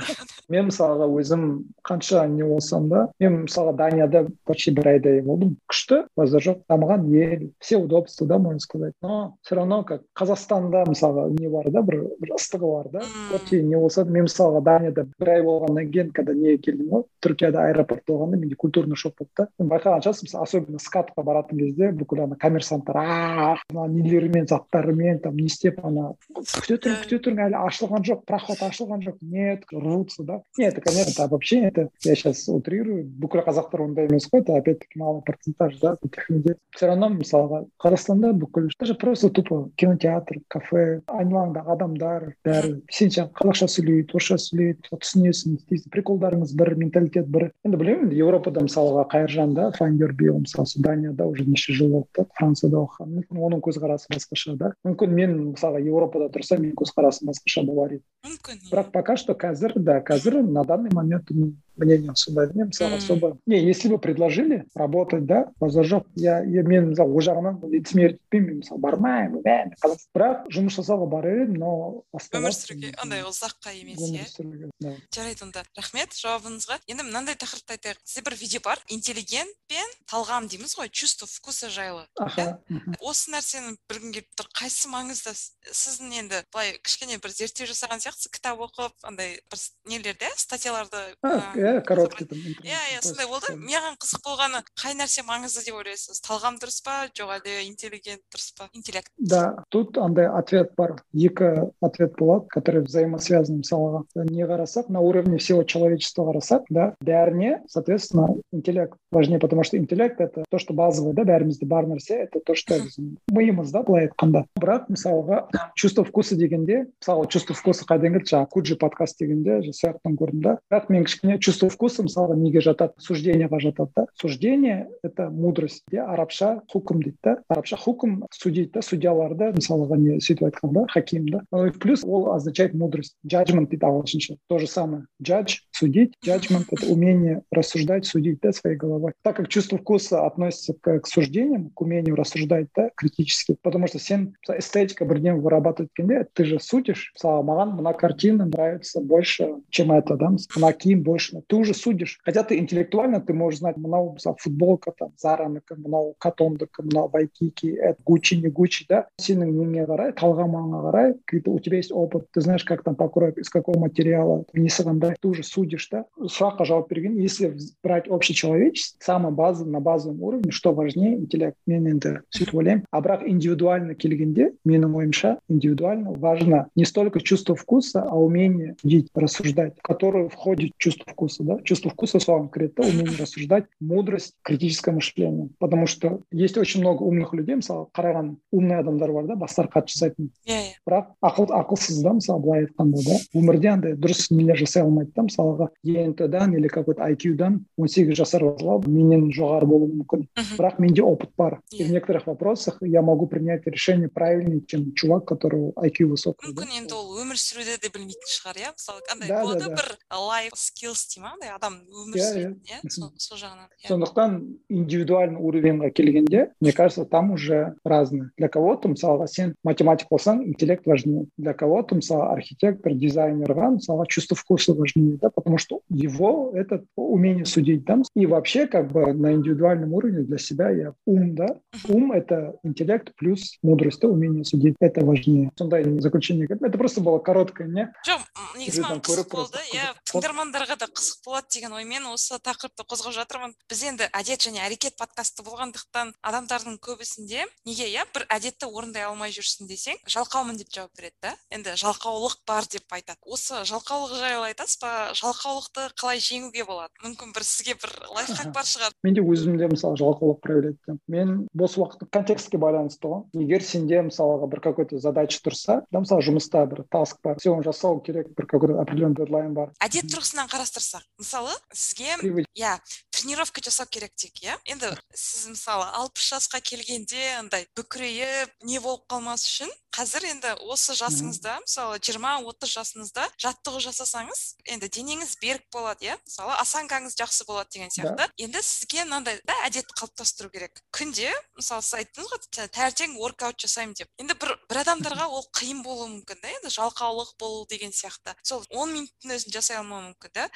Мен мысалға өзім қанша не болсам да мен мысалға данияда почти бір айдай болдым. Күшті базар жоқ дамыған ел все удобства да можно сказать. Но все равно как қазақстанда мысалға не бар да бір бір ыстығы бар да. Хоть не болса да мен мысалға данияда бір ай болғаннан кейін когда неге келдім ғой түркияда аэропорт болғанда менде культурный шок болды да. Мен байқаған шығарсың мысалы особенно скатқа баратын кезде бүкіл ана коммерсанттар ана нелерімен заттарымен там не істеп ана күте тұрың күте тұрың әлі ашылған жоқ проход ашылған жоқ нет рвутся да? Нет это конечно это обобщение это я сейчас утрирую. Бүкіл қазақтар ондай емес қой это опять таки малый процентаж да все равно мысалға қазақстанда бүкіл даже просто тупо кинотеатр кафе айналаңда адамдар бәрі сенше қазақша сөйлейді орысша сөйлейді түсінесің істейсің приколдарыңыз бір менталитет бір енді білемін енді европада мысалға қайыржан да файндербил мысалы данияда уже неше жыл болды да францияда оқыған мүмкін оның көзқарасы басқаша да. Мүмкін мен мысалға европада тұрсам менің көзқарасым басқаша болар еді мүмкін бірақ пока что қазір да қазір на данный момент мнение сондай мен мысалы особо. Не если бы предложили работать да базар жоқ я, я мен мысалы ол жағынан лицемер етпеймін мен мысалы бармаймын бірақ жұмыс жасауға барар едім но өмір сүруге андай ұзаққа емес иә? жарайды онда. Рахмет жауабыңызға. Енді мынандай тақырыпты айтайық. Сізде бір видео бар. Интеллигент пен талғам дейміз ғой чувство вкуса жайлы аха осы нәрсені білгім келіп тұр қайсысы маңызды сіздің енді былай кішкене бір зерттеу жасаған кітап оқып андай бір нелерді статьяларды иә короткий иә иә сондай болды. маған қызық болғаны қай нәрсе маңызды деп ойлайсыз? Талғам дұрыс па? Жоқ әлде интеллигент дұрыс па? Интеллект да тут андай ответ бар. Екі ответ болады которые взаимосвязаны мысалға не қарасақ на уровне всего человечества қарасақ да бәріне соответственно интеллект важнее потому что интеллект это то что базовый да бәрімізде бар нәрсе это то что біздің миымызда былай айтқанда. Бірақ мысалға чувство вкуса дегенде мысалы чувство вкуса келді жаңағы куджи подкаст дегенде жақтан көрдім да бірақ мен кішкене чувство вкуса мысалға неге жатады? Суждениеға жатады да. Суждение это мудрость де арабша хукм дейді да. Арабша хукм судить да. Судьяларды мысалға не сөйтіп айтқан да. Хаким да плюс ол означает мудрость judgment дейді ағылшынша. То же самое. Judge судить judgment это умение рассуждать судить да своей головой так как чувство вкуса относится к, к суждениям к умению рассуждать да критически потому что сен эстетика бірдеңе вырабатывать еткенде ты же судишь мысалы маған мына картина нравится больше чем это да мына киім больше ты уже судишь хотя ты интеллектуально ты можешь знать мынау мысалы футболка там заранікі мынау катондікі мынау вайкики это гуччи не гуччи да сенің неңе қарай талғамыңа қарай у тебя есть опыт ты знаешь как там покроек из какого материала несі қандай ты уже судишь да сұраққа жауап берген если брать общечеловеческий самая база на базовом уровне что важнее интеллект мен енді сөйтіп ойлаймын а бірақ индивидуально келгенде менің ойымша индивидуально важно не столько чувство вкуса а умение судить рассуждать в которое входит чувство вкуса да чувство вкуса соған кіреді да умение рассуждать мудрость критическое мышление потому что есть очень много умных людей мысалы қараған умный адамдар бар да бастары қатты жасайтын иә иә бірақ ақыл ақылсыз да мысалы былай айтқанда да өмірде андай дұрыс нелер жасай алмайды да мысалға ент дан или какой то айкюдан он сегіз жасар бала менен жоғары болуы мүмкін. Бірақ менде опыт бар. И в некоторых вопросах я могу принять решение правильнее чем чувак которого IQ высокий мүмкін енді ол өмір сүруді де білмейтін шығар иә? Мысалы андай болады бір лайф скиллс дей ма? Андай адам өмір сүретін иә. сол жағынан сондықтан индивидуальный уровеньға келгенде мне кажется там уже разные. Для кого то мысалға сен математик болсаң интеллект важнее. Для кого то мысалы архитектор дизайнерға мысалға чувство вкуса важнее да потому что его это умение судить да и вообще как бы на индивидуальном уровне для себя я ум да ум это интеллект плюс мудрость да умение судить это важнее. Сондай заключение это просто было короткое не жоқ негізі маған қызық болды иә тыңдармандарға да қызық болады деген оймен осы тақырыпты қозғап жатырмын. Біз енді әдет және әрекет подкасты болғандықтан адамдардың көбісінде неге иә бір әдетті орындай алмай жүрсің десең жалқаумын деп жауап береді да. Енді жалқаулық бар деп айтады. Осы жалқаулық жайлы айтасыз ба? Жалқаулықты қалай жеңуге болады? Мүмкін бір сізге бір лайфхак бар шығар. Менде өзімде мысалы жалқаулық проявляется мен бос уақыт контекстке байланысты ғой. Егер сенде мысалға бір какой то задача тұрса да мысалы жұмыста бір таск бар сен оны жасау керек бір какой то определенный дедлайн бар. Әдет тұрғысынан қарастырсақ мысалы сізге иә тренировка жасау керек дейік иә? Енді сіз мысалы алпыс жасқа келгенде андай бүкірейіп не болып қалмас үшін қазір енді осы жасыңызда мысалы жиырма отыз жасыңызда жаттығу жасасаңыз енді денеңіз берік болады иә? Мысалы осанкаңыз жақсы болады деген сияқты. Енді сізге мынандай да әдет қалыптастыру керек. Күнде мысалы сіз айттыңыз ғой таңертең воркаут жасаймын деп. Енді бір бір адамдарға ол қиын болуы мүмкін да енді жалқаулық болу деген сияқты. Сол он минуттың өзін жасай алмауы мүмкін да.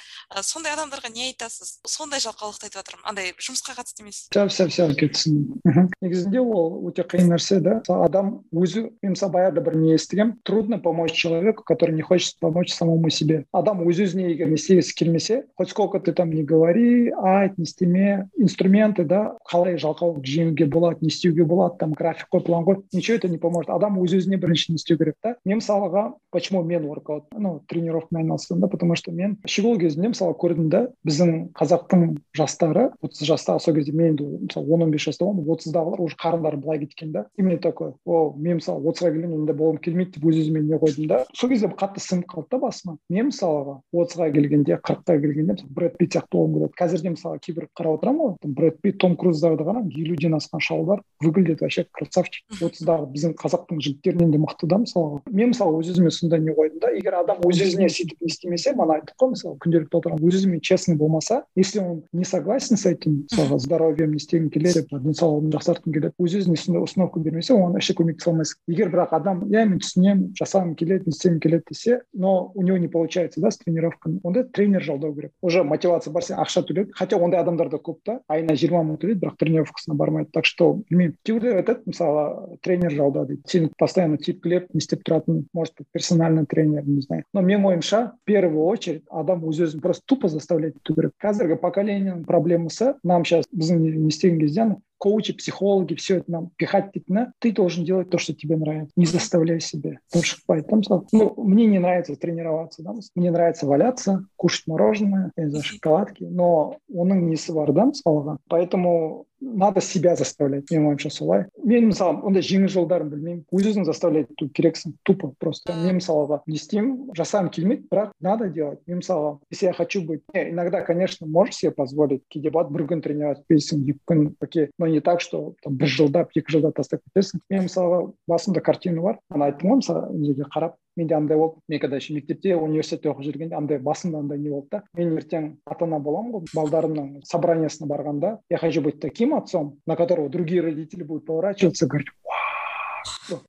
Сондай адамдарға не айтасыз? Сондай жалқаулықты айтып жатырмын. Андай жұмысқа қатысты емес. Все все все түсіндім негізінде ол өте қиын нәрсе да. Адам өзі мен мысалы баяғыда бір не естігемін трудно помочь человеку который не хочет помочь самому себе. Адам өз өзіне егер не істегісі келмесе хоть сколько ты там не говори айт не істеме инструменты да қалай жалқаулық жеңуге болады не істеуге болады там график қой план қой ничего это не поможет. Адам өз өзіне бірінші не істеу керек та. Мен мысалға почему мен воркаут ну тренировкамен айналыстым да потому что мен щегол кезімде мысалы көрдім да біздің қазақтың жастары отыз жастағы сол кезде мен енді мысалы он он бес жаста болдым отыздағылар уже қарындары былай кеткен да. Именно такой о мен мысалы отызға келгенде менде болғым келмейді деп өз өзіме не қойдым да. Сол кезде қатты сіңіп қалды да басыма. Мен мысалға отызға келгенде қырыққа келгенде мысалы брэд питт сияқты болғым келеді қазір де мысалы кейбір қарап отырамын ғой. Брэд питт том круздарды қараңыз елуден асқан шалдар выглядит вообще красавчик. Отыздағы біздің қазақтың жігіттерінен де мықты да мысалға. Мен мысалы өз өзіме сондай не қойдым да. Егер адам өз өзіне сөйтіп не істемесе мана айттық қой мысалы күнделікті отырған өз өзімен честный болмаса если он не согласен с этим мысалға здоровьем не істегің келеді денсаулығымды жақсартқым келеді өз өзіне сондай установка бермесе оған вообще көмектесе алмайсың егер бірақ адам иә мен түсінемін жасағым келеді не істегім келеді десе но у него не получается да с тренировками. Онда тренер жалдау керек уже мотивация бар сен ақша төледі хотя ондай адамдар да көп та айына жиырма мың төлейді бірақ тренировкасына бармайды так что білмеймін кейбіреулер айтады мысалы тренер жалда дейді сені постоянно тепкілеп не істеп тұратын может быть персональный тренер не знаю. Но менің ойымша в первую очередь адам өз өзін просто тупо заставлять ету керек қазіргі поколениенің проблемасы нам сейчас біздің не істеген кезде коучи, психологи, все это нам пихать типа, ты должен делать то, что тебе нравится. Не заставляй себя. Потому что поэтому, ну, мне не нравится тренироваться, да? мне нравится валяться, кушать мороженое, я не знаю, шоколадки, но оның несі бар да мысалға поэтому надо себя заставлять менің ойымша солай. Мен мысалы ондай жеңіл жолдарын білмеймін. Өз өзің заставлять ету керексің. Тупо просто. Мен мысалға не істеймін жасағым келмейді бірақ надо делать. Мен мысалға если я хочу быть иногда конечно можешь себе позволить кейде болады бір күн тренировать етпейсің екі күн окей но не так что там бір жылдап екі жылдап тастап кетесің. Мен мысалға басымда картина бар ана айттым ғой мысалы жерге қарап? Менде андай болды мен когда еще мектепте университетте оқып жүргенде андай басымда андай не болды да мен ертең ата ана боламын ғой балдарымның собраниясына барғанда я хочу быть таким отцом на которого другие родители будут поворачиваться говорить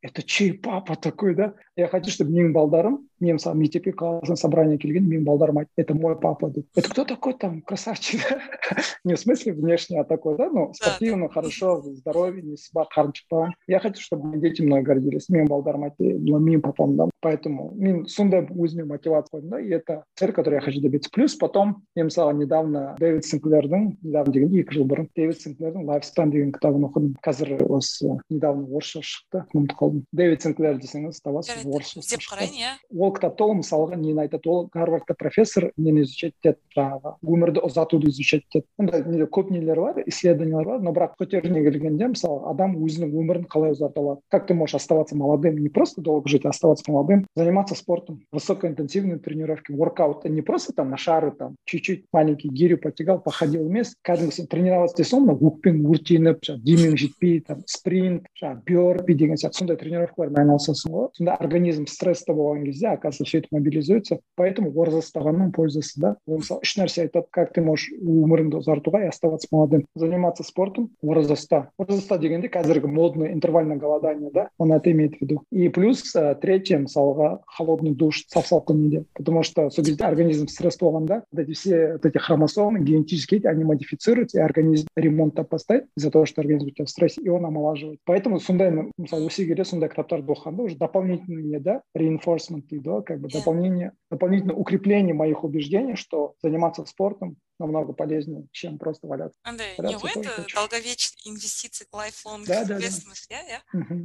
это чей папа такой да? Я хочу чтобы менің балдарым мен мысалы мектепке классное собрание келген менің балдарым айтты это мой папа дейді это кто такой там красавчик не в смысле внешне а такой да ну спортивно хорошо здоровье не бар қарын шықпаған я хочу чтобы мои дети мной гордились менің балдарым айтты мына менің папам да поэтому мен сондай өзіме мотивация қойдым да и это цель которую я хочу добиться плюс потом мен мысалы недавно дэвид синклердің недавно дегенде екі жыл бұрын дэвид синклердің лайфстайл деген кітабын оқыдым қазір осы недавно орысша шықты ұмытып қалдым дэвид синклер десеңіз табасыз орысша іздеп қарайын иә ол кітапта ол мысалға нені айтады ол гарвардта профессор нені изучать етеді жаңағы өмірді ұзартуды изучать етеді ондай неде көп нелер бар исследованиялар бар но бірақ көтеріне келгенде мысалы адам өзінің өмірін қалай ұзарта алады как ты можешь оставаться молодым не просто долго жить а оставаться молодым заниматься спортом высокоинтенсивные тренировки воркаут не просто там на шары там чуть-чуть маленький гирю потягал походил емес кәдімгі сен тренироваться істесең мына өкпең өртеніп жаңағы демең жетпей там спринт жаңағы берпи деген сияқты сондай тренировкалармен айналысасың ғой сонда организм стрессте болған кезде оказывается все это мобилизуется поэтому ораза ұстағанның пользасы да ол мысалы үш нәрсе айтады как ты можешь өміріңді ұзартуға и оставаться молодым заниматься спортом ораза ұста ораза ұста дегенде қазіргі модный интервальное голодание да он это имеет в виду и плюс третье мысалға холодный душ сап салқын неде потому что сол кезде организм стресс болғанда вот эти все вот эти хромосомы генетические они модифицируются и организм ремонттап бастайды из-за того что организм у тебя в стрессе и он омолаживает поэтому сондай мысалы өсе келе сондай кітаптарды оқығанда уже дополнительный не да reinforcement дейді ғой как бы дополнение дополнительное укрепление моих убеждений что заниматься спортом намного полезнее, чем просто валяться. андай енді долговечный инвестиция lifelong да, да, investment. Иә иә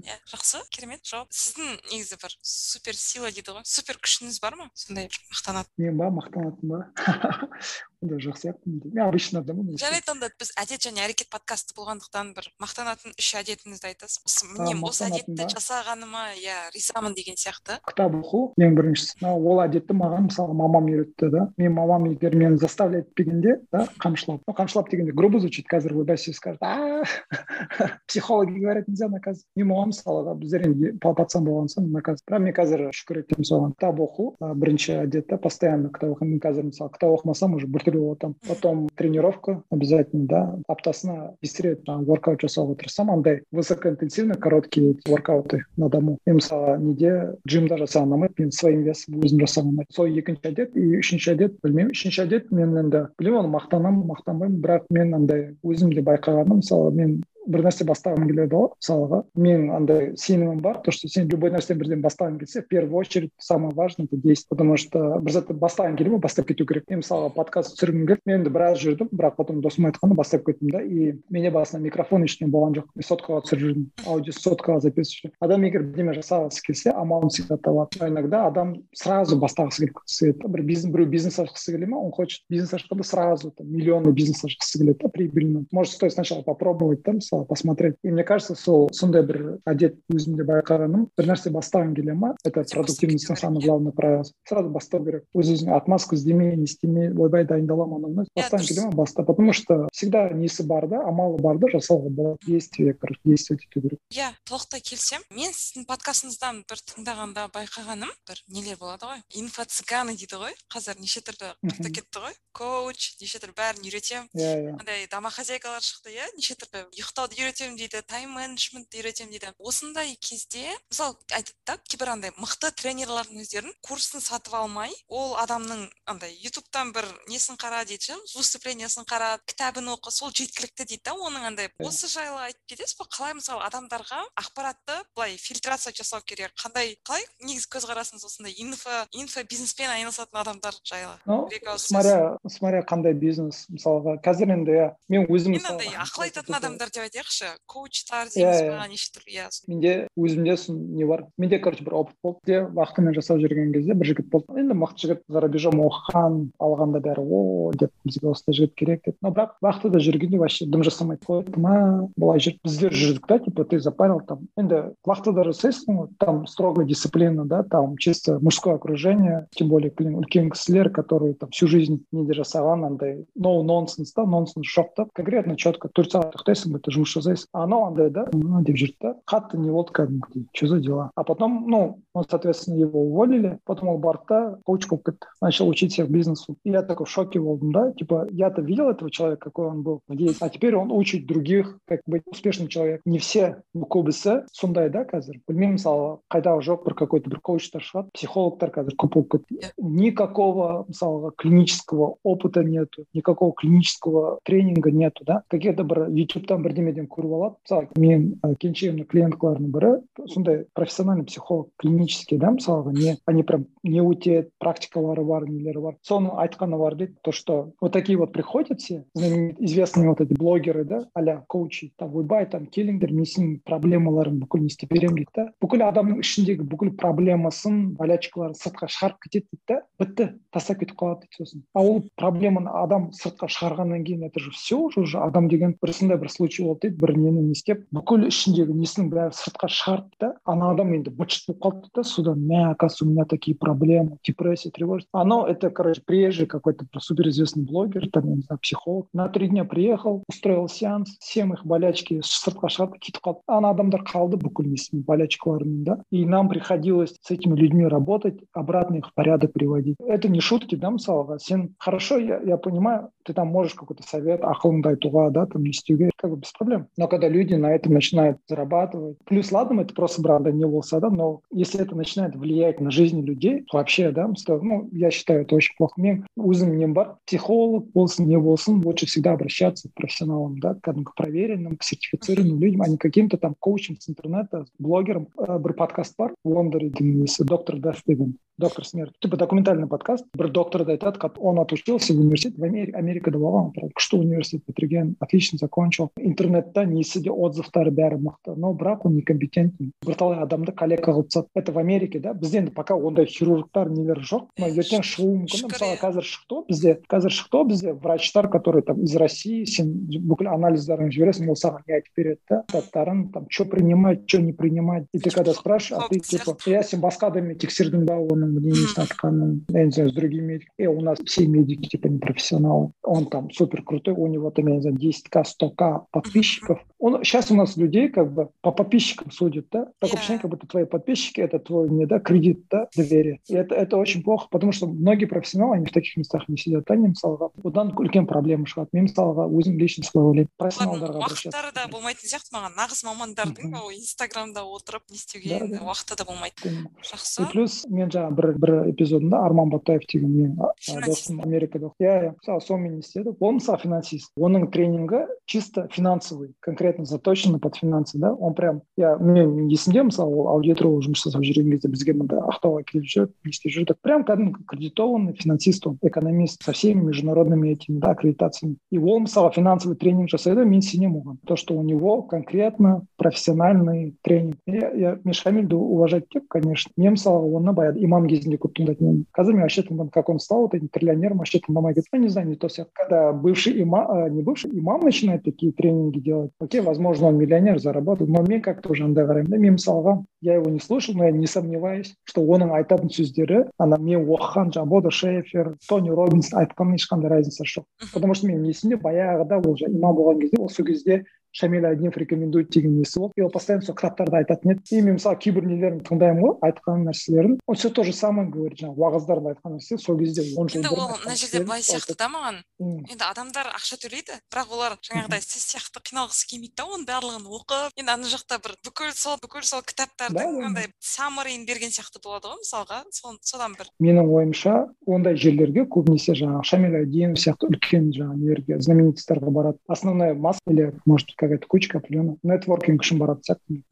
иә жақсы керемет жауап. Сіздің негізі бір супер сила дейді ғой. Супер күшіңіз бар ма? Сондай мақтанатын. Мен ба мақтанатын ба ондай жоқ сияқтымын мен обычный адаммын жарайды онда біз әдет және әрекет подкасты болғандықтан бір мақтанатын үш әдетіңізді айтасыз. Осы міне осы әдетті жасағаныма иә ризамын деген сияқты. Кітап оқу. Ең біріншісі ол әдетті маған мысалы мамам үйретті да. Мен мамам егер мені заставлять етпегенде да қамшылап қамшылап дегенде грубо звучит қазір ойбай скажет а психологи говорят нельзя наказывать мен оған мысалға біздер енді пацан болған соң наказывать. Бірақ мен қазір шүкір етемін соған. Кітап оқу бірінші әдет та постоянно кітап оқимын мен қазір мысалы кітап оқымасам уже біртүрлі болып жатамын потом тренировка обязательно да аптасына бес рет воркаут жасауға тырысамын. Андай высокоинтенсивный короткие воркауты на дому. Мен мысалы неде джимда жасаған ұнамайды мен своим весом өзім жасағым ұнайды сол екінші әдет и үшінші әдет білмеймін. Үшінші әдет мен енді білмеймін оны мақтанамын мақтанбаймын. бірақ мен андай өзім де байқағаным мысалы мен бір нәрсе бастағым келеді ғой мысалға мен андай сенімім бар то что сен любой нәрсені бірден бастағың келсе в первую очередь самое важное это действие потому что бір затты бастағың келе ма бастап кету керек мен мысалға подкаст түсіргім келді мен енді біраз жүрдім бірақ потом досым айтқанда бастап кеттім да и менде басында микрофон ештеңе болған жоқ мен соткаға түсіріп жүрдім аудио соткаға записывать адам егер бірдеме жасағысы келсе амалын всегда табады иногда адам сразу бастағысы келеді бір бизнес біреу бизнес ашқысы келе ма он хочет бизнес ашқанда сразу там миллионный бизнес ашқысы келеді да прибыльный может стоит сначала попробовать да мысалы мысалы посмотреть. И мне кажется сол сондай бір әдет өзімде байқағаным бір нәрсе бастағың келе ма это продуктивностьтің самый главный правиласы сразу бастау керек өз өзіңе отмазка іздеме не істеме ойбай дайындаламын анау мынау бастағың келе ма баста потому что всегда несі бар да амалы бар да жасауға болады действие короче действовать ету керек иә толықтай келісемін мен сіздің подкастыңыздан бір тыңдағанда байқағаным. Бір нелер болады ғой? Инфо цыганы дейді ғой. Қазір неше түрлі құрта кетті ғой. Коуч неше түрлі бәрін үйретемін. Иә иә. Андай домохозяйкалар шықты иә? Неше түрлі ұйықтауды үйретемін дейді тайм менеджментті үйретемін дейді. Осындай кезде мысалы айтады да кейбір андай мықты тренерлардың өздерін курсын сатып алмай ол адамның андай ютубтан бір несін қара дейді ше выступлениесін қара кітабын оқы сол жеткілікті дейді да оның андай осы жайлы айтып кетесіз ба қалай мысалы адамдарға ақпаратты былай фильтрация жасау керек? Қандай қалай негізі көзқарасыңыз осындай инфо инфо бизнеспен айналысатын адамдар жайлы? Ну смотря смотря қандай бизнес. Мысалға қазір енді иә мен өзім мен андай ақыл айтатын адамдар деп айтайықшы коучтар дейміз ба неше түрлі иә менде өзімде не бар менде короче бір опыт болды вахтамен жасап жүрген кезде бір жігіт болды. Енді мықты жігіт за рубежом оқыған алғанда бәрі о деп бізге осындай жігіт керек деп. Но бірақ вахтада жүргенде вообще дым жасамайды. Қойды ма былай жүріп біздер жүрдік та типа ты запарил там. Енді вахтада жасайсың ғой там строгая дисциплина да там чисто мужское окружение тем более үлкен кісілер которые там всю жизнь неде жасаған андай ноу нонсенс да нонсенс жоқ та. Конкретно четко төрт сағат ұйықтайсың ба ты жұмыс жасайсың анау андай да деп жүрді да қатты не болды кәдімгідей что за дела а потом ну он соответственно его уволили потом ол барды да коуч болып кетті начал учить всех бизнесу и я такой в шоке болдым да типа я-то видел этого человека какой он был а теперь он учит других как быть успешным человеком не все көбісі сондай да қазір білмеймін мысалы қайдағы жоқ бір какой то бір коучтар шығады психологтар қазір көп болып кетті никакого мысалға клинического опыта нету никакого клинического тренинга нету да какие то бір ютубтан бірдемеден көріп алады. Мысалы мен келіншегімнің клиенткаларының бірі сондай профессиональный психолог клинический да мысалға не они прям не өтеді практикалары бар нелері бар. Соның айтқаны бар дейді то что вот такие вот приходят все известные вот эти блогеры да а коучи там ойбай там келіңдер мен сенің проблемаларың бүкіл не істеп беремін дейді да. Бүкіл адамның ішіндегі бүкіл проблемасын болячкаларын сыртқа шығарып кетеді дейді да. Бітті тастап кетіп қалады дейді сосын. А ол проблеманы адам сыртқа шығарғаннан кейін это же все уже адам деген бір сондай бір случай болды дейді бір нені не істеп бүкіл ішіндегі несінің бәрін сыртқа шығарды да ана адам енді быт шыт болып қалды да содан мә оказывается у меня такие проблемы депрессия тревожность оно это короче приезжий какой-то суперизвестный блогер там я не знаю психолог на три дня приехал устроил сеанс всем их болячки сыртқа шығарып кетіп қалды ана адамдар қалды бүкіл несімен болячкаларымен да и нам приходилось с этими людьми работать обратно их в порядок приводить это не шутки да мысалға сен хорошо я, я понимаю ты там можешь какой-то совет ақылыңды айтуға да там не істеуге как бы без проблем. Но когда люди на этом начинают зарабатывать плюс ладно это просто бранда не болса да но если это начинает влиять на жизнь людей вообще да ну я считаю это очень плохо. Мен өзім нем бар психолог болсын не болсын лучше всегда обращаться к профессионалам да к проверенным к сертифицированным людям а не каким-то там коучем с интернета блогером бір подкаст бар лондонде доктор дэф доктор смерть типа документальный подкаст бір докторды айтады он отучился в университете в америкада болған күшті университет бітірген отлично закончил интернетте несі де отзывтары бәрі мықты но бірақ он некомпетентный бірталай адамды коллега қылып тастады это в америке да бізде енді пока ондай хирургтар нелер жоқ но ертең шығуы мүмкін мысалы қазір шықты ғой бізде қазір шықты ғой бізде врачтар которые там из россии сен бүкіл анализдеріңді жібересің ол саған не айтып береді да заттарын там что принимать что не принимать и ты когда спрашиваешь а ты типа я сен басқа адаммен тексердің ба оны оның мнениесін айтқанын я не знаю с другими медиками и у нас все медики типа не профессионалы он там супер крутой у него там я не знаю 10к 100к подписчиков он сейчас у нас людей как бы по подписчикам судят да такое yeah. впечатление как будто твои подписчики это твой не да кредит да доверие и это это очень плохо потому что многие профессионалы они в таких местах не сидят они мысалға одан үлкен проблема шығады мен мысалға өзім лично солай ойлаймын профессионалдарға уақыттары да болмайтын сияқты маған нағыз мамандардың инстаграмда отырып не істеуге уақыты да болмайды жақсы и плюс мен жаңағы бір бір эпизодында арман батаев деген менің досым америкада иә иә мысалы сонымен не істеді ол мысалы финансист оның тренингі чисто финансовый конкретно заточенный под финансы да он прям я мен есімде мысалы ол аудиторлог жұмыс жасап жүрген кезде бізге мында ақтауға келіп жүріп не істеп жүрдік прям кәдімгі аккредитованный финансист он экономист со всеми международными этими да аккредитациями и ол мысалы финансовый тренинг жасайды мен сенемін оған то что у него конкретно профессиональный тренинг я, я мен шамильді уважать етемін конечно мен мысалға оны баяғыда имам кезінде көп тыңдайтын едім қазір мен вообще тыңдамын как он стал вот этим триллионером вообще тыңдамай кеттім не знаю не то сияқты когда бывший имам не бывший имам начинает такие тренинги делать окей возможно он миллионер заработает но мен как то уже андай қараймын да мен мысалға я его не слушал но я не сомневаюсь что оның айтатын сөздері ана мен оқыған жаңағы бода шефер тони робинс айтқан ешқандай разницасы жоқ потому что мен есімде баяғыда ол имам болған кезде ол сол кезде шамиль одинов рекомендует деген несі болды и ол постоянно сол кітаптарды айтатын еді и мен мысалы кейбір нелерін тыңдаймын ғой айтқан нәрселерін он все то же самое говорит жаңағы уағыздарда айтқан нәрсе сол кезде он жыл енді ол мына жерде былай сияқты да маған? Енді адамдар ақша төлейді бірақ олар жаңағыдай сіз сияқты қиналғысы келмейді да оның барлығын оқып енді ана жақта бір бүкіл сол бүкіл сол кітаптардың андай саммарин берген сияқты болады ғой мысалға содан бір. Менің ойымша ондай жерлерге көбінесе жаңағы шамиль сияқты үлкен жаңағы нелерге знаменитостарға барады. Основная масса или может какая то кучка определенно нетворкинг үшін баратын сияқтымын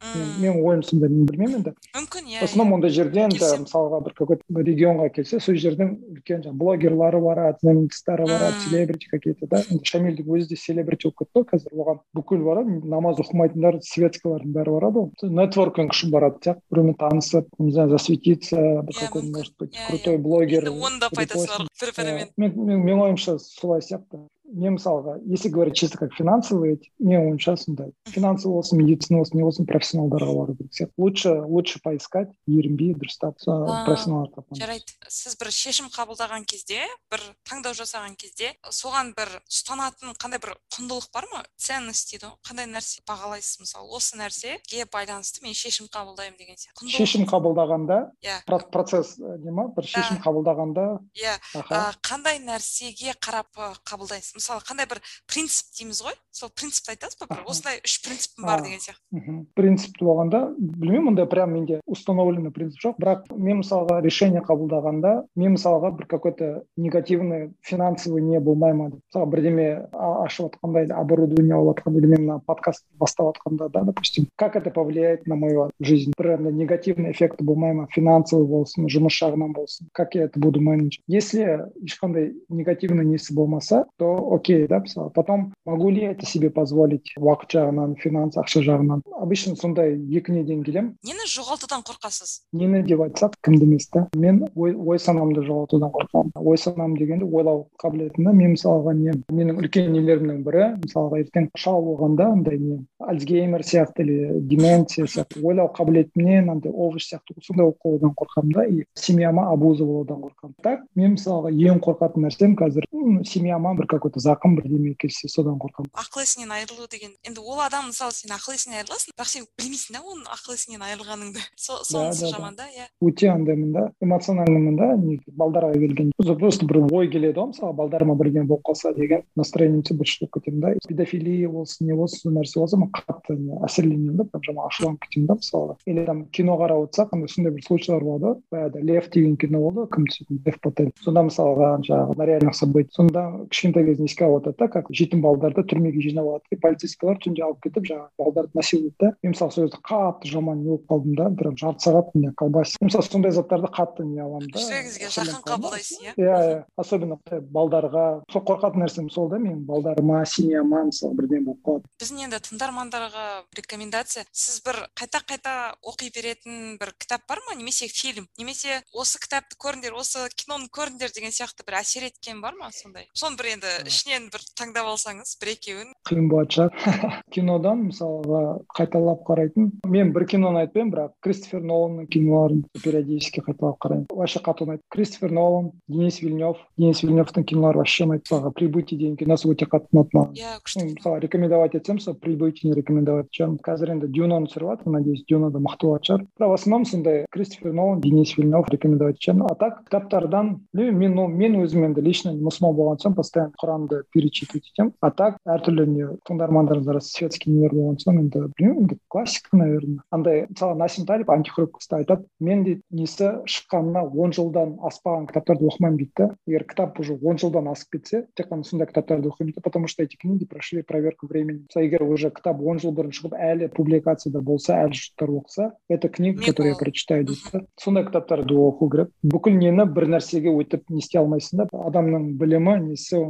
менің ойым сондай мен білмеймін енді. Мүмкін иә в основном ондай жерде енді мысалға бір какой то регионға келсе сол жердің үлкен жаңағы блогерлары барады знаменитостары барады селебрити какие то да. Енді шамильдің өзі де селебрити болып кетті ғой қазір. Оған бүкіл барады намаз оқымайтындар светскийлардың бәрі барады ғой. Нетворкинг үшін баратын сияқты. Біреумен танысып не знаю засветиться бір какой может быть крутой блогер оның да пайдасы бар бір бірімен менің ойымша солай сияқты. Мен мысалға если говорить чисто как финансовые менің ойымша сондай финансовый болсын медицина болсын не болсын профессионалдарға бару керек сияқты лучше лучше поискать ерінбей дұрыстап профессионалдар жарайды. Сіз бір шешім қабылдаған кезде бір таңдау жасаған кезде соған бір ұстанатын қандай бір құндылық бар ма? Ценность дейді ғой. Қандай нәрсе бағалайсыз мысалы осы нәрсеге байланысты мен шешім қабылдаймын деген сияқты шешім қабылдағанда? Иә. Процесс не ма? Бір шешім қабылдағанда иә. қандай нәрсеге қарап қабылдайсыз? Мысалы қандай бір принцип дейміз ғой? Сол принципті айтасыз ба? Бір осындай үш принципім бар деген сияқты. принципті болғанда білмеймін ондай прям менде установленный принцип жоқ. Бірақ мен мысалға решение қабылдағанда мен мысалға бір какой то негативный финансовый не болмай ма? Деп мысалы бірдеме ашып жатқанда или оборудование алып жатқанда или мен мына подкаст бастап жатқанда да допустим как это повлияет на мою жизнь? Бір негативный эффекті болмай ма? Финансовый болсын жұмыс жағынан болсын. Как я это буду менеджер? Если ешқандай негативный несі болмаса то окей да мысалы потом могу ли я это себе позволить уақыт жағынан финанс ақша жағынан обычно сондай екі неден келемін нені жоғалтудан қорқасыз. Нені деп айтсақ кімді емес та мен ой, ой санамды жоғалтудан қорқамын. Ой санам дегенде ойлау қабілетімді. Мен мысалға не менің үлкен нелерімнің бірі мысалға ертең шал болғанда андай не альцгеймер сияқты или деменция сияқты ойлау қабілетімнен андай овощ сияқты сондай болып қалудан қорқамын да. И семьяма обуза болудан қорқамын. Так мен мысалға ең қорқатын нәрсем қазір семьяма бір какой то зақым бірдеме келсе содан қорқамын. Ақыл есіңнен айырылу деген. Енді ол адам мысалы сен ақыл есіңнен айырыласың бірақ сен білмейсің да оның ақыл есіңнен айырылғаныңды. Сонысы жаман да иә. Өте андаймын да. Эмоциональныймын да. Балдарға келгенде просто бір ой келеді ғой мысалы балдарыма бірдеңе болып қалса деген настроением быт болып кетемін да. Педофилия болсын не болсын сол нәрсе болса мен қатты әсерленемін да. Прям жаңағы ашуланып кетемін да мысалға. Или там кино қарап отырсақ андай сондай бір случайлар болады. Ғой баяғыда лев деген кино болды кім түсетін? Лев патель сонда мысалға жаңағы на реальных событиях сонда кішкентай кезінде еске алып жатады да как жетім балдарды түрмеге жинап алады полицейскийлер түнде алып кетіп жаңағы балдарды насилует да мен мысалы сол кезде қатты жаман не болып қалдым да прям жарты сағат меня колбасит мысалы сондай заттарды қатты не аламын да. Жүрегіңізге жақын қабылдайсыз иә? Иә иә. Особенно балдарға. Сол қорқатын нәрсем сол да менің балдарыма семьяма мысалы бірдеңе болып қалады. Біздің енді тыңдармандарға рекомендация. Сіз бір қайта қайта оқи беретін бір кітап бар ма? Немесе фильм? Немесе осы кітапты көріңдер осы киноны көріңдер деген сияқты бір әсер еткен бар ма сондай? Соны бір енді ішінен бір таңдап алсаңыз бір екеуін. Қиын болатын шығар. Кинодан мысалға қайталап қарайтын. Мен бір киноны айтпаймын бірақ кристофер ноланның киноларын периодически қайталап қараймын. Вообще қатты ұнайды. Кристофер нолан денис вильнев денис вильневтің кинолары вообще ұнайды. Мысалға прибытие деген киносы өте қатты ұнады маған. Иә күшті мысалы рекомендовать етсем сол прибытиені рекомендовать етемін қазір енді дюнаны түсіріп жатыр. Надеюсь дюна да мықты болатын шығар. Бірақ в основном сондай кристофер нолан денис вильнев рекомендовать етемін а так кітаптардан мен мен өзім енді лично мұсылман болған соң постоянно құранды перечитывать етемін а так әртүрлі не тыңдармандарымыз арасында светский нелер болған соң енді білмеймін енді классика наверное. Андай мысалы насим талиб антихрупкостьта айтады. Мен дейді несі шыққанына он жылдан аспаған кітаптарды оқымаймын дейді да. Егер кітап уже он жылдан асып кетсе тек қана сондай кітаптарды оқимын дейді потому что эти книги прошли проверку времени. Мысалы егер уже кітап он жыл бұрын шығып әлі публикацияда болса әлі жұрттар оқыса это книга которую я прочитаю дейді да. Сондай кітаптарды оқу керек. Бүкіл нені бір нәрсеге өйтіп не істей алмайсың да. Адамның білімі несі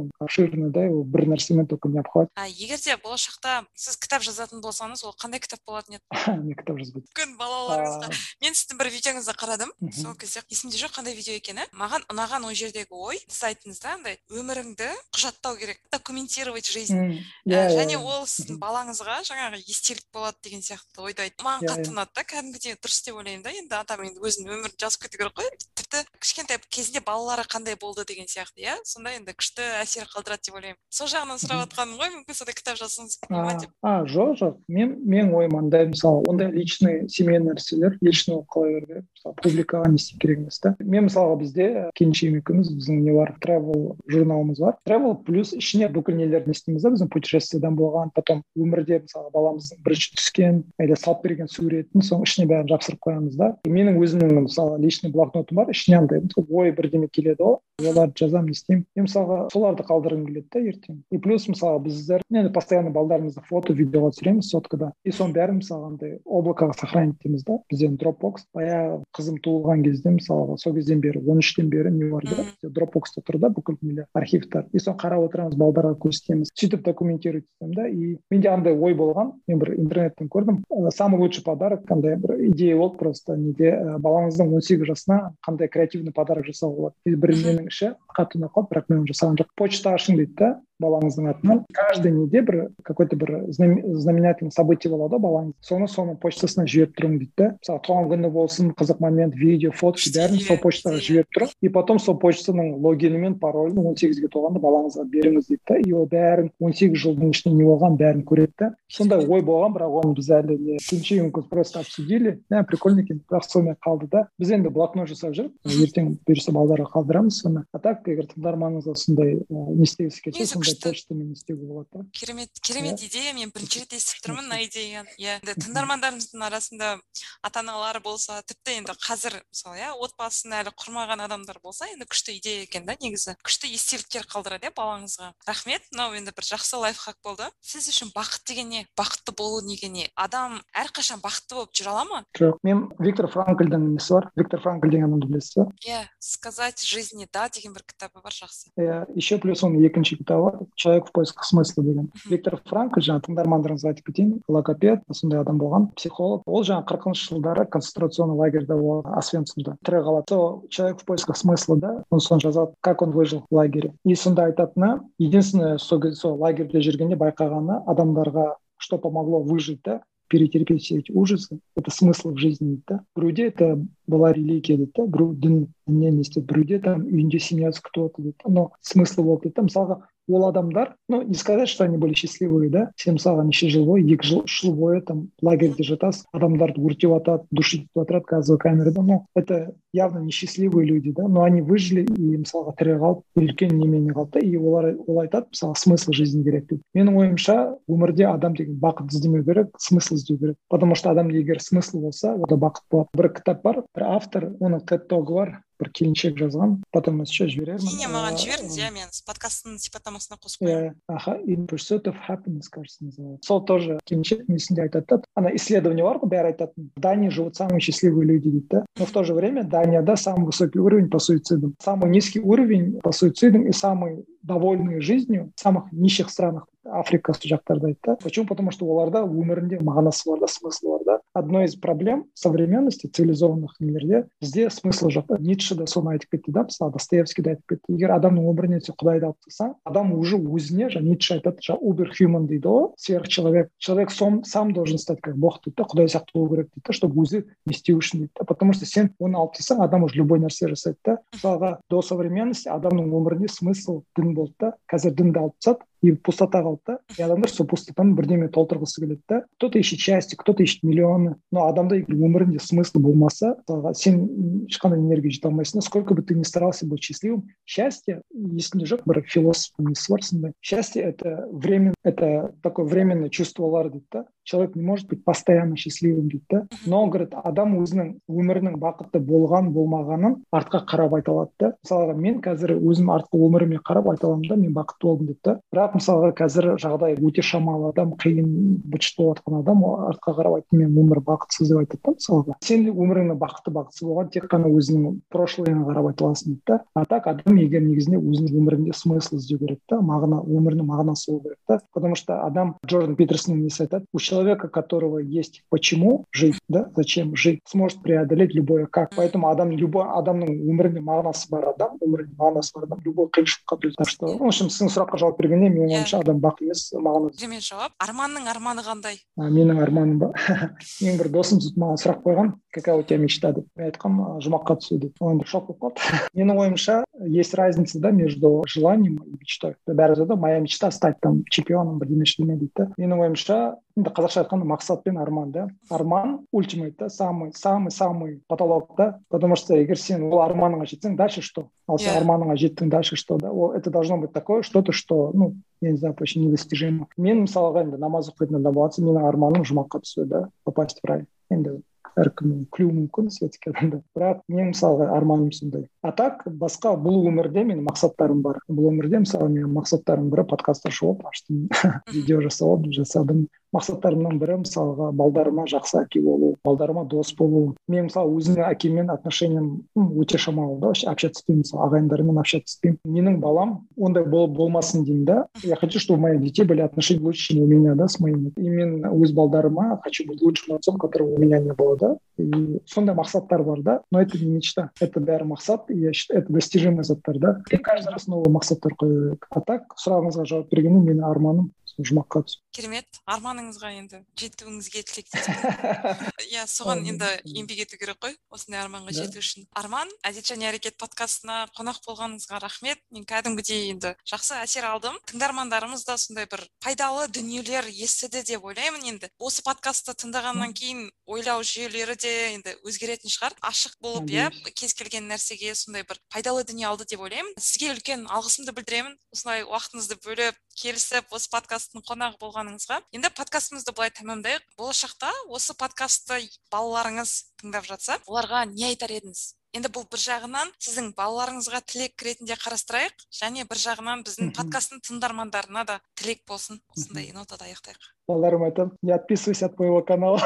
обширный да его бір нәрсемен только не обхватить а егер де болашақта сіз кітап жазатын болсаңыз ол қандай кітап болатын еді? Мен кітап жазбаймын мүмкін балаларыңызға. Мен сіздің бір видеоңызды қарадым. Сол кезде есімде жоқ қандай видео екені. Маған ұнаған ол жердегі ой сіз айттыңыз да андай өміріңді құжаттау керек документировать жизнь. Ә, және ол сіздің балаңызға жаңағы естелік болады деген сияқты ойды айтты маған қатты ұнады да кәдімгідей дұрыс деп ойлаймын да енді. Адам енді өзінің өмірін жазып кету керек қой тіпті кішкентай кезінде балалары қандай болды деген сияқты иә. Сондай енді күшті әсер қалдырады. Деп ойлаймын сол жағынан сұрап жатқаным ғой мүмкін сондай кітап жазсаңыз келмей ма деп а жоқ жоқ мен менің ойым андай мысалы ондай личный семейный нәрселер личный болып қала беру керек мысалы публикаға не істеу керек емес та мен мысалға бізде келіншегім екеуміз біздің не бар travel журналымыз бар travel плюс ішіне бүкіл нелерді не істейміз да біздің путешествиядан болған потом өмірде мысалы баламыздың бірінші түскен или салып берген суретін соның ішіне бәрін жапсырып қоямыз да. Менің өзімнің мысалы личный блокнотым бар ішіне андай ой бірдеме келеді ғой оларды жазамын не істеймін мен мысалға соларды қалдырғым келеді да ертең и плюс мысалы біздер енді постоянно балдарымызды фото видеоға түсіреміз соткада и соның бәрін мысалға андай облакаға сохранить етеміз да бізде дропбокс баяғы қызым туылған кезде мысалға сол кезден бері он үштен бері не бар да дропбокста тұр да бүкіл нелер архивтар и соны қарап отырамыз балдарға көрсетеміз сөйтіп документировать етемін да и менде андай ой болған мен бір интернеттен көрдім самый лучший подарок андай бір идея болды просто неде балаңыздың он сегіз жасына қандай креативный подарок жасауға болады бір менің іші қатты ұнап қалды бірақ ен оны жаған жоқпын поташы дейді да. Балаңыздың атынан каждый неде бір какой то бір знаменательный событие болады ғой балаңыз соны соның почтасына жіберіп тұрыңыз дейді да? Мысалы туған күні болсын қызық момент видео фотки бәрін сол почтаға жіберіп тұрың и потом сол почтаның логинімен паролін он сегізге толғанда балаңызға беріңіз дейді да? И ол бәрін он сегіз жылдың ішінде не болғанын бәрін көреді да? Сондай ой болған бірақ оны біз әлі не келіншегім просто обсудили. Мә прикольно екен бірақ сонымен қалды да? Біз енді блокнот жасап жүріп ертең бұйырса балдарға қалдырамыз соны. А так егер тыңдарманыңызға сондай не істегісі келсе почтамен істеуге болады да. керемет керемет идея мен бірінші рет естіп тұрмын мына идеяны иә енді тыңдармандарымыздың арасында ата аналар болса тіпті енді қазір мысалы иә отбасын әлі құрмаған адамдар болса енді күшті идея екен да негізі. Күшті естеліктер қалдырады иә балаңызға. Рахмет. Мынау енді бір жақсы лайфхак болды. Сіз үшін бақыт деген не бақытты болу неге не адам әрқашан бақытты болып жүре ала ма? Жоқ мен виктор франкльдің несі бар. Виктор франкль деген адамды білесіз ба иә сказать жизни да деген бір кітабы бар жақсы. Иә еще плюс оның екінші кітабы. Человек в поисках смысла деген. Виктор франкль жаңағы тыңдармандарыңызға айтып кетейін. Логопед сондай адам болған психолог. Ол жаңағы қырқыншы жылдары концентрационный лагерьде болған освенцимда тірі қалады. Сол человек в поисках смысла да он соны жазады как он выжил в лагере. И сонда айтатыны единственное сол сол лагерьде жүргенде байқағаны адамдарға что помогло выжить да перетерпеть все эти ужасы это смысл в жизни дейді да. Біреуде это была религия дейді да біреу дін діннен не істеді біреуде там үйінде семьясы күтіп отыр дейді но смыслы болды дейді да мысалға ол адамдар ну не сказать что они были счастливые да? Сен мысалға неше жыл бойы екі жыл үш жыл бойы там лагерьде жатасыз адамдарды өртеп жатады душить етіп жатырады газовый камерада но это явно несчастливые люди да? Но они выжили и мысалға тірі қалып үлкен немене қалды да и олар ол айтады мысалы смысл жизни керек дейді менің ойымша өмірде адам деген бақыт іздемеу керек смысл іздеу керек потому что адамда егер смысл болса онда бақыт болады бір кітап бар бір автор оның тед тогы бар бір келіншек жазған потом еще жіберермін кейіннен маған жіберіңіз иә мен подкасттың сипаттамасына қосып қоямын иә аха in pursuit of happiness кажется называется сол тоже келіншек несінде айтады да ана исследование бар ғой бәрі айтатын в дании живут самые счастливые люди дейді да но в то же время данияда самый высокий уровень по суицидам самый низкий уровень по суицидам и самый довольные жизнью в самых нищих странах африка жақтарда айтты почему? Потому что оларда өмірінде мағынасы бар да смыслы бар да одной из проблем современности цивилизованных нелерде бізде смысл жоқ ницше да соны айтып кетті да мысалы достоевский да айтып кетті егер адамның өмірінен сен құдайды алып тастасаң адам уже өзіне жаңа ницше айтады жаңағы убер хьюман дейді ғой сверхчеловек. Человек сам, сам должен стать как бог дейді да құдай сияқты болу керек дейді да чтобы өзі не істеу үшін дейді да потому что сен оны алып тастасаң адам уже любой нәрсе жасайды да. Мысалға до современности адамның өмірінде смысл дін болды да қазір дінді алып тастады и пустота қалды да. И адамдар сол пустотаны бірдеме толтырғысы келеді да. Кто то ищет счастье кто то ищет миллионы. Но адамда егер өмірінде смысл болмаса мысалға сен ешқандай энергия жете алмайсың сколько бы ты ни старался быть счастливым счастье есімде жоқ. Бір философтың несі бар сондай. Счастье это время это такое временное чувстволар дейді да. Человек не может быть постоянно счастливым дейді да. Но говорит адам өзінің өмірінің бақытты болған болмағанын артқа қарап айта алады да. Мысалға мен қазір өзім артқы өміріме қарап айта аламын да мен бақытты болдым деп та бірақ бірақ мысалға қазір жағдай өте шамалы адам қиын быт болып жатқан адам артқа қарап айтты мен өмір бақытсыз деп айтады да мысалға. Сен өміріңнің бақытты бақытсыз болған тек қана өзіңнің прошлыйыңа қарап айта аласың дейді да а так адам егер негізінде өзінің өмірінде смысл іздеу керек та мағына өмірінің мағынасы болу керек та. Потому что адам джордан питерсон несі айтады у человека которого есть почему жить да зачем жить сможет преодолеть любое как поэтому адам любой адамның өмірінде мағынасы бар адам өмірінде мағынасы бар адам любой қиыншылыққа так что в общем сіздің сұраққа жауап бергенде менің иә. ойымша адам бақыт емес мағына керемет жауап? Арманның арманы қандай? Менің арманым ба? Менің бір досым сөйтіп маған сұрақ қойған какая у тебя мечта деп. Мен айтқанмын жұмаққа түсу деп. Ол енді шок болып қалды. Менің ойымша есть разница да между желанием и мечтой. Бәрі айтады моя мечта стать там чемпионом бірдеме ештеңе дейді да менің ойымша енді қазақша айтқанда мақсат пен арман да. Арман ультимейт да самый самый самый потолок да потому что егер сен ол арманыңа жетсең дальше что? Ал сен арманыңа жеттің дальше что да? Ол это должно быть такое что то что ну я не знаю почти недостижимо. Мен мысалға енді намаз оқитын адам болатын менің арманым жұмаққа түсу да попасть в рай. Енді әркім күлуі мүмкін светский адамдар бірақ мен мысалға арманым сондай. А так басқа бұл өмірде менің мақсаттарым бар. Бұл өмірде мысалы менің мақсаттарымның бірі подкаст ашу болды аштым видео жасап жасадым. Мақсаттарымның бірі мысалға балдарыма жақсы әке болу балдарыма дос болу. Мен мысалы өзімнің әкеммен отношениям өте шамалы да вообще общаться етпеймін мысалы ағайындарыммен общаться етпеймін менің балам ондай болып болмасын деймін да. Я хочу чтобы у моих детей были отношения лучше чем у меня да с моими. И мен өз балдарыма хочу быть лучшим отцом которого у меня не было да. И сондай мақсаттар бар да. Но это не мечта. Это бәрі мақсат и я считаю это достижимый заттар да. И каждый раз новый мақсаттар қою керек а так сұрағыңызға жауап бергенде менің арманым жұмаққа түсу керемет. Арманыңызға енді жетуіңізге тілектеспін. Иә соған енді еңбек ету керек қой осындай арманға жету үшін. Арман әдет және әрекет подкастына қонақ болғаныңызға рахмет. Мен кәдімгідей енді жақсы әсер алдым. Тыңдармандарымыз да сондай бір пайдалы дүниелер естіді деп ойлаймын енді. Осы подкастты тыңдағаннан кейін ойлау жүйелері де енді өзгеретін шығар. Ашық болып иә кез келген нәрсеге сондай бір пайдалы дүние алды деп ойлаймын. Сізге үлкен алғысымды білдіремін. Осылай уақытыңызды бөліп келісіп осы подкасттың қонағы болғаныңызға енді подкастымызды былай тәмамдайық. Болашақта осы подкастты балаларыңыз тыңдап жатса оларға не айтар едіңіз? Енді бұл бір жағынан сіздің балаларыңызға тілек ретінде қарастырайық және бір жағынан біздің подкасттың тыңдармандарына да тілек болсын. Осындай нотада аяқтайық. Балдарыма айтамын не отписывайся от моего канала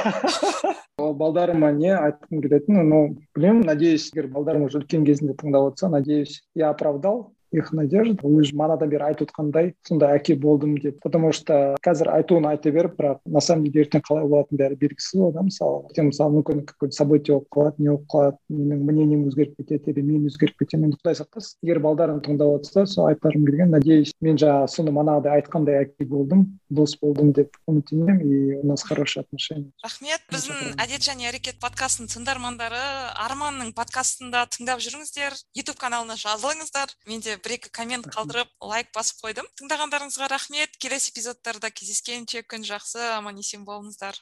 балдарыма не айтқым келетіні ну білемін надеюсь егер балдарым уже үлкен кезінде тыңдап отырса надеюсь я оправдал. Их надежда өзі манадан бері айтып отқандай сондай әке болдым деп. Потому что қазір айтуын айта беріп бірақ на самом деле ертең қалай болатыны бәрі белгісіз ғой да мысалы. Ертең мысалы мүмкін какой то событие болып қалады не болып қалады менің мнением өзгеріп кетеді или мен өзгеріп кетемін енді құдай сақтасын. Егер балдарым тыңдап отырса сол айтарым келген надеюсь мен жаңағы соны манағыдай айтқандай әке болдым дос болдым деп үміттенемін и у нас хорошие отношения. Рахмет. Біздің әдет және әрекет подкастының тыңдармандары арманның подкастын да тыңдап жүріңіздер ютуб каналына жазылыңыздар. Менде бір екі коммент қалдырып лайк басып қойдым. Тыңдағандарыңызға рахмет. Келесі эпизодтарда кездескенше күн жақсы. Аман есен болыңыздар.